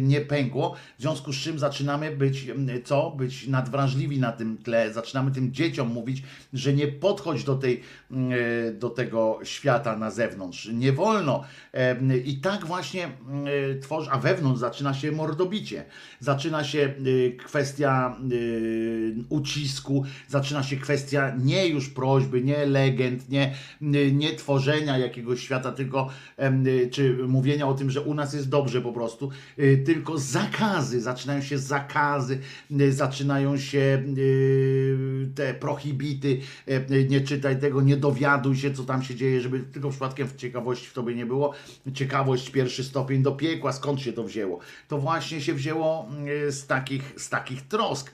nie pękło, w związku z czym zaczynamy być co? Być nadwrażliwi na tym tle, zaczynamy tym dzieciom mówić, że nie podchodź do, tej, do tego świata na zewnątrz, nie wolno. I tak właśnie tworzy, a wewnątrz zaczyna się mordobicie, zaczyna się kwestia ucisku, zaczyna się kwestia nie już prośby, nie legend, nie, nie tworzenia jakiegoś świata, tylko czy mówienia o tym, że u nas jest dobrze po prostu, y, tylko zakazy, zaczynają się zakazy, y, zaczynają się y, te prohibity, y, nie czytaj tego, nie dowiaduj się, co tam się dzieje, żeby tylko przypadkiem w ciekawości w tobie nie było. Ciekawość pierwszy stopień do piekła, skąd się to wzięło? To właśnie się wzięło z takich, z takich trosk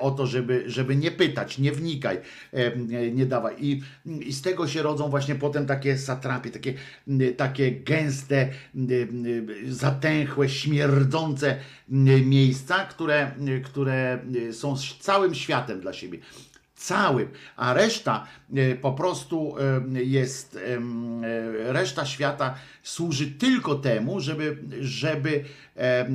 o to, żeby, żeby nie pytać, nie wnikaj, nie dawaj. I, I z tego się rodzą właśnie potem takie satrapie, takie, takie gęste, zatęchłe, śmierdzące miejsca, które, które są całym światem dla siebie. Całym, a reszta po prostu jest, reszta świata służy tylko temu, żeby, żeby, e,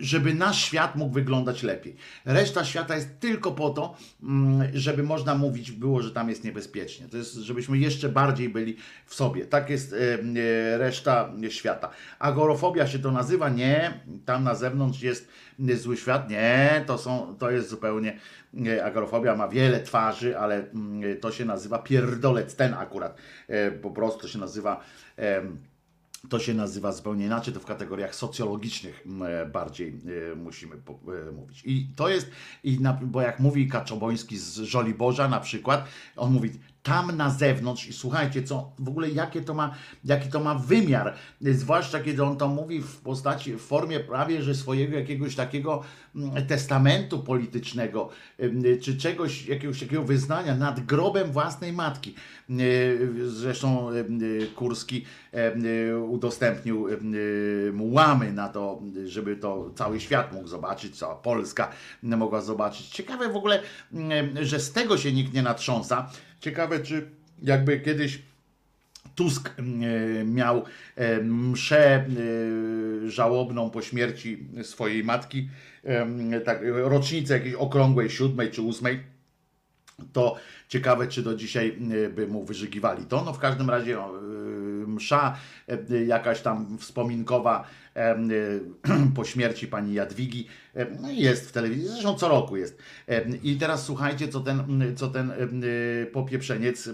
żeby nasz świat mógł wyglądać lepiej. Reszta świata jest tylko po to, mm, żeby można mówić było, że tam jest niebezpiecznie. To jest, żebyśmy jeszcze bardziej byli w sobie. Tak jest em, e, reszta świata. Agorofobia się to nazywa? Nie. Tam na zewnątrz jest zły świat? Nie. To, są, to jest zupełnie nie, Agorofobia ma wiele twarzy, ale mm, to się nazywa pierdolec, ten akurat. E, Po prostu się nazywa. To się nazywa zupełnie inaczej, to w kategoriach socjologicznych m, e, bardziej e, musimy e, mówić. I to jest, i na, bo jak mówi Kaczoboński z Żoliborza na przykład, on mówi tam na zewnątrz i słuchajcie, co w ogóle jakie to ma, jaki to ma wymiar, zwłaszcza kiedy on to mówi w postaci, w formie prawie, że swojego jakiegoś takiego mm, testamentu politycznego, czy czegoś, jakiegoś takiego wyznania nad grobem własnej matki. E, Zresztą Kurski udostępnił mu łamy na to, żeby to cały świat mógł zobaczyć, cała Polska mogła zobaczyć. Ciekawe w ogóle, że z tego się nikt nie natrząsa. Ciekawe, czy jakby kiedyś Tusk e, miał e, mszę e, żałobną po śmierci swojej matki, tak, rocznicę jakiejś okrągłej, siódmej czy ósmej, to ciekawe, czy do dzisiaj by mu wyżygiwali to. No w każdym razie e, msza e, jakaś tam wspominkowa e, e, po śmierci pani Jadwigi no jest w telewizji, zresztą co roku jest. I teraz słuchajcie, co ten, co ten popieprzeniec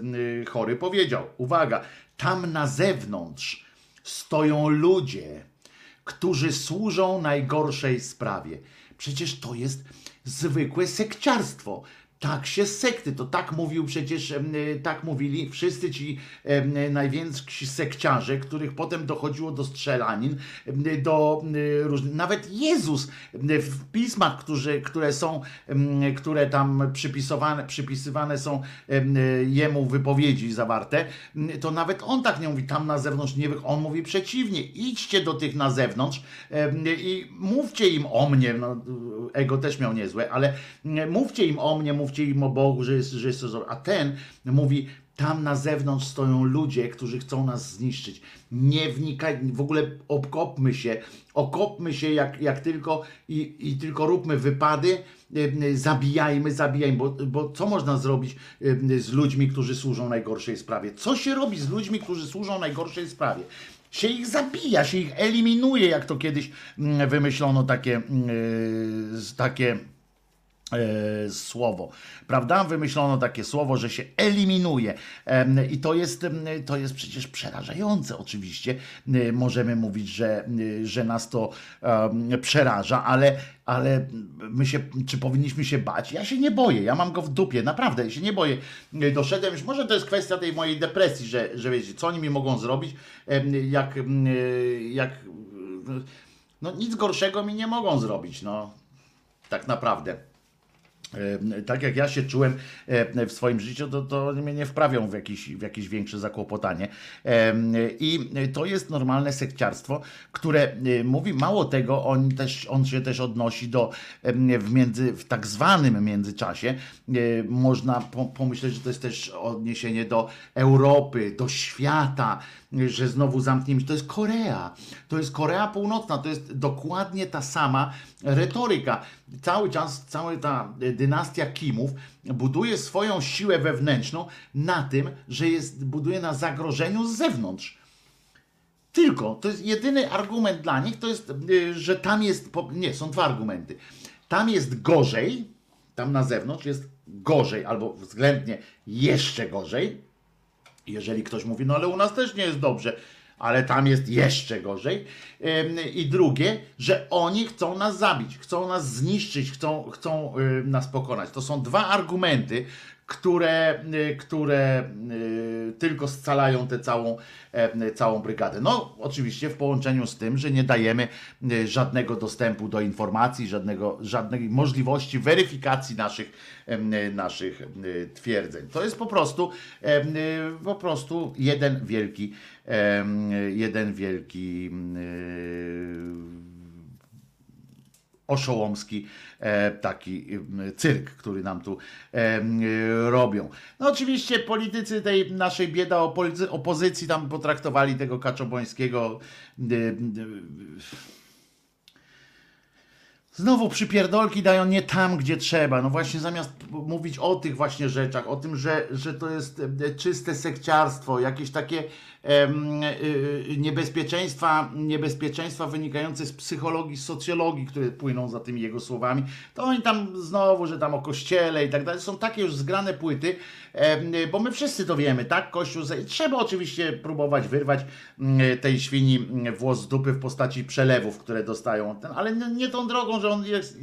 chory powiedział. Uwaga, tam na zewnątrz stoją ludzie, którzy służą najgorszej sprawie. Przecież to jest zwykłe sekciarstwo. Tak się sekty, to tak mówił przecież, y, tak mówili wszyscy ci y, najwięksi sekciarze, których potem dochodziło do strzelanin, y, do różnych, nawet Jezus w pismach, którzy, które są, które tam przypisowane, przypisywane są em, jemu wypowiedzi zawarte, to nawet on tak nie mówi, tam na zewnątrz nie on mówi przeciwnie, idźcie do tych na zewnątrz i mówcie im o mnie, no, ego też miał niezłe, ale mówcie im o mnie, mówcie mówcie im o Bogu, że jest, że jest to zło. A ten mówi, tam na zewnątrz stoją ludzie, którzy chcą nas zniszczyć. Nie wnikaj, w ogóle okopmy się, okopmy się jak, jak tylko i, i tylko róbmy wypady, y, zabijajmy, zabijajmy, bo, bo co można zrobić y, z ludźmi, którzy służą najgorszej sprawie? Co się robi z ludźmi, którzy służą najgorszej sprawie? Się ich zabija, się ich eliminuje, jak to kiedyś mm, wymyślono takie, mm, y, takie e, słowo, prawda? Wymyślono takie słowo, że się eliminuje i to jest, to jest przecież przerażające oczywiście. E, Możemy mówić, że, e, że nas to przeraża, ale, ale my się, czy powinniśmy się bać? Ja się nie boję, ja mam go w dupie, naprawdę, ja się nie boję. E, Doszedłem już, może to jest kwestia tej mojej depresji, że, że wiecie, co oni mi mogą zrobić, jak, jak no nic gorszego mi nie mogą zrobić, no tak naprawdę. E, Tak jak ja się czułem e, w swoim życiu, to, to mnie nie wprawią w jakieś, w jakieś większe zakłopotanie. E, I to jest normalne sekciarstwo, które mówi mało tego, on, też, on się też odnosi do w, między, w tak zwanym międzyczasie. Można po, pomyśleć, że to jest też odniesienie do Europy, do świata, że znowu zamknięcie. To jest Korea. To jest Korea Północna. To jest dokładnie ta sama retoryka. Cały czas, cała ta dynastia Kimów buduje swoją siłę wewnętrzną na tym, że jest, buduje na zagrożeniu z zewnątrz. Tylko, to jest jedyny argument dla nich, to jest, y, że tam jest, nie, są dwa argumenty. Tam jest gorzej, tam na zewnątrz jest gorzej, albo względnie jeszcze gorzej, jeżeli ktoś mówi, no ale u nas też nie jest dobrze, ale tam jest jeszcze gorzej. I drugie, że oni chcą nas zabić, chcą nas zniszczyć, chcą, chcą nas pokonać. To są dwa argumenty, które, które y, tylko scalają tę całą, e, całą brygadę. No, oczywiście w połączeniu z tym, że nie dajemy y, żadnego dostępu do informacji, żadnego, żadnej możliwości weryfikacji naszych, naszych twierdzeń. To jest po prostu, y, po prostu jeden wielki, jeden wielki oszołomski e, taki cyrk, który nam tu e, robią. No oczywiście politycy tej naszej bieda opozy- opozycji tam potraktowali tego Kaczobońskiego Znowu przypierdolki dają nie tam, gdzie trzeba. No właśnie zamiast mówić o tych właśnie rzeczach, o tym, że, że to jest czyste sekciarstwo, jakieś takie niebezpieczeństwa, niebezpieczeństwa wynikające z psychologii, socjologii, które płyną za tymi jego słowami, to oni tam znowu, że tam o kościele i tak dalej, są takie już zgrane płyty, bo my wszyscy to wiemy, tak? Kościół, trzeba oczywiście próbować wyrwać mm, tej świni mm, włos z dupy w postaci przelewów, które dostają, ale nie tą drogą, że on jest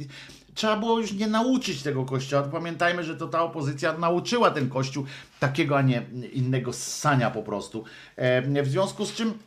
trzeba było już nie nauczyć tego kościoła. Pamiętajmy, że to ta opozycja nauczyła ten kościół takiego, a nie innego ssania po prostu. E, W związku z czym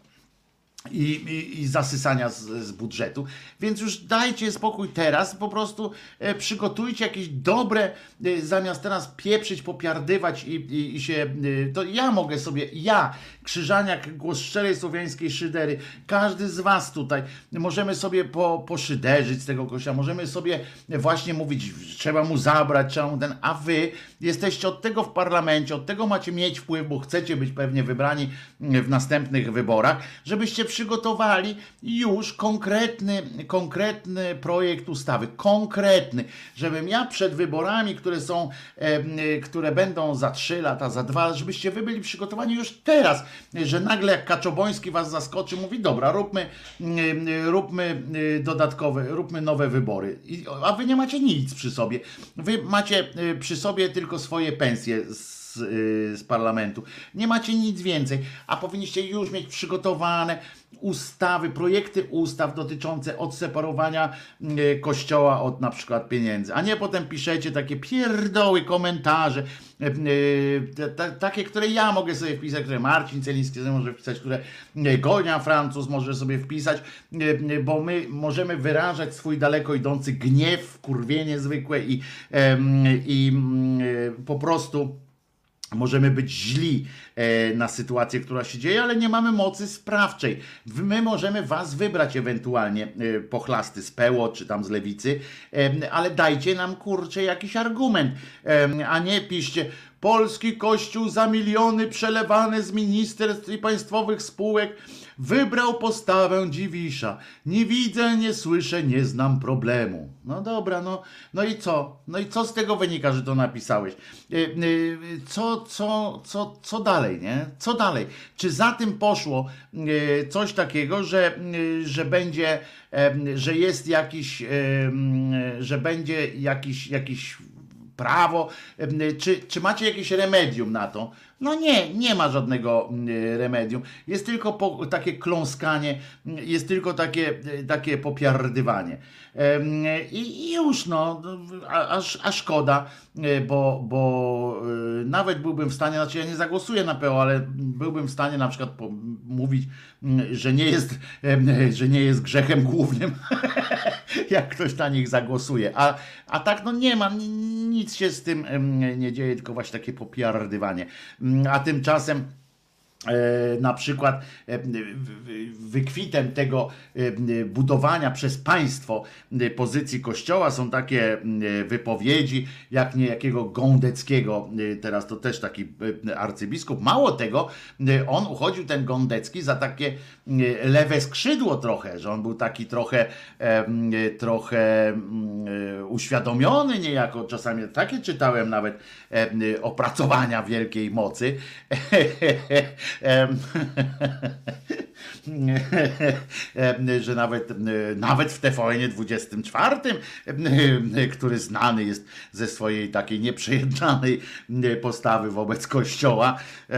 i, i, i zasysania z, z budżetu. Więc już dajcie spokój teraz, po prostu e, przygotujcie jakieś dobre, e, zamiast teraz pieprzyć, popiardywać i, i, i się, e, to ja mogę sobie, ja, Krzyżaniak, głos szczerej słowiańskiej szydery, każdy z was tutaj, możemy sobie po, poszyderzyć z tego kościoła, możemy sobie właśnie mówić, trzeba mu zabrać, trzeba mu ten, a wy jesteście od tego w parlamencie, od tego macie mieć wpływ, bo chcecie być pewnie wybrani w następnych wyborach, żebyście przygotowali już konkretny, konkretny projekt ustawy, konkretny, żebym ja przed wyborami, które są, które będą za trzy lata, za dwa, żebyście wy byli przygotowani już teraz, że nagle jak Kaczoboński was zaskoczy, mówi dobra, róbmy, mm, róbmy y, dodatkowe, róbmy nowe wybory, a wy nie macie nic przy sobie, wy macie y, przy sobie tylko swoje pensje z, y, z parlamentu. Nie macie nic więcej, a powinniście już mieć przygotowane ustawy, projekty ustaw dotyczące odseparowania y, kościoła od na przykład pieniędzy, a nie potem piszecie takie pierdoły, komentarze, te- te- takie, które ja mogę sobie wpisać, które Marcin Celiński może wpisać, które Gonia Francuz może sobie wpisać, bo my możemy wyrażać swój daleko idący gniew, kurwienie zwykłe i, i mm, po prostu Możemy być źli e, na sytuację, która się dzieje, ale nie mamy mocy sprawczej. My możemy was wybrać ewentualnie e, pochlasty z PEło czy tam z lewicy, ale dajcie nam kurczę jakiś argument, a nie piszcie polski kościół za miliony przelewany z ministerstw i państwowych spółek wybrał postawę dziwisza. Nie widzę, nie słyszę, nie znam problemu. No dobra, no, no i co? No i co z tego wynika, że to napisałeś? Y, y, Co, co, co, co dalej, nie? Co dalej? Czy za tym poszło y, coś takiego, że, że będzie, że jest jakiś, że będzie jakiś, jakiś prawo, czy, czy macie jakieś remedium na to? No nie, nie ma żadnego mm, remedium. Jest tylko po, takie kląskanie, mm, jest tylko takie, e, takie popiardywanie. I, już no, a, a, szkoda, e, bo, bo e, nawet byłbym w stanie, znaczy ja nie zagłosuję na PO, ale byłbym w stanie na przykład mówić, mm, że nie jest, że nie jest grzechem głównym, jak ktoś na nich zagłosuje. A, a tak no nie ma, ni- nic się z tym nie dzieje, tylko właśnie takie popiardywanie. Mm, A tymczasem na przykład e, wykwitem tego e, budowania przez państwo e, pozycji kościoła są takie e, wypowiedzi jak niejakiego Gądeckiego, e, teraz to też taki e, arcybiskup. Mało tego, e, on uchodził ten Gądecki za takie e, lewe skrzydło trochę, że on był taki trochę e, trochę e, uświadomiony niejako, czasami takie czytałem nawet e, opracowania wielkiej mocy. Że nawet, nawet w TVN 24, em, który znany jest ze swojej takiej nieprzejednanej em, postawy wobec Kościoła,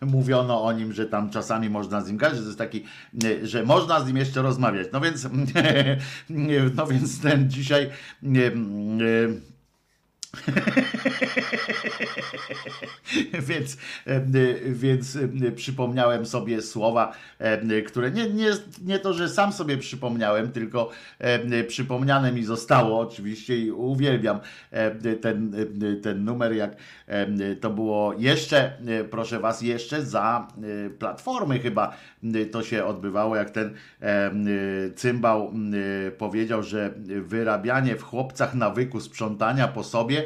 mówiono o nim, że tam czasami można z nim gadać, że jest taki, że można z nim jeszcze rozmawiać. No więc, no więc ten dzisiaj więc, e, więc e, przypomniałem sobie słowa, e, które nie, nie, nie to, że sam sobie przypomniałem, tylko przypomniane mi zostało oczywiście i uwielbiam ten, ten numer, jak to było jeszcze, proszę was, jeszcze za platformy chyba to się odbywało, jak ten cymbał powiedział, że wyrabianie w chłopcach nawyku sprzątania po sobie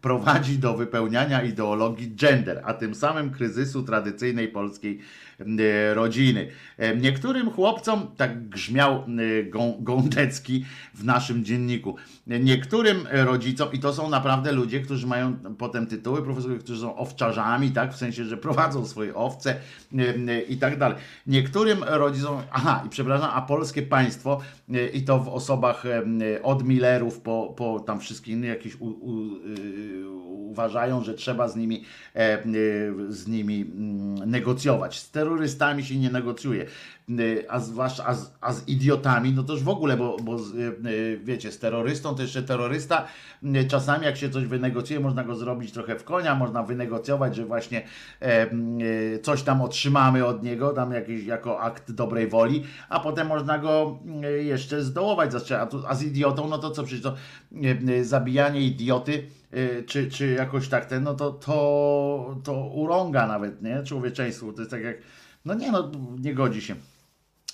prowadzi do wypełniania ideologii gender, a tym samym kryzysu tradycyjnej polskiej e, rodziny. E, Niektórym chłopcom, tak grzmiał e, Gą- Gądecki w naszym dzienniku, niektórym rodzicom, i to są naprawdę ludzie, którzy mają potem tytuły profesorowie, którzy są owczarzami, tak, w sensie, że prowadzą swoje owce i tak dalej. Niektórym rodzicom, aha, i przepraszam, a polskie państwo, i to w osobach od Millerów po, po tam wszystkich innych y, uważają, że trzeba z nimi, e, y, z nimi mm, negocjować. Z terrorystami się nie negocjuje, Y, a zwłaszcza a z, a z idiotami, no to już w ogóle, bo, bo wiecie, z terrorystą to jeszcze terrorysta, czasami jak się coś wynegocjuje, można go zrobić trochę w konia, można wynegocjować, że właśnie e, coś tam otrzymamy od niego, tam jakiś, jako akt dobrej woli, a potem można go jeszcze zdołować, zastrzelić. a, tu- a z idiotą, no to co przecież to zabijanie idioty, czy, czy jakoś tak ten, no to, to, to urąga nawet, nie, człowieczeństwu, to jest tak jak, no nie no, nie godzi się.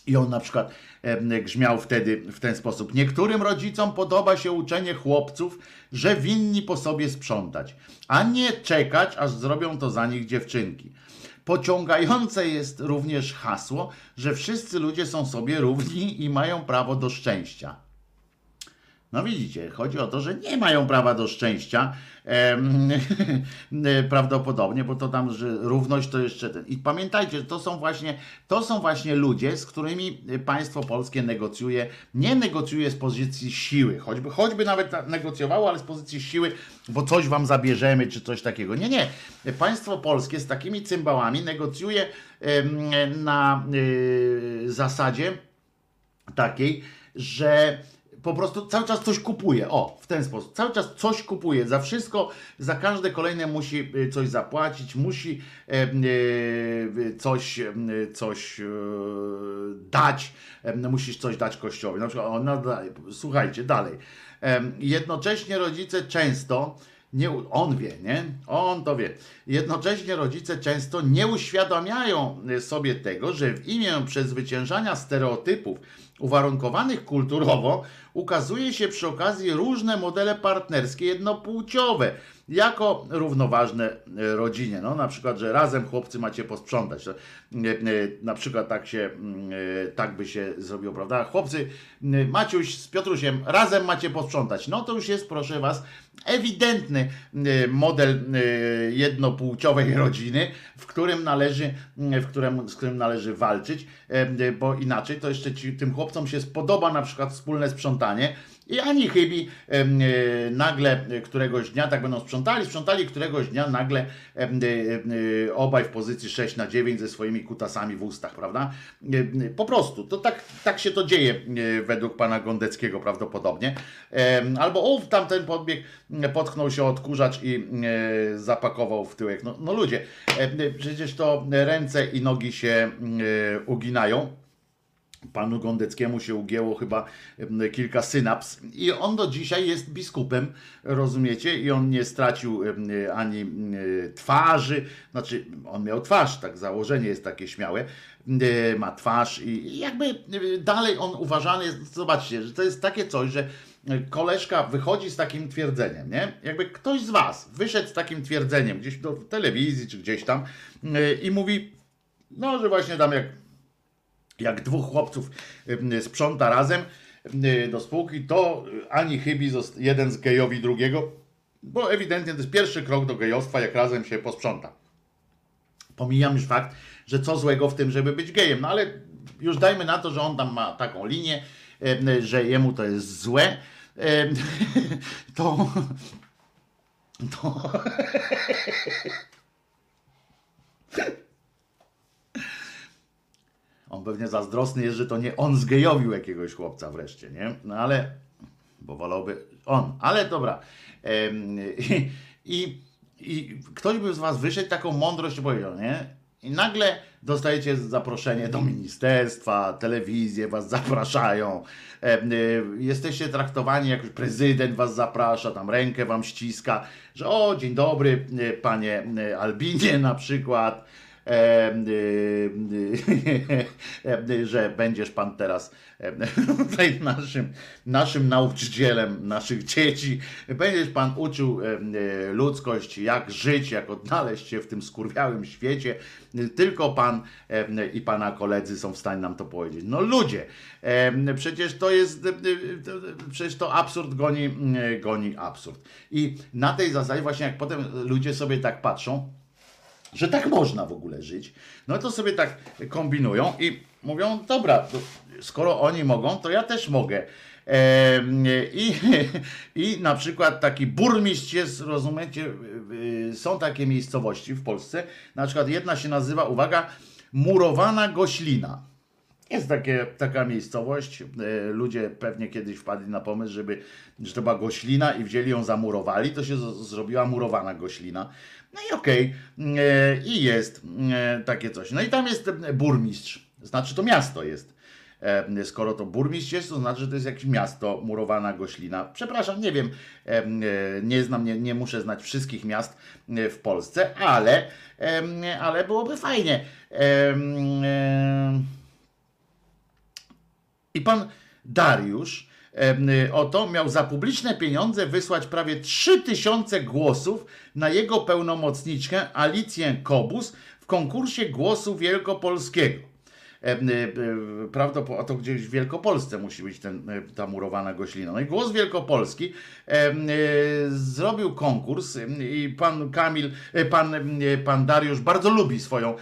I on na przykład grzmiał wtedy w ten sposób. Niektórym rodzicom podoba się uczenie chłopców, że winni po sobie sprzątać, a nie czekać, aż zrobią to za nich dziewczynki. Pociągające jest również hasło, że wszyscy ludzie są sobie równi i mają prawo do szczęścia. No widzicie, chodzi o to, że nie mają prawa do szczęścia prawdopodobnie, bo to tam, że równość to jeszcze ten. I pamiętajcie, to są właśnie, to są właśnie ludzie, z którymi państwo polskie negocjuje, nie negocjuje z pozycji siły, choćby, choćby nawet negocjowało, ale z pozycji siły, bo coś wam zabierzemy, czy coś takiego. Nie, nie. Państwo polskie z takimi cymbałami negocjuje na y, zasadzie takiej, że po prostu cały czas coś kupuje. O, w ten sposób. Cały czas coś kupuje. Za wszystko, za każde kolejne musi y, coś zapłacić, musi e, e, coś, coś dać. E, musisz coś dać kościołowi. Na przykład, o, no, dalej, słuchajcie, dalej. Jednocześnie rodzice często, nie, on wie, nie? On to wie. Jednocześnie rodzice często nie uświadamiają y, sobie tego, że w imię przezwyciężania stereotypów uwarunkowanych kulturowo ukazuje się przy okazji różne modele partnerskie jednopłciowe jako równoważne e, rodzinie. No, na przykład, że razem chłopcy macie posprzątać. E, e, Na przykład tak się, mm, tak by się zrobiło, prawda? Chłopcy, Maciuś z Piotrusiem, razem macie posprzątać. No to już jest, proszę was, ewidentny model jednopłciowej rodziny, w którym należy, w którym, z którym należy walczyć, bo inaczej to jeszcze ci, tym chłopcom się spodoba na przykład wspólne sprzątanie, i ani chybi e, nagle któregoś dnia, tak będą sprzątali, sprzątali któregoś dnia nagle e, e, obaj w pozycji 6 na 9 ze swoimi kutasami w ustach, prawda? Po prostu, to tak, tak się to dzieje według pana Gondeckiego prawdopodobnie. Albo o, tamten podbieg, potknął się odkurzacz i zapakował w tyłek. No, no ludzie, przecież to ręce i nogi się uginają. Panu Gondeckiemu się ugięło chyba kilka synaps i on do dzisiaj jest biskupem, rozumiecie? I on nie stracił ani twarzy, znaczy on miał twarz, tak założenie jest takie śmiałe, ma twarz i jakby dalej on uważany jest, zobaczcie, że to jest takie coś, że koleżka wychodzi z takim twierdzeniem, nie? Jakby ktoś z was wyszedł z takim twierdzeniem gdzieś do telewizji czy gdzieś tam i mówi, no, że właśnie tam jak jak dwóch chłopców ym, sprząta razem y, do spółki, to ani chybi jeden z gejowi drugiego, bo ewidentnie to jest pierwszy krok do gejostwa, jak razem się posprząta. Pomijam już fakt, że co złego w tym, żeby być gejem, no ale już dajmy na to, że on tam ma taką linię, że jemu to jest złe, to... to On pewnie zazdrosny jest, że to nie on zgejowił jakiegoś chłopca wreszcie, nie? No ale, bo wolałby on. Ale dobra. I, i, I ktoś by z was wyszedł taką mądrość powiedział, nie? I nagle dostajecie zaproszenie do ministerstwa, telewizję was zapraszają, y, jesteście traktowani jak prezydent was zaprasza, tam rękę wam ściska, że o, dzień dobry, y, panie y, Albinie na przykład, że będziesz pan teraz tutaj naszym, naszym nauczycielem naszych dzieci. Będziesz pan uczył y, ludzkość, jak żyć, jak odnaleźć się w tym skurwiałym świecie. Tylko pan i pana koledzy są w stanie nam to powiedzieć. No ludzie, przecież to jest, y, y, przecież to absurd goni, y, goni absurd. I na tej zasadzie właśnie jak potem ludzie sobie tak patrzą, że tak można w ogóle żyć, no to sobie tak kombinują i mówią, dobra, skoro oni mogą, to ja też mogę. I, I na przykład taki burmistrz jest, rozumiecie, są takie miejscowości w Polsce, na przykład jedna się nazywa, uwaga, Murowana Goślina. Jest takie, taka miejscowość. e, Ludzie pewnie kiedyś wpadli na pomysł, żeby, że to była goślina i wzięli ją, zamurowali. To się z- zrobiła murowana goślina. No i okej. e, I jest e, takie coś. No i tam jest burmistrz. Znaczy to miasto jest. E, Skoro to burmistrz jest, to znaczy, że to jest jakieś miasto, murowana goślina. Przepraszam, nie wiem, nie znam, nie, nie muszę znać wszystkich miast w Polsce, ale, ale byłoby fajnie. I pan Dariusz y, oto miał za publiczne pieniądze wysłać prawie 3000 głosów na jego pełnomocniczkę Alicję Kobus w konkursie głosu wielkopolskiego. Y, y, Prawdopodobnie, a to gdzieś w Wielkopolsce musi być ten, y, ta murowana goślina. No i głos Wielkopolski zrobił konkurs i pan Kamil, pan, pan Dariusz bardzo lubi swoją,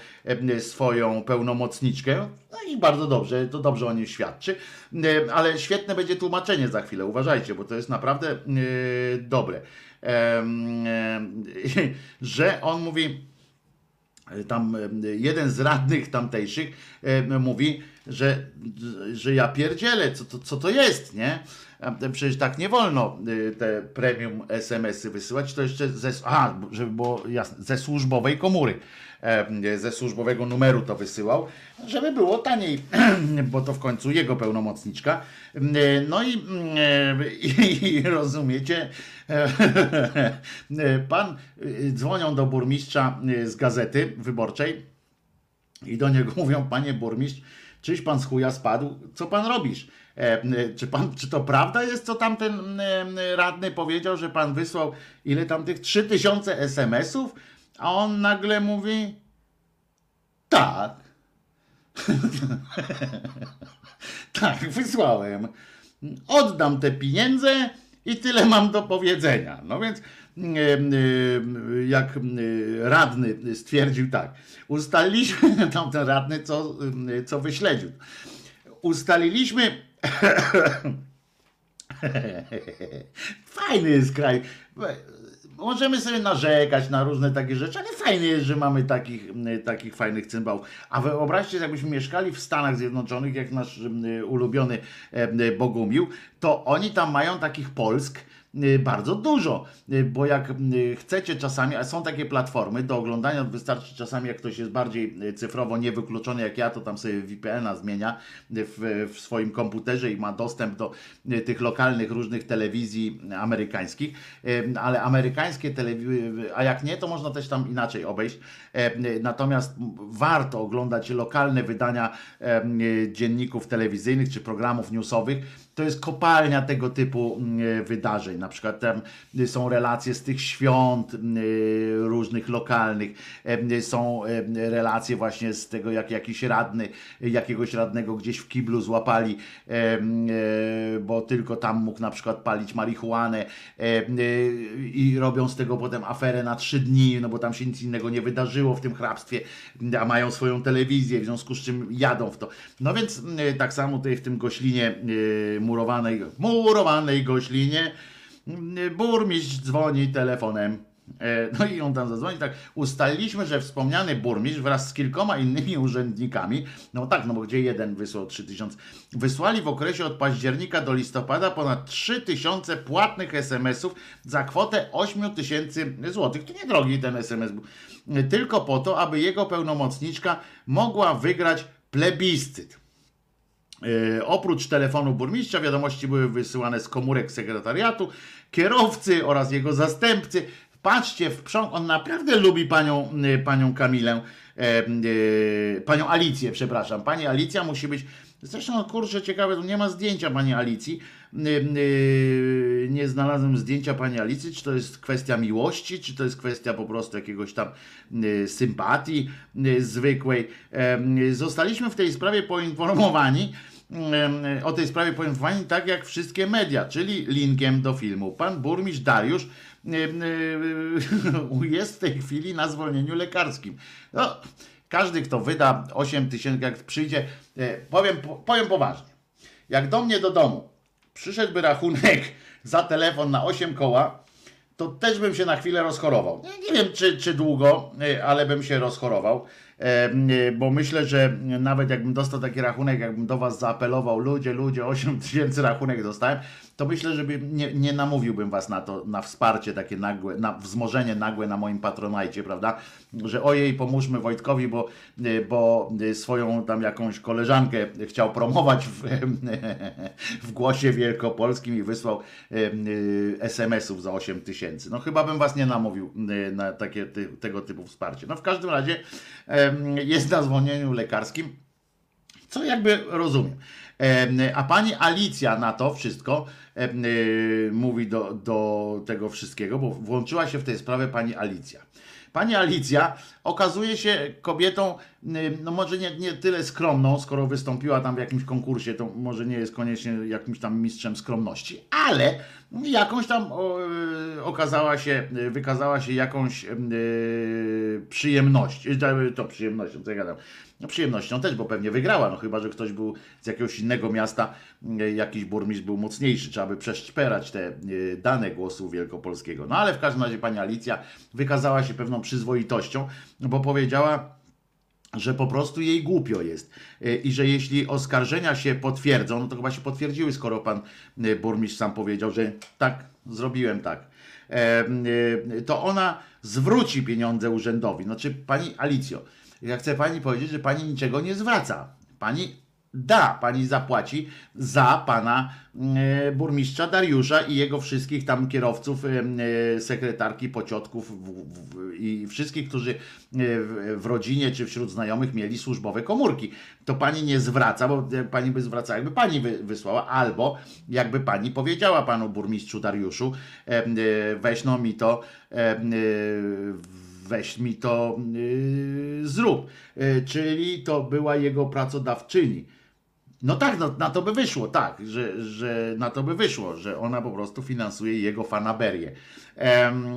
swoją pełnomocniczkę. No i bardzo dobrze, to dobrze o niej świadczy. Ale świetne będzie tłumaczenie za chwilę, uważajcie, bo to jest naprawdę dobre. Że on mówi, tam e, jeden z radnych tamtejszych e, mówi, że, że ja pierdzielę, co to, co to jest, nie? A Przecież tak nie wolno y, te premium SMS-y wysyłać, to jeszcze ze, aha, żeby było jasne, ze służbowej komóry, e, ze służbowego numeru to wysyłał, żeby było taniej, bo to w końcu jego pełnomocniczka. E, No i, e, i, i rozumiecie, e, pan y, dzwonią do burmistrza y, z gazety wyborczej, i do niego mówią, panie burmistrz, czyś pan z chuja spadł? Co pan robisz? E, e, czy, pan, czy to prawda jest, co tamten e, radny powiedział, że pan wysłał ile tam tych 3000 SMS-ów? A on nagle mówi, tak. tak, wysłałem. Oddam te pieniądze i tyle mam do powiedzenia. No więc jak radny stwierdził tak, ustaliliśmy, tamten radny co, co wyśledził, ustaliliśmy Fajny jest kraj. Możemy sobie narzekać na różne takie rzeczy, ale fajnie jest, że mamy takich, takich fajnych cymbałów. A wyobraźcie, jakbyśmy mieszkali w Stanach Zjednoczonych, jak nasz m, ulubiony em, Bogumił, to oni tam mają takich Polsk bardzo dużo, y, bo jak y, chcecie czasami, a są takie platformy do oglądania, wystarczy czasami jak ktoś jest bardziej y, cyfrowo niewykluczony jak ja, to tam sobie VPN-a zmienia w, w swoim komputerze i ma dostęp do y, tych lokalnych różnych telewizji amerykańskich, y, ale amerykańskie telewizje, a jak nie, to można też tam inaczej obejść. Y, Natomiast warto oglądać lokalne wydania y, dzienników telewizyjnych czy programów newsowych, to jest kopalnia tego typu mm, wydarzeń. Na przykład tam y, są relacje z tych świąt y, różnych lokalnych, e, są e, relacje właśnie z tego, jak jakiś radny, jakiegoś radnego gdzieś w kiblu złapali, e, e, bo tylko tam mógł na przykład palić marihuanę e, e, i robią z tego potem aferę na trzy dni, no bo tam się nic innego nie wydarzyło w tym hrabstwie, a mają swoją telewizję, w związku z czym jadą w to. No więc e, tak samo tutaj w tym Goślinie e, murowanej, murowanej Goślinie burmistrz dzwoni telefonem. E, No i on tam zadzwoni, tak, ustaliliśmy, że wspomniany burmistrz wraz z kilkoma innymi urzędnikami, no tak, no bo gdzie jeden wysłał 3000, wysłali w okresie od października do listopada ponad 3000 płatnych SMS-ów za kwotę 8000 złotych. To niedrogi ten SMS był. E, Tylko po to, aby jego pełnomocniczka mogła wygrać plebiscyt. E, oprócz telefonu burmistrza wiadomości były wysyłane z komórek sekretariatu, kierowcy oraz jego zastępcy. Patrzcie, w on naprawdę lubi panią, y, panią Kamilę, e, e, panią Alicję, przepraszam. Pani Alicja musi być, zresztą kurczę ciekawe, nie ma zdjęcia pani Alicji. Nie znalazłem zdjęcia pani Alicji, czy to jest kwestia miłości, czy to jest kwestia po prostu jakiegoś tam sympatii zwykłej. E, Zostaliśmy w tej sprawie poinformowani, o tej sprawie poinformowani tak jak wszystkie media, czyli linkiem do filmu. Pan burmistrz Dariusz jest w tej chwili na zwolnieniu lekarskim. No, każdy, kto wyda 8 tysięcy, jak przyjdzie, e, powiem, powiem poważnie, jak do mnie do domu przyszedłby rachunek za telefon na 8 koła, to też bym się na chwilę rozchorował. Nie, nie wiem, czy, czy długo, e, ale bym się rozchorował, bo myślę, że nawet jakbym dostał taki rachunek, jakbym do Was zaapelował, ludzie, ludzie, 8 tysięcy rachunek dostałem, to myślę, że nie, nie namówiłbym Was na to, na wsparcie takie nagłe, na wzmożenie nagłe na moim patronajcie, prawda? Że ojej, pomóżmy Wojtkowi, bo, e, bo swoją tam jakąś koleżankę chciał promować w, w głosie wielkopolskim i wysłał e, e, SMS-ów za 8 tysięcy. No chyba bym was nie namówił e, na takie tego typu wsparcie. No w każdym razie jest na zwolnieniu lekarskim, co jakby rozumiem. Em, A pani Alicja na to wszystko y, mówi do, do tego wszystkiego, bo włączyła się w tę sprawę pani Alicja. Pani Alicja okazuje się kobietą, y, no może nie, nie tyle skromną, skoro wystąpiła tam w jakimś konkursie, to może nie jest koniecznie jakimś tam mistrzem skromności, ale jakąś tam y, okazała się, y, wykazała się jakąś przyjemność, y, to przyjemnością, co ja gadam, przyjemnością też, bo pewnie wygrała, no chyba, że ktoś był z jakiegoś innego miasta, y, jakiś burmistrz był mocniejszy, trzeba by przeszperać te y, dane głosu wielkopolskiego. No ale w każdym razie pani Alicja wykazała się pewną przyzwoitością, bo powiedziała, że po prostu jej głupio jest Y, i że jeśli oskarżenia się potwierdzą, no to chyba się potwierdziły, skoro pan burmistrz sam powiedział, że tak, zrobiłem tak, e, to ona zwróci pieniądze urzędowi. Znaczy, pani Alicjo, ja chcę pani powiedzieć, że pani niczego nie zwraca. Pani da, pani zapłaci za pana e, burmistrza Dariusza i jego wszystkich tam kierowców, e, e, sekretarki, pociotków i wszystkich, którzy w, rodzinie czy wśród znajomych mieli służbowe komórki. To pani nie zwraca, bo pani by zwracała, jakby pani wy, wysłała, albo jakby pani powiedziała panu burmistrzu Dariuszu, weź no mi to weź mi to yy, zrób. Yy, czyli to była jego pracodawczyni. No tak, no, na to by wyszło, tak, że, że na to by wyszło, że ona po prostu finansuje jego fanaberię.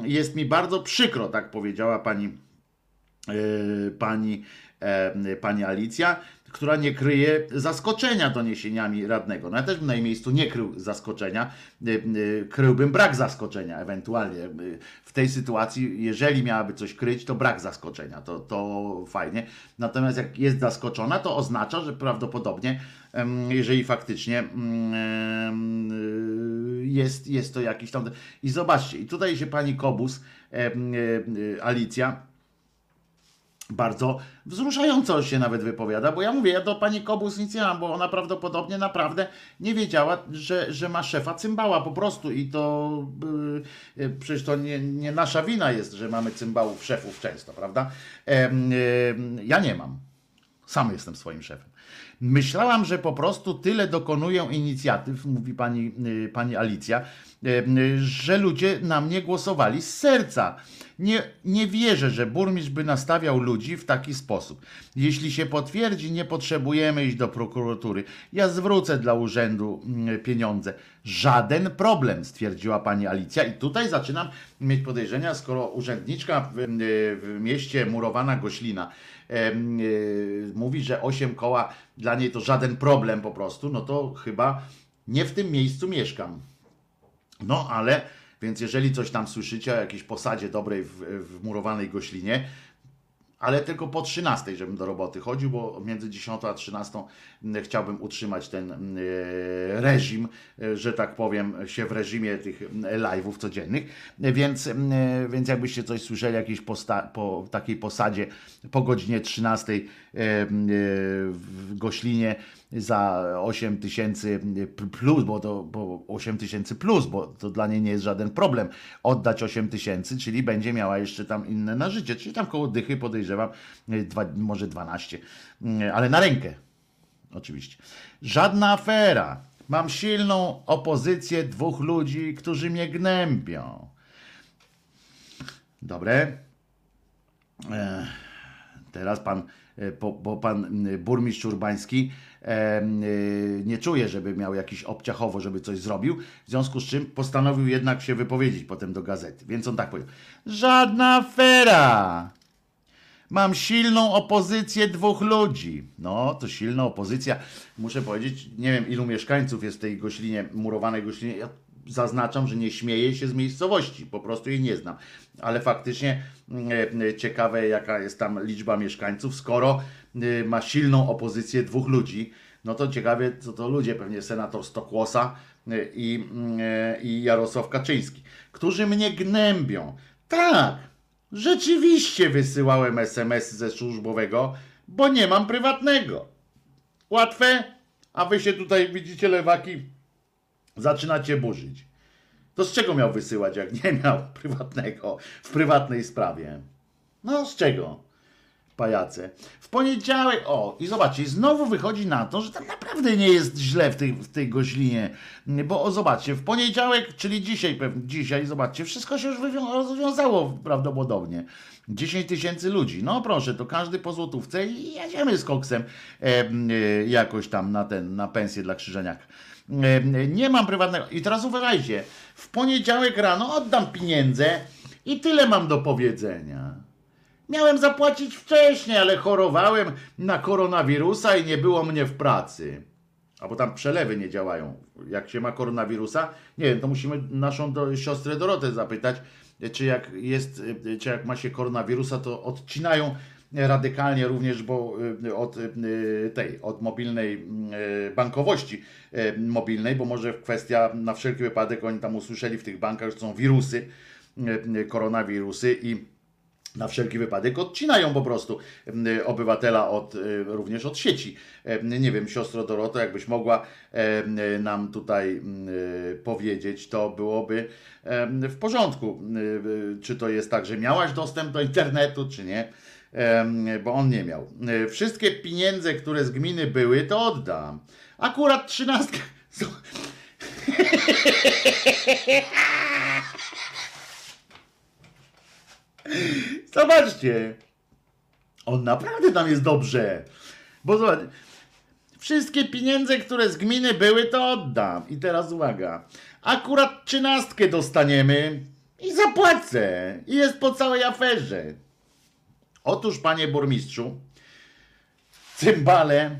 Jest mi bardzo przykro, tak powiedziała pani, yy, pani, pani Alicja, która nie kryje zaskoczenia doniesieniami radnego. No ja też bym na jej miejscu nie krył zaskoczenia, y, y, kryłbym brak zaskoczenia ewentualnie. Y, W tej sytuacji, jeżeli miałaby coś kryć, to brak zaskoczenia, to, to fajnie. Natomiast jak jest zaskoczona, to oznacza, że prawdopodobnie, jeżeli faktycznie em, jest, jest to jakiś tam... I zobaczcie, i tutaj się pani Kobus, Alicja, bardzo wzruszająco się nawet wypowiada, bo ja mówię, ja do pani Kobus nic nie mam, bo ona prawdopodobnie naprawdę nie wiedziała, że, że ma szefa cymbała po prostu i to yy, yy, przecież to nie, nie nasza wina jest, że mamy cymbałów szefów często, prawda? Em, yy, ja nie mam. Sam jestem swoim szefem. Myślałam, że po prostu tyle dokonuję inicjatyw, mówi pani, y, pani Alicja, y, że ludzie na mnie głosowali z serca. Nie, nie wierzę, że burmistrz by nastawiał ludzi w taki sposób. Jeśli się potwierdzi, nie potrzebujemy iść do prokuratury. Ja zwrócę dla urzędu mm, pieniądze. Żaden problem, stwierdziła pani Alicja. I tutaj zaczynam mieć podejrzenia, skoro urzędniczka w, w mieście Murowana Goślina y, mówi, że 8 koła dla niej to żaden problem po prostu, no to chyba nie w tym miejscu mieszkam. No ale, więc jeżeli coś tam słyszycie o jakiejś posadzie dobrej w, w murowanej goślinie, ale tylko po 13, żebym do roboty chodził, bo między 10 a 13 m, chciałbym utrzymać ten e, reżim, e, że tak powiem, się w reżimie tych m, live'ów codziennych. E, Więc, e, więc jakbyście coś słyszeli jakiejś posta- po takiej posadzie po godzinie 13 e, m, e, w Goślinie za 8 tysięcy plus, bo to bo 8 tysięcy plus, bo to dla niej nie jest żaden problem oddać 8 tysięcy, czyli będzie miała jeszcze tam inne na życie, czyli tam koło dychy podejrzewam, e, dwa, może 12, Mm, ale na rękę oczywiście. Żadna afera. Mam silną opozycję dwóch ludzi, którzy mnie gnębią. Dobre. E, Teraz pan, bo, bo pan burmistrz Urbański e, e, nie czuje, żeby miał jakiś obciachowo, żeby coś zrobił, w związku z czym postanowił jednak się wypowiedzieć potem do gazety. Więc on tak powiedział: Żadna afera! Mam silną opozycję dwóch ludzi. No, to silna opozycja. Muszę powiedzieć, nie wiem ilu mieszkańców jest w tej goślinie, murowanej goślinie. Ja zaznaczam, że nie śmieję się z miejscowości, po prostu jej nie znam. Ale faktycznie mm, e, ciekawe, jaka jest tam liczba mieszkańców, skoro y, ma silną opozycję dwóch ludzi. No to ciekawie, co to ludzie, pewnie senator Stokłosa y, i, mm, e, i Jarosław Kaczyński, którzy mnie gnębią. Tak, Rzeczywiście wysyłałem SMS ze służbowego, bo nie mam prywatnego. Łatwe? A wy się tutaj widzicie, lewaki, zaczynacie burzyć. To z czego miał wysyłać, jak nie miał prywatnego w prywatnej sprawie? No z czego? Pajace. W poniedziałek, o i zobaczcie, znowu wychodzi na to, że tam naprawdę nie jest źle w tej, w tej goźlinie, bo o, zobaczcie, w poniedziałek, czyli dzisiaj pewnie, dzisiaj, zobaczcie, wszystko się już rozwiązało prawdopodobnie. 10 tysięcy ludzi, no proszę, to każdy po złotówce i jedziemy z koksem e, e, jakoś tam na ten, na pensję dla krzyżeniaka. Nie mam prywatnego, i teraz uważajcie, w poniedziałek rano oddam pieniądze i tyle mam do powiedzenia. Miałem zapłacić wcześniej, ale chorowałem na koronawirusa i nie było mnie w pracy. A bo tam przelewy nie działają. Jak się ma koronawirusa, nie wiem, to musimy naszą do, siostrę Dorotę zapytać, czy jak jest, czy jak ma się koronawirusa, to odcinają radykalnie również, bo y, od y, tej, od mobilnej y, bankowości mobilnej, bo może kwestia na wszelki wypadek oni tam usłyszeli w tych bankach, że są wirusy, koronawirusy i na wszelki wypadek odcinają po prostu obywatela od, również od sieci. Nie wiem, siostro Doroto, jakbyś mogła nam tutaj powiedzieć, to byłoby w porządku. Czy to jest tak, że miałaś dostęp do internetu, czy nie? Bo on nie miał. Y, Wszystkie pieniądze, które z gminy były, to oddam. Akurat trzynastkę. Zobaczcie. On naprawdę tam jest dobrze. Bo zobacz, wszystkie pieniądze, które z gminy były, to oddam. I teraz uwaga. Akurat trzynastkę dostaniemy i zapłacę. I jest po całej aferze. Otóż, panie burmistrzu, cymbale,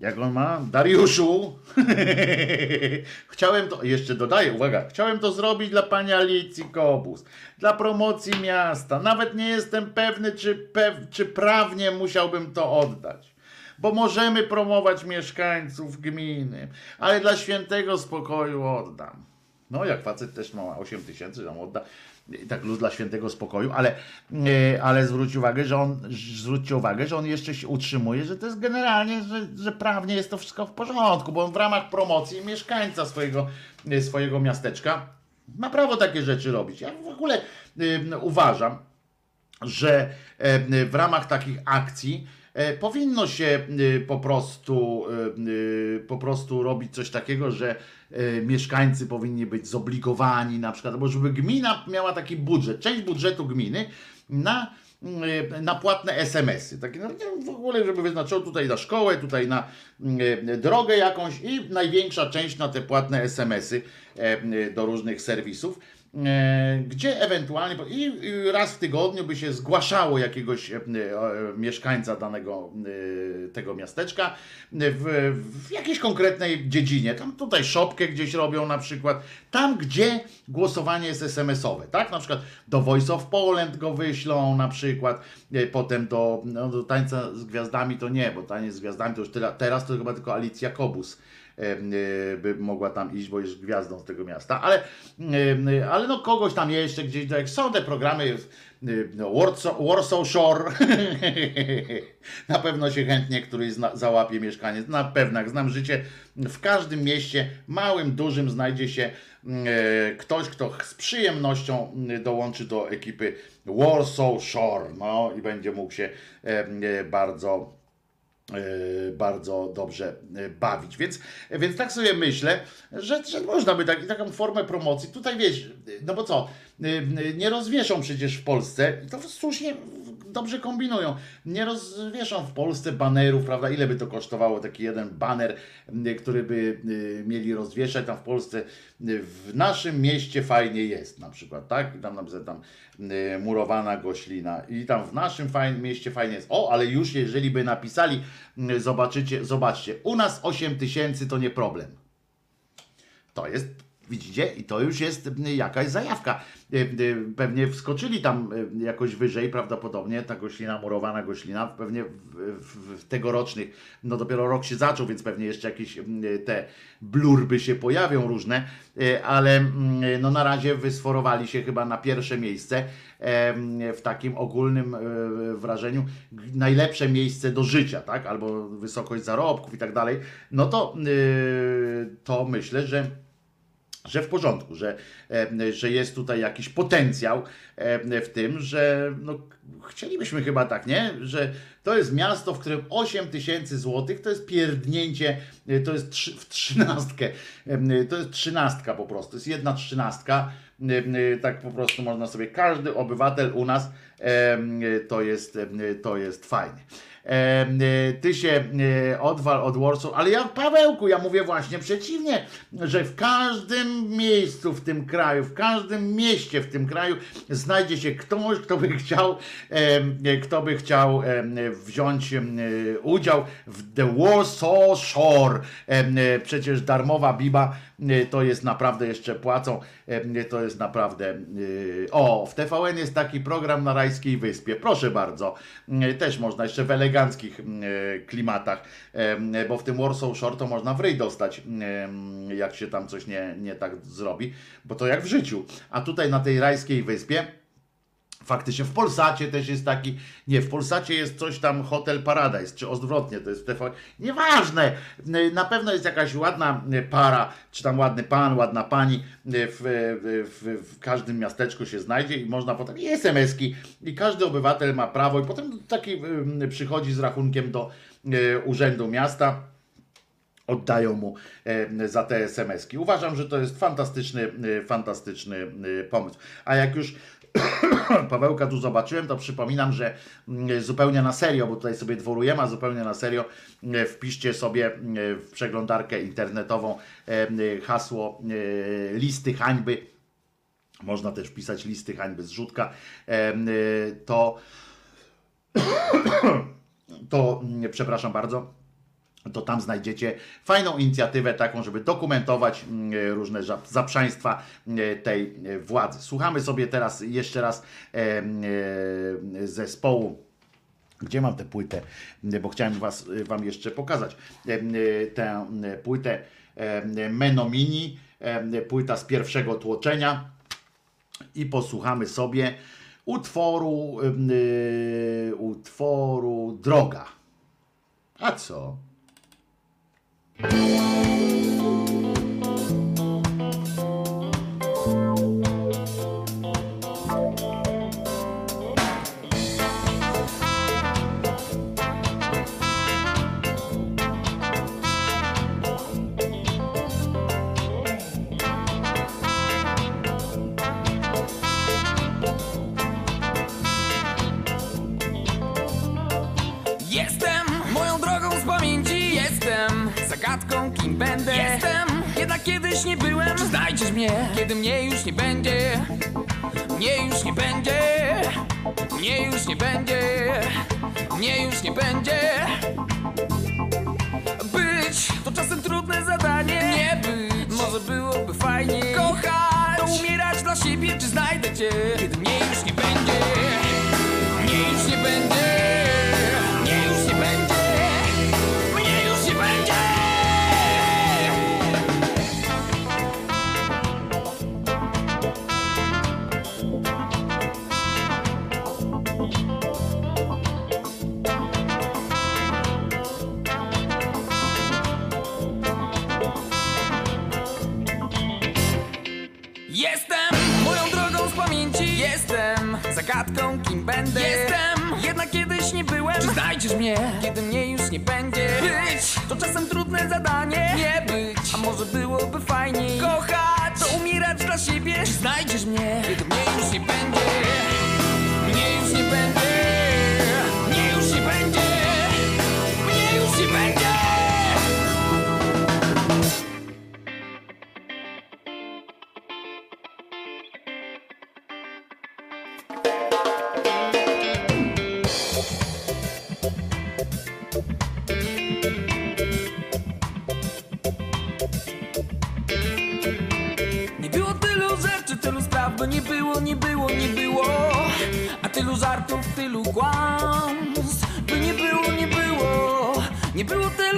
jak on ma? Dariuszu. chciałem to, jeszcze dodaję, uwaga, chciałem to zrobić dla pani Alicji Kobus, dla promocji miasta. Nawet nie jestem pewny, czy, pew, czy prawnie musiałbym to oddać. Bo możemy promować mieszkańców gminy, ale dla świętego spokoju oddam. No, jak facet też ma 8 tysięcy, tam odda. Tak luz dla świętego spokoju, ale, e, ale zwróć uwagę, że on, zwróćcie uwagę, że on jeszcze się utrzymuje, że to jest generalnie, że, że prawnie jest to wszystko w porządku, bo on w ramach promocji mieszkańca swojego, e, swojego miasteczka ma prawo takie rzeczy robić. Ja w ogóle e, uważam, że w ramach takich akcji powinno się e, po prostu, e, e, po prostu robić coś takiego, że e, mieszkańcy powinni być zobligowani na przykład, żeby gmina miała taki budżet, część budżetu gminy na e, na płatne SMS-y. Takie, no, w ogóle, żeby wyznaczało tutaj na szkołę, tutaj na e, drogę jakąś i największa część na te płatne SMS-y e, do różnych serwisów e, gdzie ewentualnie i raz w tygodniu by się zgłaszało jakiegoś e, e, mieszkańca danego e, tego miasteczka w, w jakiejś konkretnej dziedzinie. Tam tutaj szopkę gdzieś robią na przykład. Tam, gdzie głosowanie jest SMS-owe, tak? Na przykład do Voice of Poland go wyślą na przykład, e, potem do, no, do tańca z gwiazdami to nie, bo taniec z gwiazdami to już teraz, teraz to chyba tylko Alicja Kobus e, by mogła tam iść, bo jest gwiazdą z tego miasta, ale, em, ale no kogoś tam jeszcze gdzieś, jak są te programy, y, no, Warsaw, Warsaw Shore, na pewno się chętnie któryś zna, załapie mieszkaniec, na pewno, znam życie, w każdym mieście, małym, dużym znajdzie się e, ktoś, kto z przyjemnością mm, dołączy do ekipy Warsaw Shore, no i będzie mógł się e, bardzo bardzo dobrze e, bawić. Więc, więc tak sobie myślę, że, że można by tak, taką formę promocji. Tutaj wiesz, no bo co, e, nie rozwieszą przecież w Polsce, to słusznie dobrze kombinują, nie rozwieszą w Polsce banerów, prawda? Ile by to kosztowało taki jeden baner, e, który by e, mieli rozwieszać tam w Polsce. e, W naszym mieście fajnie jest na przykład, tak? I tam napisane tam murowana goślina i tam w naszym mieście fajnie jest. O, ale już jeżeli by napisali, zobaczycie, zobaczcie, u nas 8 tysięcy to nie problem. To jest, widzicie, i to już jest jakaś zajawka. E, e, Pewnie wskoczyli tam e, jakoś wyżej, prawdopodobnie, ta goślina, murowana goślina, pewnie w, w, w tegorocznych, no dopiero rok się zaczął, więc pewnie jeszcze jakieś te blurby się pojawią różne, ale no na razie wysforowali się chyba na pierwsze miejsce w takim ogólnym wrażeniu najlepsze miejsce do życia, tak? Albo wysokość zarobków i tak dalej. No to, y, to myślę, że że w porządku, że, że jest tutaj jakiś potencjał w tym, że no, chcielibyśmy chyba tak, nie? Że to jest miasto, w którym 8 tysięcy złotych to jest pierdnięcie, e, to jest trzy, w trzynastkę, to jest trzynastka po prostu, to jest jedna trzynastka, E, tak po prostu można sobie, każdy obywatel u nas e, to jest, to jest fajnie. E, Ty się e, odwal od Warsaw, ale ja Pawełku, ja mówię właśnie przeciwnie, że w każdym miejscu w tym kraju, w każdym mieście w tym kraju znajdzie się ktoś, kto by chciał, e, kto by chciał wziąć udział w The Warsaw Shore. Przecież darmowa biba y, to jest naprawdę jeszcze płacą, y, to jest naprawdę. O, w TVN jest taki program na Rajskiej Wyspie. Proszę bardzo. Też można jeszcze w eleganckich klimatach, bo w tym Warsaw Shore to można w ryj dostać, jak się tam coś nie, nie tak zrobi, bo to jak w życiu. A tutaj na tej Rajskiej Wyspie. Faktycznie w Polsacie też jest taki, nie, w Polsacie jest coś tam Hotel Paradise, czy odwrotnie, to jest TV, nieważne, na pewno jest jakaś ładna para, czy tam ładny pan, ładna pani, w, w, w, w każdym miasteczku się znajdzie i można potem, i SMS-ki, i każdy obywatel ma prawo, i potem taki y, przychodzi z rachunkiem do y, urzędu miasta, oddają mu za te SMS-ki. Uważam, że to jest fantastyczny, fantastyczny pomysł. A jak już Pawełka tu zobaczyłem, to przypominam, że mm, zupełnie na serio, bo tutaj sobie dworujemy, a zupełnie na serio e, wpiszcie sobie e, w przeglądarkę internetową hasło e, listy hańby. Można też wpisać listy hańby zrzutka. E, To to, mm, przepraszam bardzo, to tam znajdziecie fajną inicjatywę taką, żeby dokumentować mm, różne ża- zaprzaństwa mm, tej e, władzy. Słuchamy sobie teraz jeszcze raz e, e, zespołu. Gdzie mam tę płytę? Mm, Bo chciałem was, wam jeszcze pokazać e, e, tę e, płytę e, Menomini, e, płyta z pierwszego tłoczenia i posłuchamy sobie utworu, e, utworu Droga. A co? Jestem kiedy mnie już nie będzie Mnie już nie będzie Mnie już nie będzie Mnie już nie będzie. Być to czasem trudne zadanie. Nie być. Może byłoby fajnie Kochać. to umierać dla siebie Czy znajdę cię. Kiedy mnie już nie będzie będę. Jestem. Jednak kiedyś nie byłem. Czy znajdziesz mnie? Kiedy mnie już nie będzie. Być. To czasem trudne zadanie. Nie być. A może byłoby fajniej. Kochać. To umierać dla siebie. Czy znajdziesz mnie? Kiedy Nie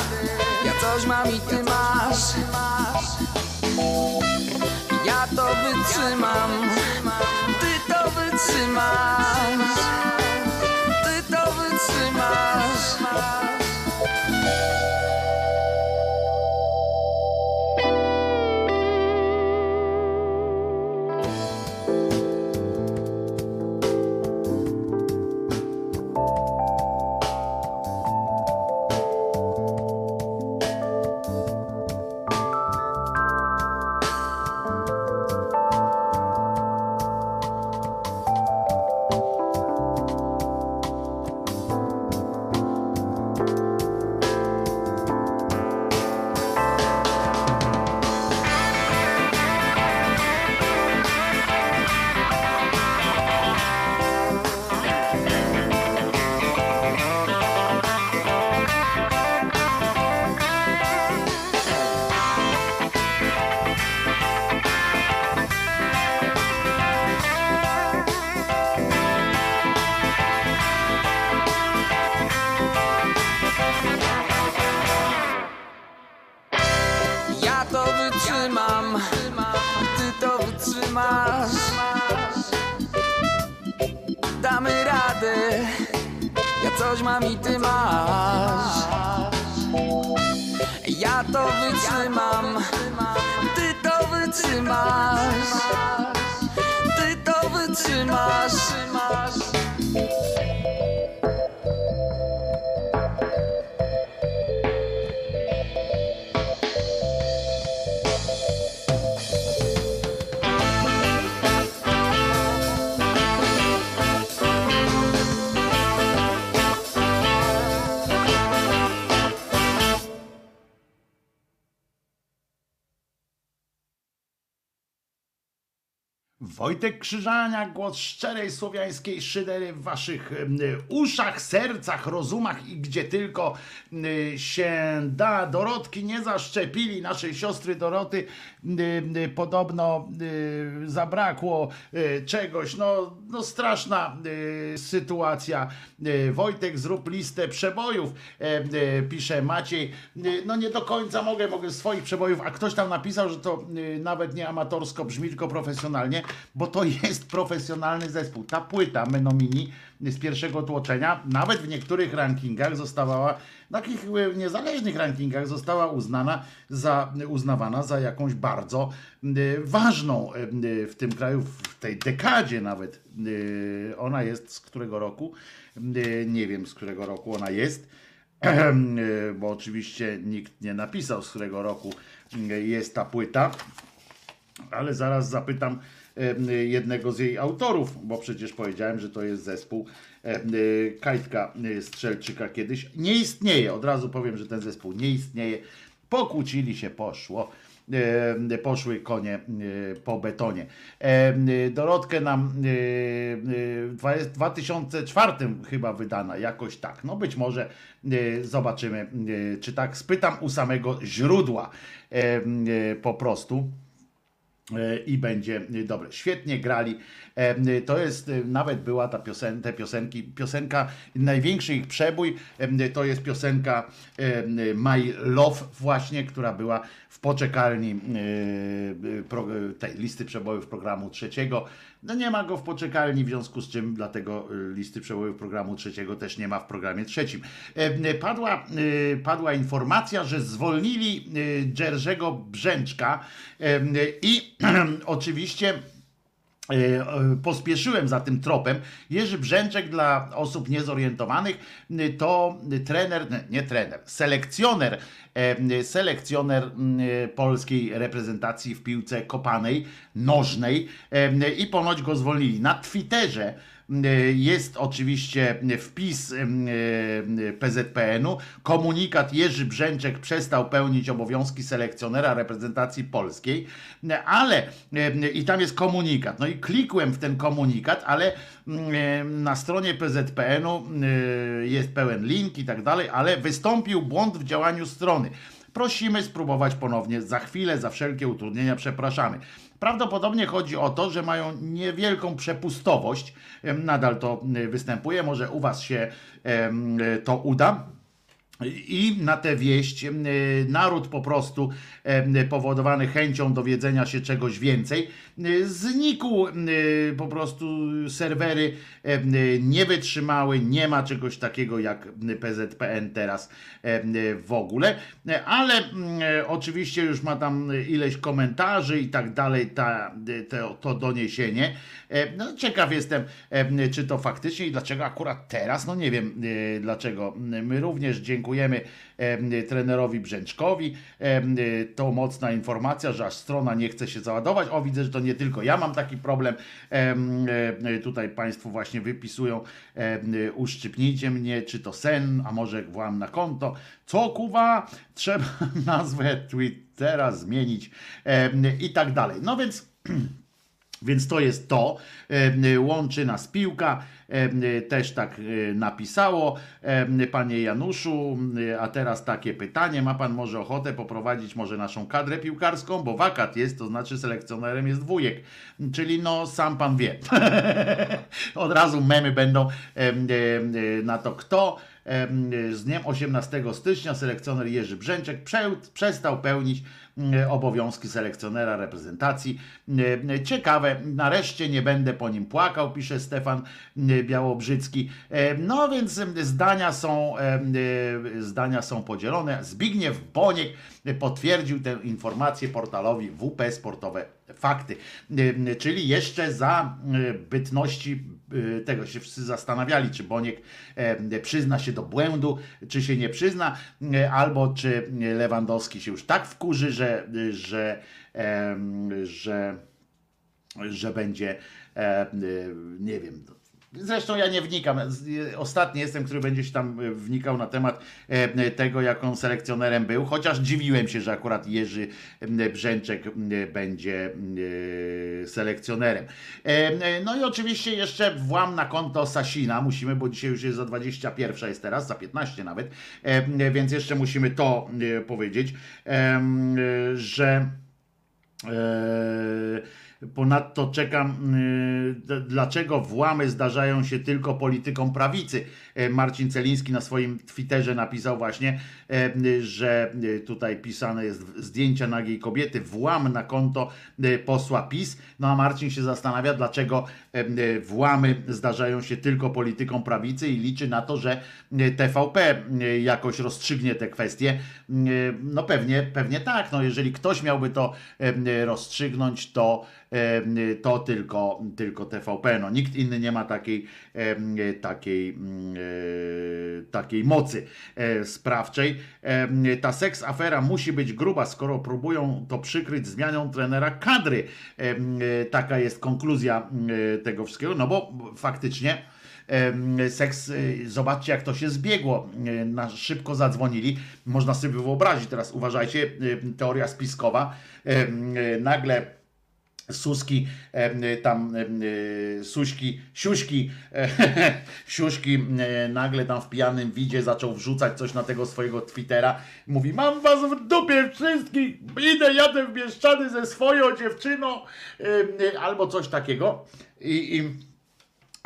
coś mam i ty masz. Ja to wytrzymam Ty to wytrzymasz Wojtek Krzyżania, głos szczerej słowiańskiej szydery w waszych uszach, sercach, rozumach i gdzie tylko się da. Dorotki nie zaszczepili, naszej siostry Doroty podobno zabrakło e, czegoś. No, no straszna e, sytuacja. E, Wojtek, zrób listę przebojów, e, e, pisze Maciej. No nie do końca mogę, mogę swoich przebojów, a ktoś tam napisał, że to nawet nie amatorsko brzmi, tylko profesjonalnie, bo to jest profesjonalny zespół. Ta płyta Menomini z pierwszego tłoczenia, nawet w niektórych rankingach zostawała, takich niezależnych rankingach została uznana za, uznawana za jakąś bardzo ważną w tym kraju, w tej dekadzie nawet. Ona jest z którego roku? E, Nie wiem z którego roku ona jest. E, bo oczywiście nikt nie napisał, z którego roku e, jest ta płyta, ale zaraz zapytam jednego z jej autorów, bo przecież powiedziałem, że to jest zespół Kajtka Strzelczyka kiedyś. Nie istnieje, od razu powiem, że ten zespół nie istnieje. Pokłócili się, poszło. E, Poszły konie e, po betonie. E, Dorotkę nam w dwa- 2004 chyba wydana, jakoś tak. No być może zobaczymy, czy tak. Spytam u samego źródła po prostu. I będzie dobre. Świetnie grali. E, To jest, e, nawet była ta piosen, te piosenki, piosenka, największy ich przebój, e, to jest piosenka My Love właśnie, która była w poczekalni tej listy przebojów programu trzeciego. No nie ma go w poczekalni, w związku z czym dlatego listy przebojów programu trzeciego też nie ma w programie trzecim. Padła, padła informacja, że zwolnili Jerzego Brzęczka i oczywiście pospieszyłem za tym tropem. Jerzy Brzęczek dla osób niezorientowanych y, to trener, nie, trener, selekcjoner, e, selekcjoner polskiej reprezentacji w piłce kopanej, nożnej e, i ponoć go zwolnili. Na Twitterze jest oczywiście wpis y, PZPN-u. Komunikat Jerzy Brzęczek przestał pełnić obowiązki selekcjonera reprezentacji polskiej, ale y, i tam jest komunikat. No i klikłem w ten komunikat, ale y, na stronie PZPN-u y, jest pełen link i tak dalej, ale wystąpił błąd w działaniu strony. Prosimy spróbować ponownie. Za chwilę, za wszelkie utrudnienia przepraszamy. Prawdopodobnie chodzi o to, że mają niewielką przepustowość. Nadal to występuje. Może u Was się to uda. I na tę wieść em, naród po prostu em, powodowany chęcią dowiedzenia się czegoś więcej y, znikł po prostu serwery nie wytrzymały, nie ma czegoś takiego jak PZPN teraz w ogóle, ale mm, oczywiście już ma tam ileś komentarzy i tak dalej ta, te, to doniesienie. E, No, ciekaw jestem, em, czy to faktycznie i dlaczego akurat teraz, no nie wiem e, dlaczego. My również dziękujemy em, trenerowi Brzęczkowi. To mocna informacja, że aż strona nie chce się załadować. O, widzę, że to nie tylko ja mam taki problem. Em, e, Tutaj Państwo właśnie wypisują, uszczypnijcie mnie, czy to sen, a może włam na konto. Co kuwa? Trzeba nazwę Twittera zmienić i tak dalej. No więc więc to jest to. Łączy nas piłka. E, Też tak e, napisało. Panie Januszu, e, a teraz takie pytanie. Ma pan może ochotę poprowadzić może naszą kadrę piłkarską? Bo wakat jest, to znaczy selekcjonerem jest wujek. Czyli no sam pan wie. Od razu memy będą na to kto. Z dniem 18 stycznia selekcjoner Jerzy Brzęczek prze, przestał pełnić obowiązki selekcjonera reprezentacji. E, Ciekawe, nareszcie nie będę po nim płakał, pisze Stefan e, Białobrzycki. E, No więc zdania są, e, zdania są podzielone. Zbigniew Boniek potwierdził tę informację portalowi WP Sportowe Fakty. E, Czyli jeszcze za e, bytności tego się wszyscy zastanawiali, czy Boniek przyzna się do błędu, czy się nie przyzna, albo czy Lewandowski się już tak wkurzy, że, że, że, że będzie, e, nie wiem, Zresztą ja nie wnikam. Ostatni jestem, który będzie się tam e, wnikał na temat e, tego, jak on selekcjonerem był, chociaż dziwiłem się, że akurat Jerzy Brzęczek będzie e, selekcjonerem. E, No i oczywiście jeszcze włam na konto Sasina musimy, bo dzisiaj już jest za 21 jest teraz, za 15 nawet, E, więc jeszcze musimy to e, powiedzieć, e, że Ponadto czekam, d- dlaczego włamy zdarzają się tylko politykom prawicy. E, Marcin Celiński na swoim Twitterze napisał właśnie, e, że e, tutaj pisane jest zdjęcia nagiej kobiety, włam na konto posła PiS. No a Marcin się zastanawia, dlaczego włamy zdarzają się tylko politykom prawicy i liczy na to, że TVP jakoś rozstrzygnie te kwestie. No pewnie, pewnie tak. No jeżeli ktoś miałby to rozstrzygnąć, to, to tylko, tylko TVP. No, nikt inny nie ma takiej, takiej, mm, e, takiej mocy e, sprawczej. Ta seks afera musi być gruba, skoro próbują to przykryć zmianą trenera kadry. Taka jest konkluzja e, tego wszystkiego, no bo faktycznie seks, zobaczcie jak to się zbiegło, na szybko zadzwonili, można sobie wyobrazić, teraz uważajcie, teoria spiskowa, nagle Suski, tam y, Suśki, Siuśki, e, Siuśki e, nagle tam w pijanym widzie zaczął wrzucać coś na tego swojego Twittera. Mówi, mam was w dupie wszystkich, idę, jadę w Bieszczady ze swoją dziewczyną, y, albo coś takiego. I, i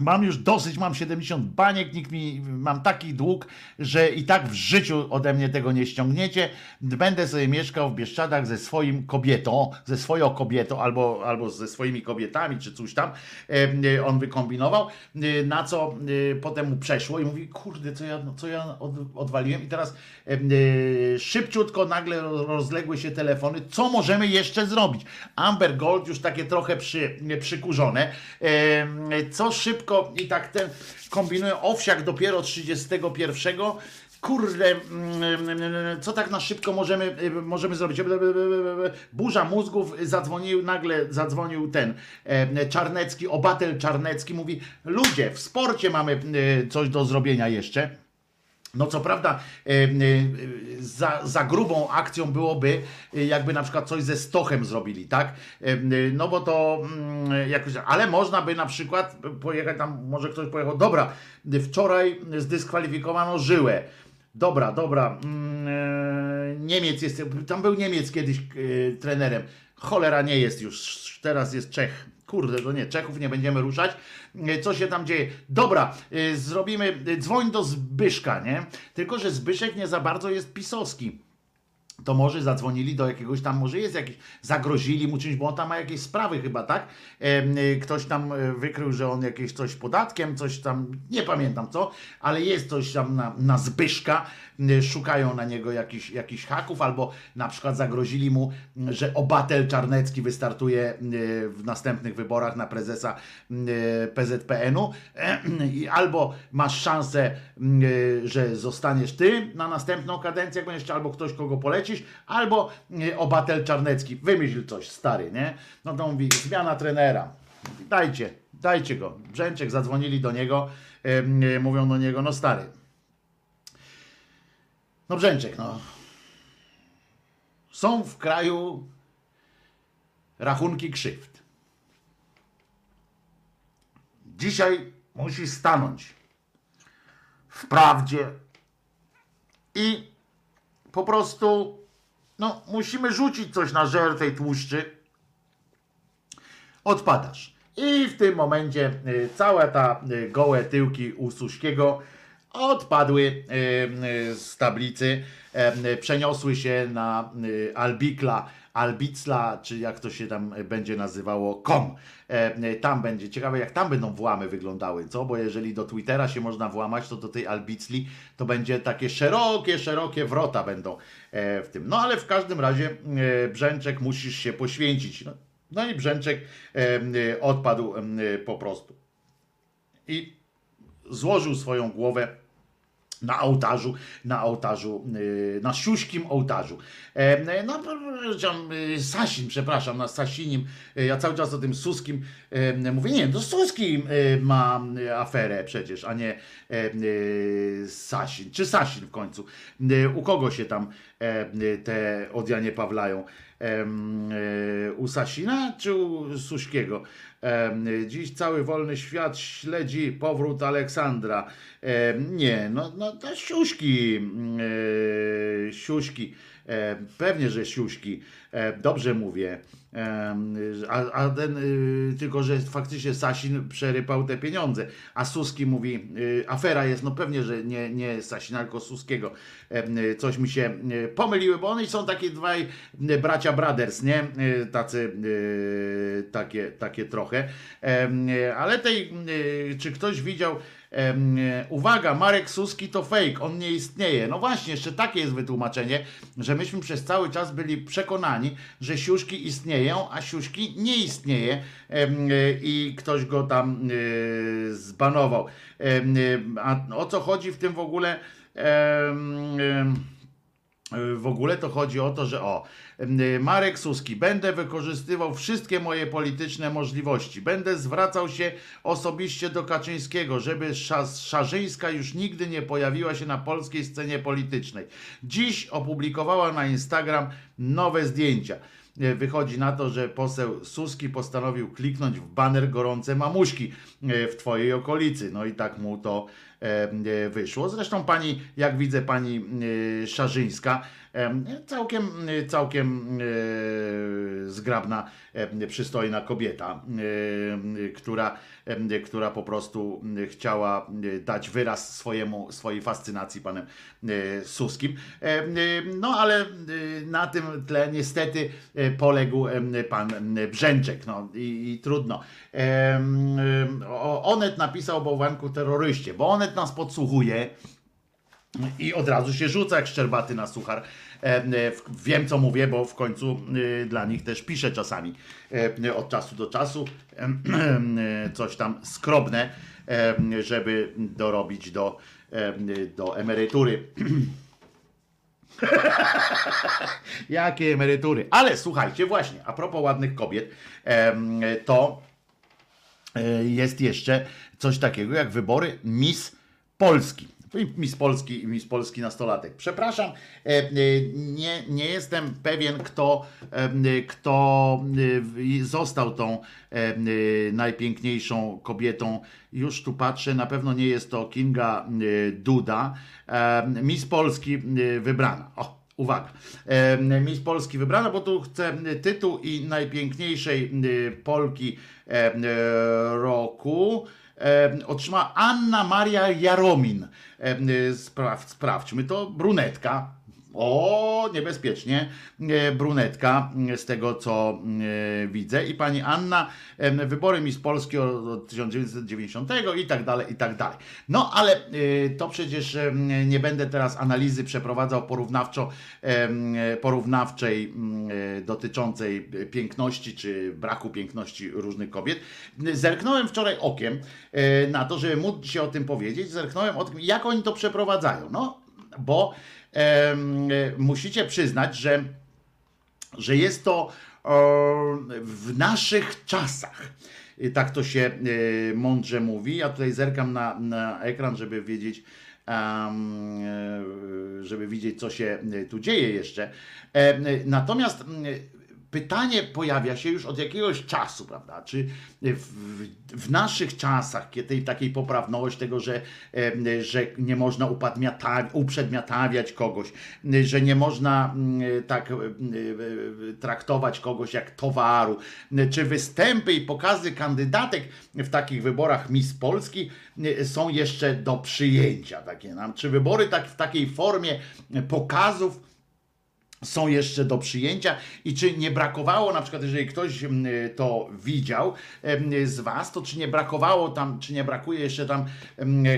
Mam już dosyć, mam 70 baniek, nikt mi, mam taki dług, że i tak w życiu ode mnie tego nie ściągniecie. Będę sobie mieszkał w Bieszczadach ze swoim kobietą, ze swoją kobietą, albo, albo ze swoimi kobietami, czy coś tam e, on wykombinował, e, na co e, potem mu przeszło i mówi, kurde, co ja, co ja od, odwaliłem i teraz szybciutko nagle rozległy się telefony, co możemy jeszcze zrobić? Amber Gold już takie trochę przy, przykurzone, co szybko i tak ten kombinują, owsiak dopiero 31. Kurde, mm, co tak na szybko możemy, możemy zrobić? Burza mózgów, zadzwonił, nagle zadzwonił ten e, Czarnecki, obatel Czarnecki, mówi, ludzie, w sporcie mamy e, coś do zrobienia jeszcze. No co prawda za, za grubą akcją byłoby, e, jakby na przykład coś ze stochem zrobili, tak? E, No bo to mm, jakoś, ale można by na przykład pojechać tam, może ktoś pojechał, dobra, wczoraj zdyskwalifikowano żyłę. Dobra, dobra. mm, e, Niemiec jest, tam był Niemiec kiedyś trenerem. Cholera nie jest już, teraz jest Czech. Kurde, to nie, Czechów nie będziemy ruszać. E, Co się tam dzieje? Dobra, e, zrobimy, e, dzwoń do Zbyszka, nie? Tylko, że Zbyszek nie za bardzo jest pisowski to może zadzwonili do jakiegoś tam, może jest jakiś, zagrozili mu czymś, bo on tam ma jakieś sprawy chyba, tak? Ktoś tam wykrył, że on jakieś coś podatkiem, coś tam, nie pamiętam co, ale jest coś tam na, na Zbyszka, szukają na niego jakichś jakichś haków, albo na przykład zagrozili mu, y, że obatel Czarnecki wystartuje y, w następnych wyborach na prezesa y, PZPN-u albo masz szansę, y, że zostaniesz ty na następną kadencję, jak będziesz albo ktoś, kogo polecisz, albo y, obatel Czarnecki. Wymyśl coś, stary, nie? No to mówi, zmiana trenera. Dajcie, dajcie go. Brzęczek zadzwonili do niego, y, y, mówią do niego, no stary. No Brzęczek, no. Są w kraju rachunki krzywd. Dzisiaj musi stanąć w prawdzie i po prostu no, musimy rzucić coś na żer tej tłuszczy. Odpadasz. I w tym momencie y, całe ta y, gołe tyłki u Suśkiego odpadły y, z tablicy, y, przeniosły się na y, Albikla, Albicla, czy jak to się tam będzie nazywało, com. E, Tam będzie, ciekawe jak tam będą włamy wyglądały, co? Bo jeżeli do Twittera się można włamać, to do tej Albicli to będzie takie szerokie, szerokie wrota będą e, w tym. No ale w każdym razie e, Brzęczek musisz się poświęcić. No, no i Brzęczek e, odpadł e, po prostu. I złożył swoją głowę na ołtarzu, na ołtarzu, yy, na siuśkim ołtarzu. E, no, yy, Sasin, przepraszam, na Sasinim, yy, ja cały czas o tym Suskim yy, mówię, nie, to Suski yy, ma aferę przecież, a nie Sasin, czy Sasin w końcu. U kogo się tam te odjanie pawlają? E, u Sasina czy u Suśkiego? Dziś cały wolny świat śledzi powrót Aleksandra. Nie, no, no to siuśki, mm, e, siuśki, pewnie, że siuśki, dobrze mówię. A, a ten, y, tylko, że faktycznie Sasin przerypał te pieniądze, a Suski mówi, y, afera jest, no pewnie, że nie, nie Sasina, tylko Suskiego. Y, Coś mi się pomyliły, bo oni są takie dwaj bracia brothers, nie? Tacy, takie, takie trochę. Ale tej, czy ktoś widział, uwaga, Marek Suski to fake, on nie istnieje. No właśnie, jeszcze takie jest wytłumaczenie, że myśmy przez cały czas byli przekonani, że siuszki istnieją, a siuszki nie istnieje e, i ktoś go tam e, zbanował. E, A o co chodzi w tym w ogóle? Em, w ogóle to chodzi o to, że o, Marek Suski, będę wykorzystywał wszystkie moje polityczne możliwości. Będę zwracał się osobiście do Kaczyńskiego, żeby Sza- Szarzyńska już nigdy nie pojawiła się na polskiej scenie politycznej. Dziś opublikowała na Instagram nowe zdjęcia. e, wychodzi na to, że poseł Suski postanowił kliknąć w baner gorące mamuśki e, w twojej okolicy. No i tak mu to e, e, wyszło. Zresztą pani, jak widzę, pani e, Szarzyńska, e, całkiem, całkiem e, zgrabna, przystojna kobieta, która, która po prostu chciała dać wyraz swojemu, swojej fascynacji panem e, Suskim. E, No ale na tym tle niestety poległ pan Brzęczek. No i, i trudno. Onet napisał o bałwanku terroryście, bo Onet nas podsłuchuje i od razu się rzuca jak szczerbaty na suchar. E, e, Wiem co mówię, bo w końcu e, dla nich też piszę czasami od czasu do czasu coś tam skrobne, żeby dorobić do, do emerytury. Jakie emerytury? Ale słuchajcie, właśnie, a propos ładnych kobiet, to jest jeszcze coś takiego jak wybory Miss Polski. Miss Polski i Miss Polski nastolatek. Przepraszam, e, e, nie, nie jestem pewien, kto, e, kto został tą najpiękniejszą kobietą. Już tu patrzę, na pewno nie jest to Kinga Duda. Miss Polski wybrana. O, Uwaga. Miss Polski wybrana, bo tu chcę tytuł i najpiękniejszej Polki roku otrzymała Anna Maria Jaromin. E, Spraw, sprawdźmy to. Brunetka. O, niebezpiecznie. E, Brunetka, e, z tego co e, widzę. I pani Anna, wybory Miss Polski od od 1990 i tak dalej, i tak dalej. No, ale to przecież nie będę teraz analizy przeprowadzał porównawczo, porównawczej m, e, dotyczącej piękności czy braku piękności różnych kobiet. Zerknąłem wczoraj okiem na to, żeby móc się o tym powiedzieć. Zerknąłem o tym, jak oni to przeprowadzają. No, bo musicie przyznać, że, że jest to w naszych czasach. Tak to się e, mądrze mówi. Ja tutaj zerkam na, na ekran, żeby wiedzieć, e, żeby widzieć, co się e, tu dzieje jeszcze. Natomiast pytanie pojawia się już od jakiegoś czasu, prawda? Czy w, w naszych czasach, kie- tej takiej poprawności, tego, że, że nie można uprzedmiotawiać kogoś, że nie można mm, tak traktować kogoś jak towaru, czy występy i pokazy kandydatek w takich wyborach Miss Polski e, są jeszcze do przyjęcia takie nam, czy wybory tak w takiej formie pokazów są jeszcze do przyjęcia i czy nie brakowało, na przykład jeżeli ktoś mm, to widział z Was, to czy nie brakowało tam, czy nie brakuje jeszcze tam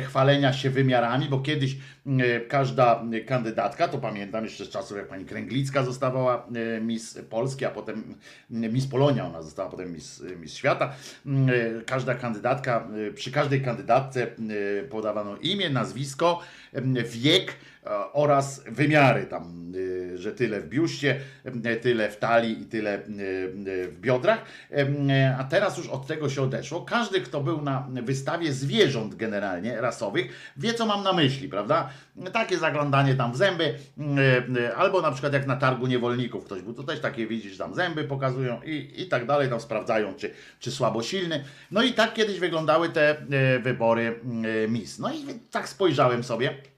chwalenia się wymiarami, bo kiedyś mm, każda kandydatka, to pamiętam jeszcze z czasów jak pani Kręglicka zostawała e, Miss Polski, a potem mm, Miss Polonia, ona została potem Miss, Miss Świata, e, każda kandydatka, e, przy każdej kandydatce e, podawano imię, nazwisko, wiek, e, oraz wymiary tam, y, że tyle w biuście, y, tyle w talii i tyle w biodrach. A teraz już od tego się odeszło. Każdy, kto był na wystawie zwierząt generalnie rasowych, wie co mam na myśli, prawda? Takie zaglądanie tam w zęby, albo na przykład jak na targu niewolników ktoś był, to też takie widzisz, tam zęby pokazują i, i tak dalej, tam sprawdzają, czy, czy słabo silny. No i tak kiedyś wyglądały te wybory Miss. No i tak spojrzałem sobie.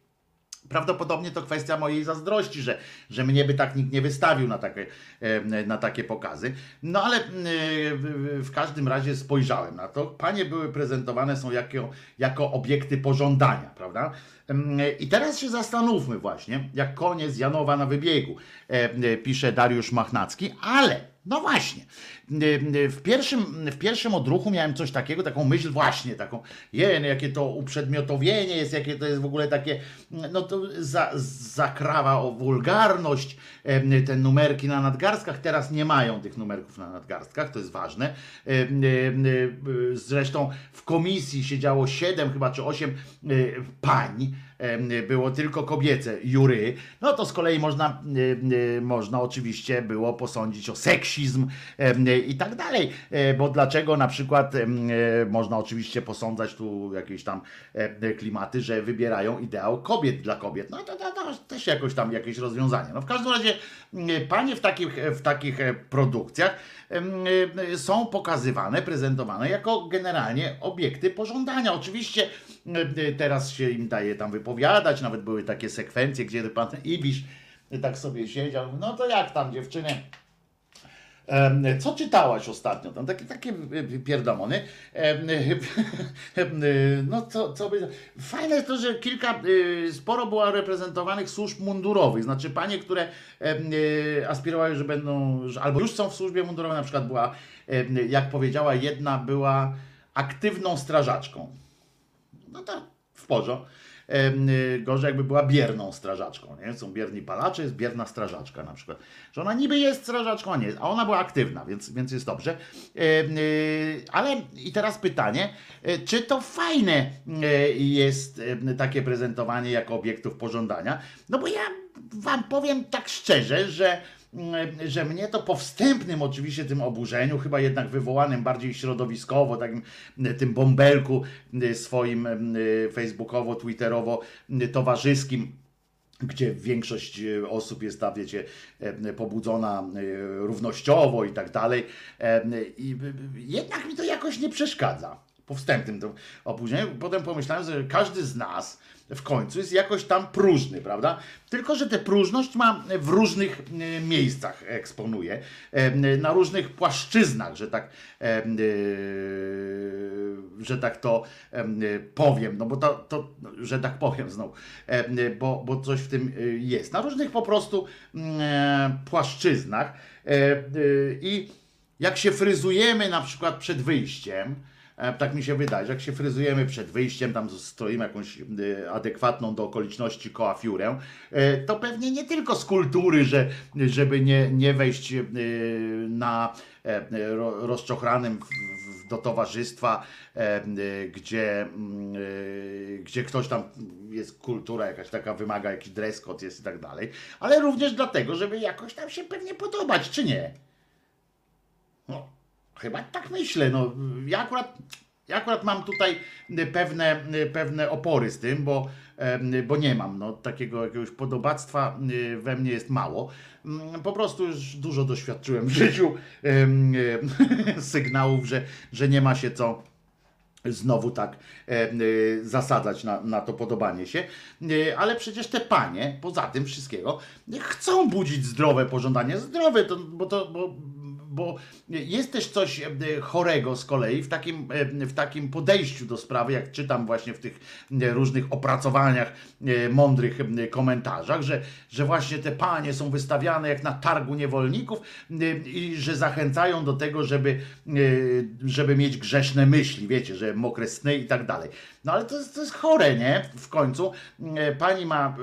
Prawdopodobnie to kwestia mojej zazdrości, że, że mnie by tak nikt nie wystawił na takie, na takie pokazy. No ale w, każdym razie spojrzałem na to. Panie były prezentowane są jako, jako obiekty pożądania, prawda? I teraz się zastanówmy właśnie, jak koniec Janowa na wybiegu, pisze Dariusz Machnacki, ale no właśnie. W pierwszym, w pierwszym odruchu miałem coś takiego, taką myśl właśnie, taką, jen, jakie to uprzedmiotowienie jest, jakie to jest w ogóle takie, no to za, zakrawa o wulgarność, te numerki na nadgarstkach, teraz nie mają tych numerków na nadgarstkach, to jest ważne. Em, Zresztą w komisji siedziało siedem chyba czy osiem e, pań, em, było tylko kobiece jury, no to z kolei można, można oczywiście było posądzić o seksizm i tak dalej. E, Bo dlaczego na przykład e, można oczywiście posądzać tu jakieś tam e, klimaty, że wybierają ideał kobiet dla kobiet. No to, to, to też jakoś tam jakieś rozwiązanie. No w każdym razie panie w takich, w takich produkcjach są pokazywane, prezentowane jako generalnie obiekty pożądania. Oczywiście teraz się im daje tam wypowiadać, nawet były takie sekwencje, gdzie pan Ibisz tak sobie siedział, no to jak tam dziewczyny, Co czytałaś ostatnio? Tam takie, takie y, pierdomony. Em, y, No co, co by... Fajne jest to, że kilka, y, sporo było reprezentowanych służb mundurowych. Znaczy panie, które y, aspirowały, że będą, albo już są w służbie mundurowej, na przykład była, jak powiedziała jedna, była aktywną strażaczką. No to w porządku. Y, Gorzej jakby była bierną strażaczką, nie? Są bierni palacze, jest bierna strażaczka na przykład. Że ona niby jest strażaczką, a nie a ona była aktywna, więc, więc jest dobrze. Y, Ale i teraz pytanie, y, czy to fajne y, jest takie prezentowanie jako obiektów pożądania? No bo ja wam powiem tak szczerze, że że mnie to po wstępnym oczywiście tym oburzeniu, chyba jednak wywołanym bardziej środowiskowo, takim y, tym bąbelku y, swoim facebookowo, twitterowo towarzyskim, gdzie większość y, osób jest, ta, wiecie, e, pobudzona y, równościowo i tak dalej. E, I y, jednak mi to jakoś nie przeszkadza. Po wstępnym opóźnieniu. Potem pomyślałem, że każdy z nas w końcu jest jakoś tam próżny, prawda? Tylko, że tę próżność ma w różnych y, miejscach eksponuje, e, na różnych płaszczyznach, że tak, e, że tak to e, powiem, no bo to, to że tak powiem znowu, e, bo, bo coś w tym jest. Na różnych po prostu mm, e, płaszczyznach e, i jak się fryzujemy na przykład przed wyjściem, E, Tak mi się wydaje, że jak się fryzujemy przed wyjściem, tam stroimy jakąś e, adekwatną do okoliczności koafiurę, e, to pewnie nie tylko z kultury, że, żeby nie, nie wejść e, na e, ro- rozczochranym do towarzystwa, e, e, gdzie, mm, e, gdzie ktoś tam jest kultura jakaś taka, wymaga jakiś dress code jest i tak dalej, ale również dlatego, żeby jakoś tam się pewnie podobać, czy nie? No, chyba tak myślę. No, ja, akurat, ja akurat mam tutaj pewne, pewne opory z tym, bo, bo nie mam no, takiego jakiegoś podobactwa we mnie jest mało. Mm, Po prostu już dużo doświadczyłem w życiu sygnałów, że, że nie ma się co znowu tak y, zasadzać na, na to podobanie się. Y, ale przecież te panie, poza tym wszystkiego, chcą budzić zdrowe pożądanie. Zdrowe, to, bo to. Bo, bo jest też coś e, chorego z kolei w takim, e, w takim podejściu do sprawy, jak czytam właśnie w tych e, różnych opracowaniach, mądrych komentarzach, że, że właśnie te panie są wystawiane jak na targu niewolników i że zachęcają do tego, żeby, żeby mieć grzeszne myśli, wiecie, że mokre sny i tak dalej. No ale to jest, to jest chore, nie? W końcu e, pani ma,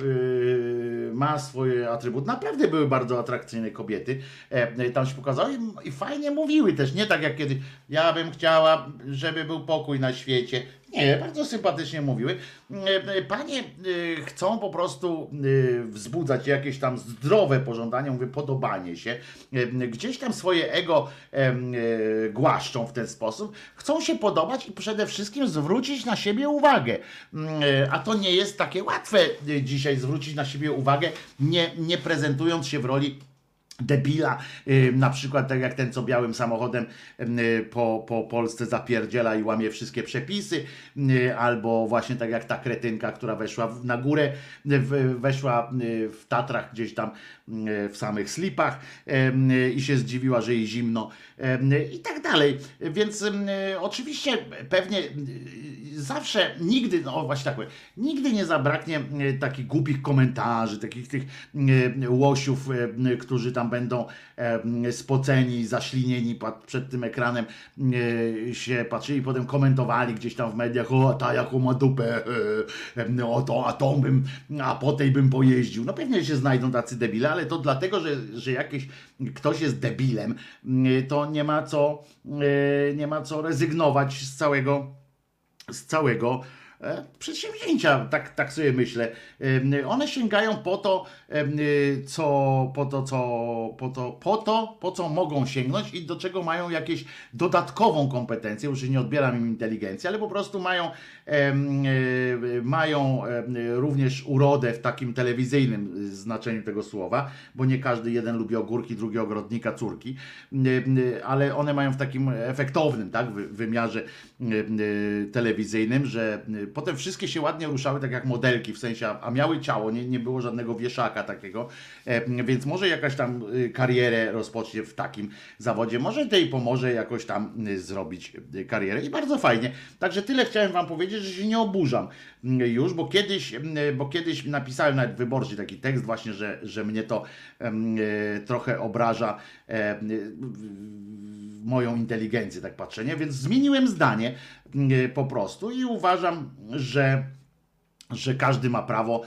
e, ma swoje atrybuty. Naprawdę były bardzo atrakcyjne kobiety. E, Tam się pokazały i, i fajnie mówiły też. Nie tak jak kiedyś, ja bym chciała, żeby był pokój na świecie. Nie, bardzo sympatycznie mówiły. E, Panie e, chcą po prostu e, wzbudzać jakieś tam zdrowe pożądania, mówię, podobanie się. E, Gdzieś tam swoje ego e, e, głaszczą w ten sposób. Chcą się podobać i przede wszystkim zwrócić na siebie uwagę. Mm, e, A to nie jest takie łatwe e, dzisiaj zwrócić na siebie uwagę, nie, nie prezentując się w roli debila, y, na przykład tak jak ten, co białym samochodem y, po, po Polsce zapierdziela i łamie wszystkie przepisy, y, albo właśnie tak jak ta kretynka, która weszła na górę, weszła w Tatrach gdzieś tam w samych slipach i się zdziwiła, że jej zimno i tak dalej. Więc oczywiście pewnie y, zawsze, nigdy, no właśnie tak powiem, nigdy nie zabraknie y, takich głupich komentarzy, takich tych y, łosiów, y, którzy tam będą e, spoceni, zaślinieni przed tym ekranem e, się patrzyli, potem komentowali gdzieś tam w mediach, o ta jaką ma dupę, e, e, o to, a tą bym, a po tej bym pojeździł. No pewnie się znajdą tacy debile, ale to dlatego, że, że jakiś ktoś jest debilem, mm, to nie ma co, e, nie ma co rezygnować z całego z całego przedsięwzięcia, tak, tak sobie myślę. Em, One sięgają po to, y, co, po to, co, po to, po to, po co mogą sięgnąć i do czego mają jakieś dodatkową kompetencję, już nie odbieram im inteligencji, ale po prostu mają, mają również urodę w takim telewizyjnym znaczeniu tego słowa, bo nie każdy jeden lubi ogórki, drugi ogrodnika, córki, ale one mają w takim efektownym tak, wy- wymiarze telewizyjnym, że y, potem wszystkie się ładnie ruszały tak jak modelki, w sensie, a miały ciało, nie, nie było żadnego wieszaka takiego, e, więc może jakaś tam y, karierę rozpocznie w takim zawodzie, może tej pomoże jakoś tam y, zrobić y, karierę. I bardzo fajnie. Także tyle chciałem wam powiedzieć, że się nie oburzam y, już, bo kiedyś, y, bo kiedyś napisałem nawet wyborczy taki tekst właśnie, że, że mnie to y, trochę obraża e, y, moją inteligencję, tak patrzę, nie? Więc zmieniłem zdanie y, po prostu i uważam, że że każdy ma prawo,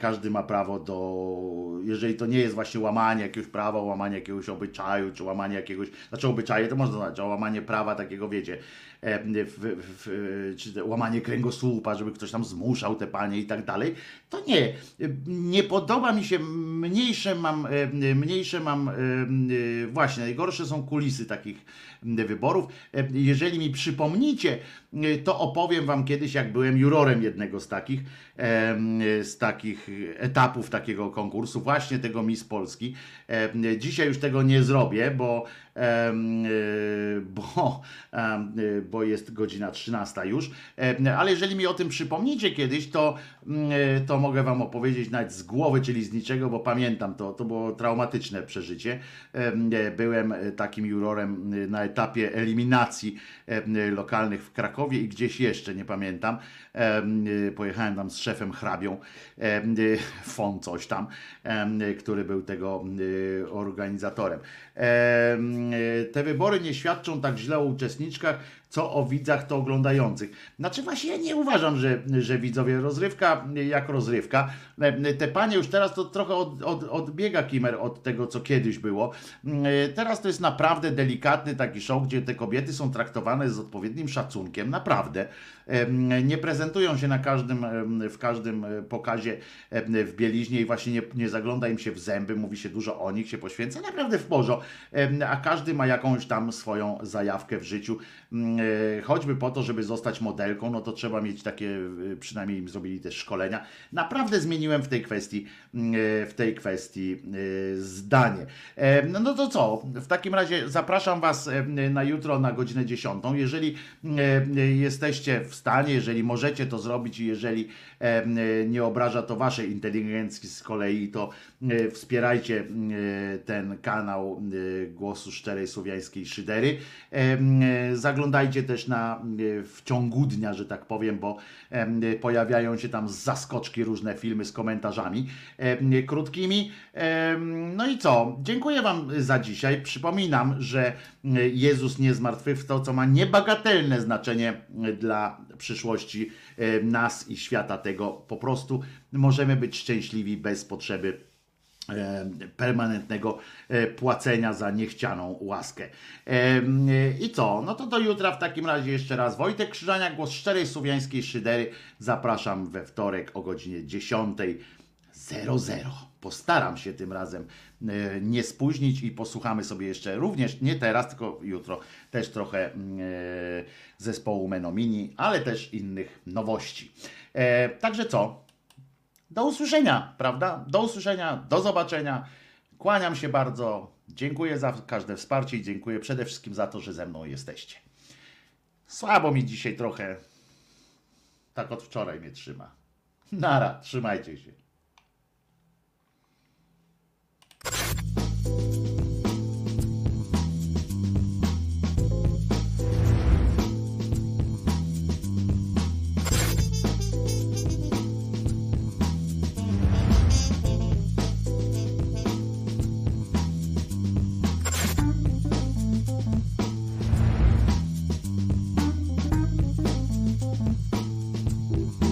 każdy ma prawo do, jeżeli to nie jest właśnie łamanie jakiegoś prawa, łamanie jakiegoś obyczaju, czy łamanie jakiegoś, znaczy obyczaje to można znać, a łamanie prawa takiego, wiecie, em, w, w, czy łamanie kręgosłupa, żeby ktoś tam zmuszał te panie i tak dalej, to nie. Nie podoba mi się, mniejsze mam, em, mniejsze mam, y, właśnie, najgorsze są kulisy takich wyborów. Jeżeli mi przypomnicie, y, to opowiem wam kiedyś, jak byłem jurorem jednego z takich, z takich etapów takiego konkursu, właśnie tego Miss Polski. Em, Dzisiaj już tego nie zrobię, bo, bo, em, y, bo jest godzina 13 już. Ale jeżeli mi o tym przypomnicie kiedyś, to, mm, y, to mogę wam opowiedzieć nawet z głowy, czyli z niczego, bo pamiętam to. To było traumatyczne przeżycie. Em, Byłem takim jurorem na etapie eliminacji lokalnych w Krakowie i gdzieś jeszcze, nie pamiętam. Em, Pojechałem tam z szefem hrabią, Fon coś tam, który był tego organizatorem. Em, y, Te wybory nie świadczą tak źle o uczestniczkach, co o widzach to oglądających. Znaczy właśnie ja nie uważam, że, że widzowie rozrywka jak rozrywka. Te panie już teraz to trochę od, od, odbiega Kimer od tego, co kiedyś było. Teraz to jest naprawdę delikatny taki show, gdzie te kobiety są traktowane z odpowiednim szacunkiem, naprawdę. Nie prezentują się na każdym, w każdym pokazie w bieliźnie i właśnie nie, nie zagląda im się w zęby, mówi się dużo o nich, się poświęca, naprawdę w porządku. A każdy ma jakąś tam swoją zajawkę w życiu. Mm, e, Choćby po to, żeby zostać modelką, no to trzeba mieć takie, e, przynajmniej im zrobili też szkolenia. Naprawdę zmieniłem w tej kwestii, mm, e, w tej kwestii zdanie. No, no to co? W takim razie zapraszam Was na jutro na godzinę 10. Jeżeli e, jesteście w stanie, jeżeli możecie to zrobić i jeżeli nie obraża to Waszej inteligencji z kolei, to wspierajcie ten kanał Głosu Szczerej Słowiańskiej Szydery. E, e, Zaglądajcie też na, e, w ciągu dnia, że tak powiem, bo pojawiają się tam zaskoczki różne filmy z komentarzami krótkimi. No i co? Dziękuję Wam za dzisiaj. Przypominam, że Jezus nie zmartwychwstał, co ma niebagatelne znaczenie dla przyszłości nas i świata tego. Po prostu możemy być szczęśliwi bez potrzeby permanentnego e, płacenia za niechcianą łaskę. E, e, I co? No to do jutra w takim razie jeszcze raz Wojtek Krzyżania, głos szczerej słowiańskiej szydery. Zapraszam we wtorek o godzinie 10.00. Postaram się tym razem e, nie spóźnić i posłuchamy sobie jeszcze również, nie teraz, tylko jutro, też trochę e, zespołu Menomini, ale też innych nowości. E, Także co? do usłyszenia, prawda? Do usłyszenia, do zobaczenia. Kłaniam się bardzo. Dziękuję za każde wsparcie i dziękuję przede wszystkim za to, że ze mną jesteście. Słabo mi dzisiaj trochę, tak od wczoraj mnie trzyma. Nara, trzymajcie się.